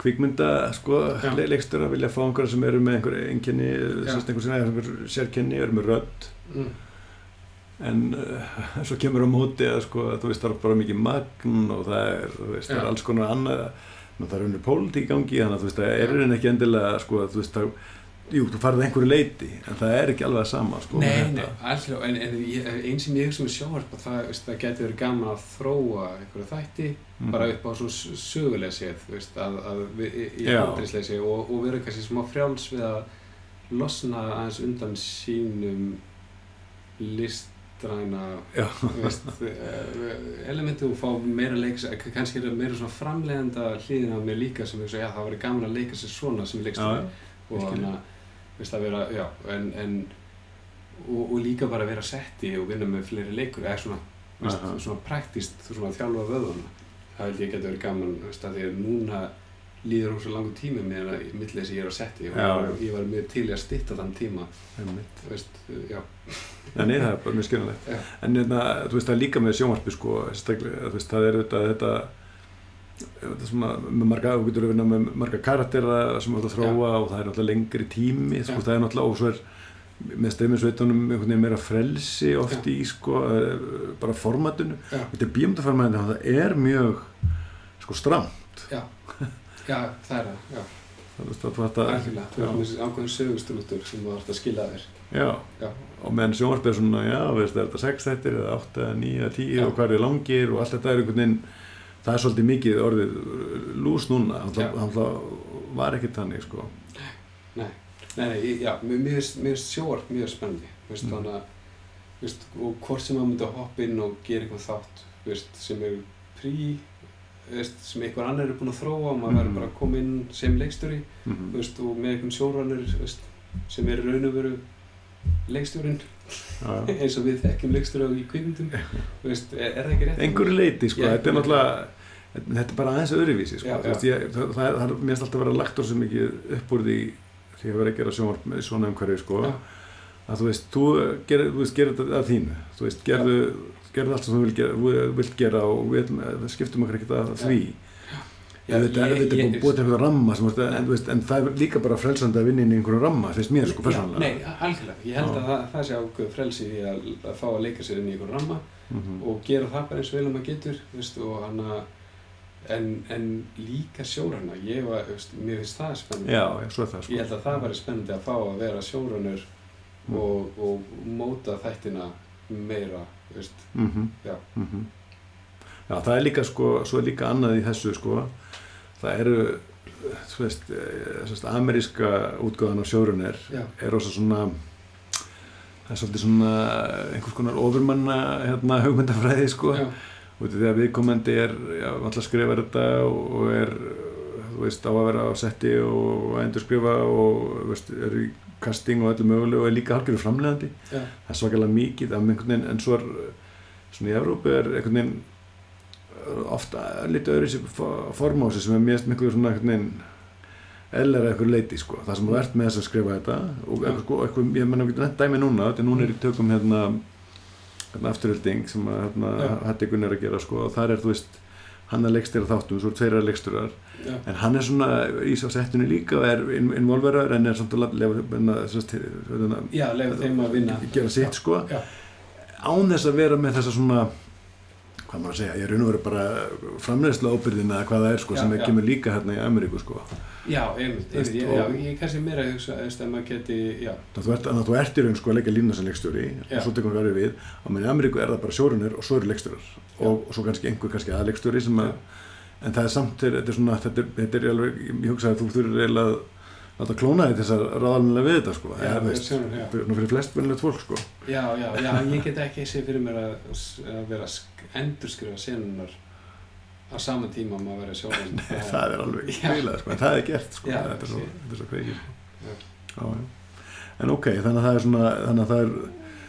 kvikmynda sko, leikstöra vilja fá einhverja sem eru með einhverju einkenni Já. sem einhver sem er einhver sérkenni, eru með rödd. Mm. En uh, svo kemur á móti að sko, þú veist það er bara mikið magn og það er, veist, það er alls konar annað það er unnur pólitík í gangi þannig að þú veist það er henni ekki endilega sko, þú veist það jú, þú farið einhverju leiti en það er ekki alveg að sama sko, Nei, nei, alltaf, en, en ég- einn sem ég hugsa með sjónvarp að það, það getur verið gaman að þróa einhverju þætti Mhm. bara upp á svona sögulega séð þú veist, að, að við, í- séð og, og vera kannski smá frjáls við að losna aðeins undan sínum listræna eh, elementu og fá meira leiks kannski er það meira svona framleiðanda hliðin á mér líka sem hugsa, já það var gaman að leika sér svona sem já. og skil. þannig að veist, að vera, já, en, en og, og líka bara vera setti og vinna með fleiri leikur eða svona, veist, svona praktist, svona þjálfa vöðuna það held ég geti verið gaman veist, að því að núna líður hún svo langu tími meðan að í milli þess að ég er og Já, ég var, já. ég var mjög til að stytta þann tíma veist, já, Nei, það er bara mjög skiljanlegt. Já. En hérna, þú veist, það er líka með sjónvarpi, sko, veist, það er auðvitað þetta, svona, með marga, þú getur að vinna með marga karaktera sem þú ert að þróa og það er náttúrulega lengri tími, sko, Já. það er náttúrulega, og svo er með streyminsveitunum einhvern veginn meira frelsi oft Já. í, sko, eh, bara formatinu. já, Þetta er bíómyndaformatinu, það er mjög, sko, stramt. já já, það er það, já, Það er þetta, þetta, algjörlega. Þú erum þessi ákveðin sögustrútur sem þú þarfst að skila þér. Já, já, og meðan sjónvarpið er svona, já, veist, er þetta 6 þettir eða 8 eða 9 eða 10 Já. og hvað er langir og allt þetta er einhvern veginn það er svolítið mikið orðið lús núna, þannig að var ekki þannig, sko. Nei, nei, nei, já, mér finnst sjóarp mjög spennandi, veist, Mm. þannig að, veist, og hvort sem maður myndi að hoppa inn og gera eitthvað þátt, veist, sem er prí, veist, sem einhver annar er búinn að þróa og maður Mhm. verður bara að koma inn sem leikstjóri, mm veist, og með einhvern sjóranir, veist, sem er raun og veru leikstjórinn já, já. eins og við þekkjum leikstjóra í kvikmyndum Þú veist, er, er það ekki rétt? einhverju leiti sko, Já, þetta er náttúrulega þetta er bara aðeins öðruvísi sko. Já, Þú veist, ég, það, það, það mér finnst alltaf að vera lagt á svo mikið upp úr því því að vera að gera sjónvarp með svona umhverju sko, Já. að þú veist, þú gerir, þú veist, gerir þetta að þínu þú veist, gerðu, gerðu allt sem þú vilt gera, og við, það skiptum okkur ekkert að því. Ef þetta er ég- þetta ég- búið búið til einhverja ramma sem, veist, en, veist, en það er líka bara frelsandi að vinna inn í einhverju ramma, finnst mér sko, Já, persónulega. nei, algjörlega, ég held að það, það sé ákveð frelsi í að, að fá að leika sér inn í einhvern ramma Mhm. og gera það bara eins vel og maður getur veist, og hann að en, en líka sjórana ég var, veist, mér finnst það spennandi. Já, er það ég sko held að það væri spennandi að fá að vera sjóranur Mm. og, og móta þættina meira veist. mm Já. Já, það er líka sko, svo er líka annað í þessu sko, það eru þú veist, eh, ameríska útgáðan af sjórunir er rosa svona það er svolítið svona einhvers konar ofurmanna hérna, hugmyndafræði sko, Já, út af því að viðkomandi er, alltaf skrifar þetta og er, þú veist, á að vera á setti og að endur skrifa og, veist, er í casting og öllu mögulegu og er líka halgjörðu framlegandi já, það er svakalega mikið veginn, en svo er svona í Evrópu er einhvern veginn uh, ofta lítið öðru sér formási sem er mjög miklu svona einhvern veginn eðlera eitthvað leiti sko, það sem þú ert með þess að skrifa þetta og eitthvað, sko, eitthvað, ég menna ekki nefnt dæmi núna, þetta núna er í tökum hérna, hérna afturölding sem að hérna, Já. hætti Gunnar að gera sko og þar er þú veist, hann er leikstýra þáttum, svo er tveira leikstýrar. Já, en hann er svona í svo settinu líka og er involveraður en er samt að lefa, lefa þeim að vinna. gera sitt sko. Án þess að vera með þessa svona hvað maður að segja, ég raun og veru bara framleiðslu ábyrðin eða hvað það er sko Já, sem já. kemur líka hérna í Ameríku sko. Já, einmitt, einmitt, já, og- ég er kannski meira að hugsa að maður geti, já, þannig að þú ert, þannig að þú ert í raun sko að leika lína sem leikstjóri Já. og svo tekur hann verið við. Og menn í Ameríku er það bara sjórunir og svo eru leikstjórar. Og, og svo kannski einhver kannski aðleikstjóri sem að en það er samt, þetta er svona þetta er, þetta er alveg, ég hugsa að þú þurfir eiginlega að láta klóna þig til þess að ráðalminlega við þetta sko, Já, við veist, já. fyrir, nú fyrir flest vennilegt fólk sko já, já, já, ég get ekki séð fyrir mér að, að vera að endurskrifa senunar á sama tíma maður verið sjóðan. það er alveg grílað sko, en það er gert sko, Já, þetta er svo, þetta svo kveikir já. en ok, þannig að það er svona þannig að það er,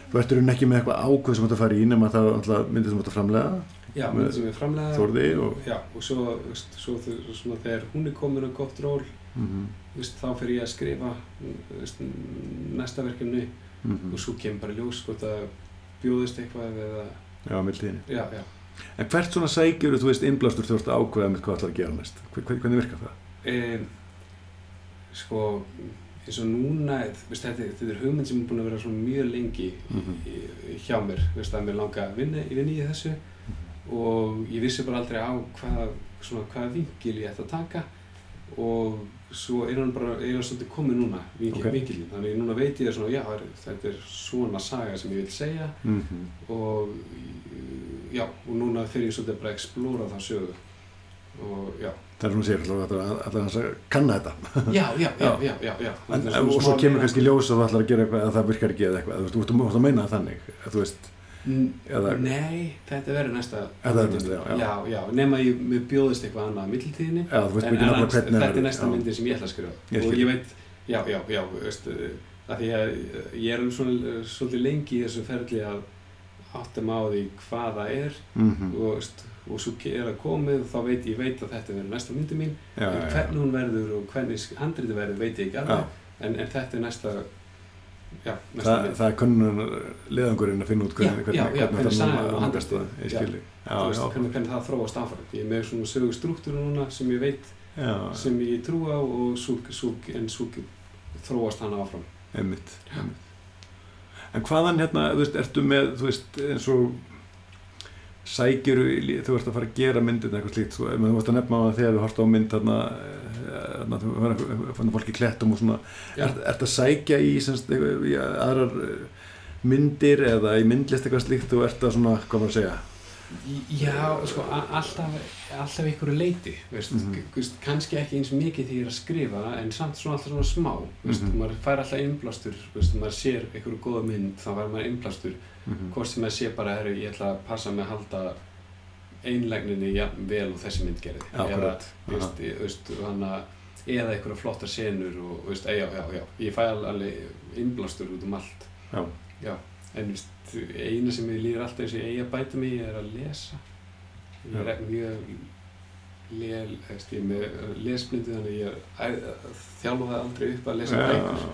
þú ertur ekki með eitthvað ákveð sem að fara í nema það myndið sem að framlega Já, Með mynd sem er framlega. Og og svo, svo svona þegar hún er komin á gott ról, mm veist, þá fyrir ég að skrifa veist, næsta verkefni -hmm. og svo kemur bara ljós hvort að bjóðist eitthvað eða, já, mildtíðinni já, já. en hvert svona sækjur þú veist innblástur þú ert að ákveða með hvað ætlar að gera næst Hver- hver- hvernig virkar það? E, sko, eins og núna, veist, þetta, þetta er hugmynd sem er búin að vera mjög lengi Mhm. í, hjá mér, að mér langa að vinna, vinna í þessu og ég vissi bara aldrei á hvað, svona, hvaða vingil ég ætti að taka og svo er hann bara, hann svolítið komið núna, vingil, Ok. vingilin, þannig núna veit ég svona, já, þetta er svona saga sem ég vil segja. Mm -hmm. og já, og núna fyrir ég svolítið bara að explóra það sögu. Og já, það er svona sér, þú ætlar að, að kanna þetta. Já, já, já, já, já, já. en, svona og svo kemur kannski ljós að þú ætlar að gera eitthvað að það virkar ekki eða eitthvað. Þú ert að meina það þannig að þú veist, eða Nei, þetta verður næsta Þetta verður næsta, já, já. já, já, nema ég bjóðist eitthvað annað að mittiltíðinni Já, þú veist mikið náttúrulega hvernig þetta verður, er næsta já. myndin sem ég ætla að skrifa og ég veit, já, já, já, veist að því að ég er um svona svolítið lengi í þessu ferli að átta mig á því hvað það er Mhm. og, veist, og svo er það komið og þá veit ég veit að þetta verður næsta myndin mín já, já, en já. hvernig hún verður og hvernig handriti verður veit ég ekki alveg en, en þetta er næsta já, næsta Það, það er konun leðangurinn að finna út hvernig, Já, hvernig, já, hvernig það, Þú já, veist, já, hvernig, það þróast áfram. Ég er með svona sögu struktúru núna sem ég veit sem ég trú á og svo, svo, en svo þróast hann áfram. Einmitt, einmitt. En hvaðan hérna, veist, ertu með þú veist, eins og sækjuru, þú ert að fara að gera myndin eitthvað slíkt, þú veist að nefna á það þegar þú horft á mynd þarna, fann fólki klettum og svona. Já. ert, ert að sækja í, semst, í aðrar eh, myndir eða í myndlist eitthvað slíkt þú ert að svona, hvað maður að segja? Já, sko, alltaf, alltaf ykkur leiti, veist, mm veist, kannski ekki eins mikið því ég er að skrifa, en samt svona alltaf svona smá, veist, Mhm. maður fær alltaf innblástur, veist, maður sér ykkur góða mynd, þá fær maður innblástur, mm hvort sem maður sé bara, herru, ég ætla að passa með að halda einlegninni jafn vel og þessi mynd gerði, Akkurat, eða, veist, eða ykkur flottar senur og, veist, já, já, já, ég fæ alveg innblástur út um allt, Já. Já, en veist, eina sem ég líður alltaf eins og ég bæta mig er að lesa. Ég er ekki mjög lél, veist, ég er með lesblindi þannig að ég þjálfa aldrei upp að lesa bækur.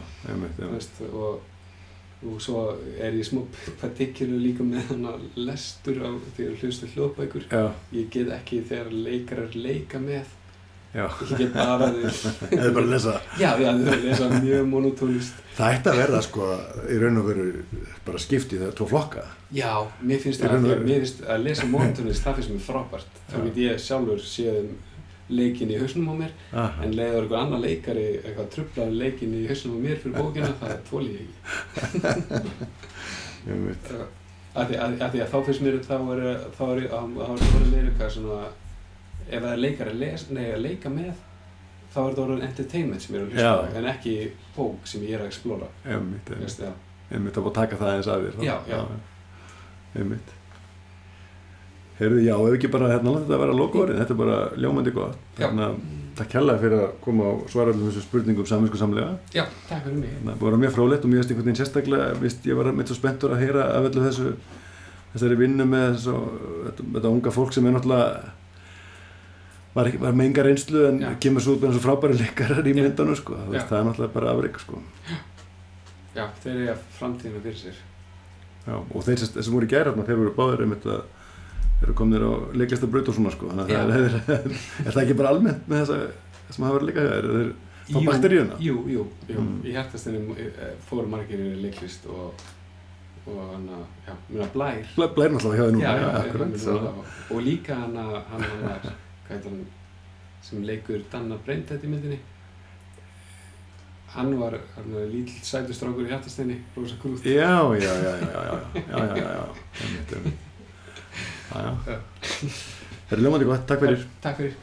og, og svo er ég smá partikilu líka með hann að lestur á því að hlusta hljóðbækur. Ég get ekki þegar leikarar leika með. Já, ég get bara því eða bara að lesa. Já, já, þau lesa mjög monotónist Það ætti að verða sko í raun og veru bara skipti þegar tvo flokka. Já, mér finnst það að, veru. mér finnst að lesa monotónist það finnst mér frábært. Þá get ég sjálfur séð um leikin í hausnum á mér Aha. en leiður einhver annar leikari eitthvað trublaði leikin í hausnum á mér fyrir bókina það þóli ég ekki Einmitt. að því að, að að þá finnst mér þá er þá er það meira eitthvað svona ef það er leikari les, nei, að leika með þá er það orðin entertainment sem ég er að hlusta á en ekki bók sem ég er að veist, já. Einmitt að búið að taka það eins af þér þá. Já, já. Einmitt Heyrðu, já, ef ekki bara hérna láta þetta vera lokaorðin, þetta er bara ljómandi gott Já. Þannig að takk kærlega fyrir að koma og svara allir þessum spurningum samvinsku samlega já, takk fyrir mig Þannig að það var mjög frólætt og einhvern veginn sérstaklega vist, ég var meitt svo spenntur að heyra af öllu þessu þessari vinnu með þessu, þetta, þetta unga fólk sem er náttúrulega var, ekki, var með enga reynslu en Já. kemur svo út með þessu frábæri leikarar í Já. myndunum sko. Já. það er náttúrulega bara afreik sko. já, þeir eru að framtíðina fyrir sér Já, og þeir sem, voru í gæra þeir voru báðir einmitt að eru komnir á leiklistar braut og svona sko. þannig að það er, er, er það ekki bara almennt með þessa sem hafa verið líka er, er, Fá Jú, bakteríuna? Jú, jú, jú. Mm. Í hærtastinni fóru margir í leiklist og, og hann að, já, mér að blær. Blæ, blæri náttúrulega hjá þér núna já, já, akkurat, já, núna, og líka hann að, hann að, hvað heitir hann, sem leikur Danna Breintet í myndinni. Hann var, hann var lítill sætustrákur í hærtastinni, rosa krútt. Já, já, já, já, já, já, já, já, já, já, einmitt, einmitt. Já, já. Já. Það er ljómandi gott, takk fyrir. Takk fyrir.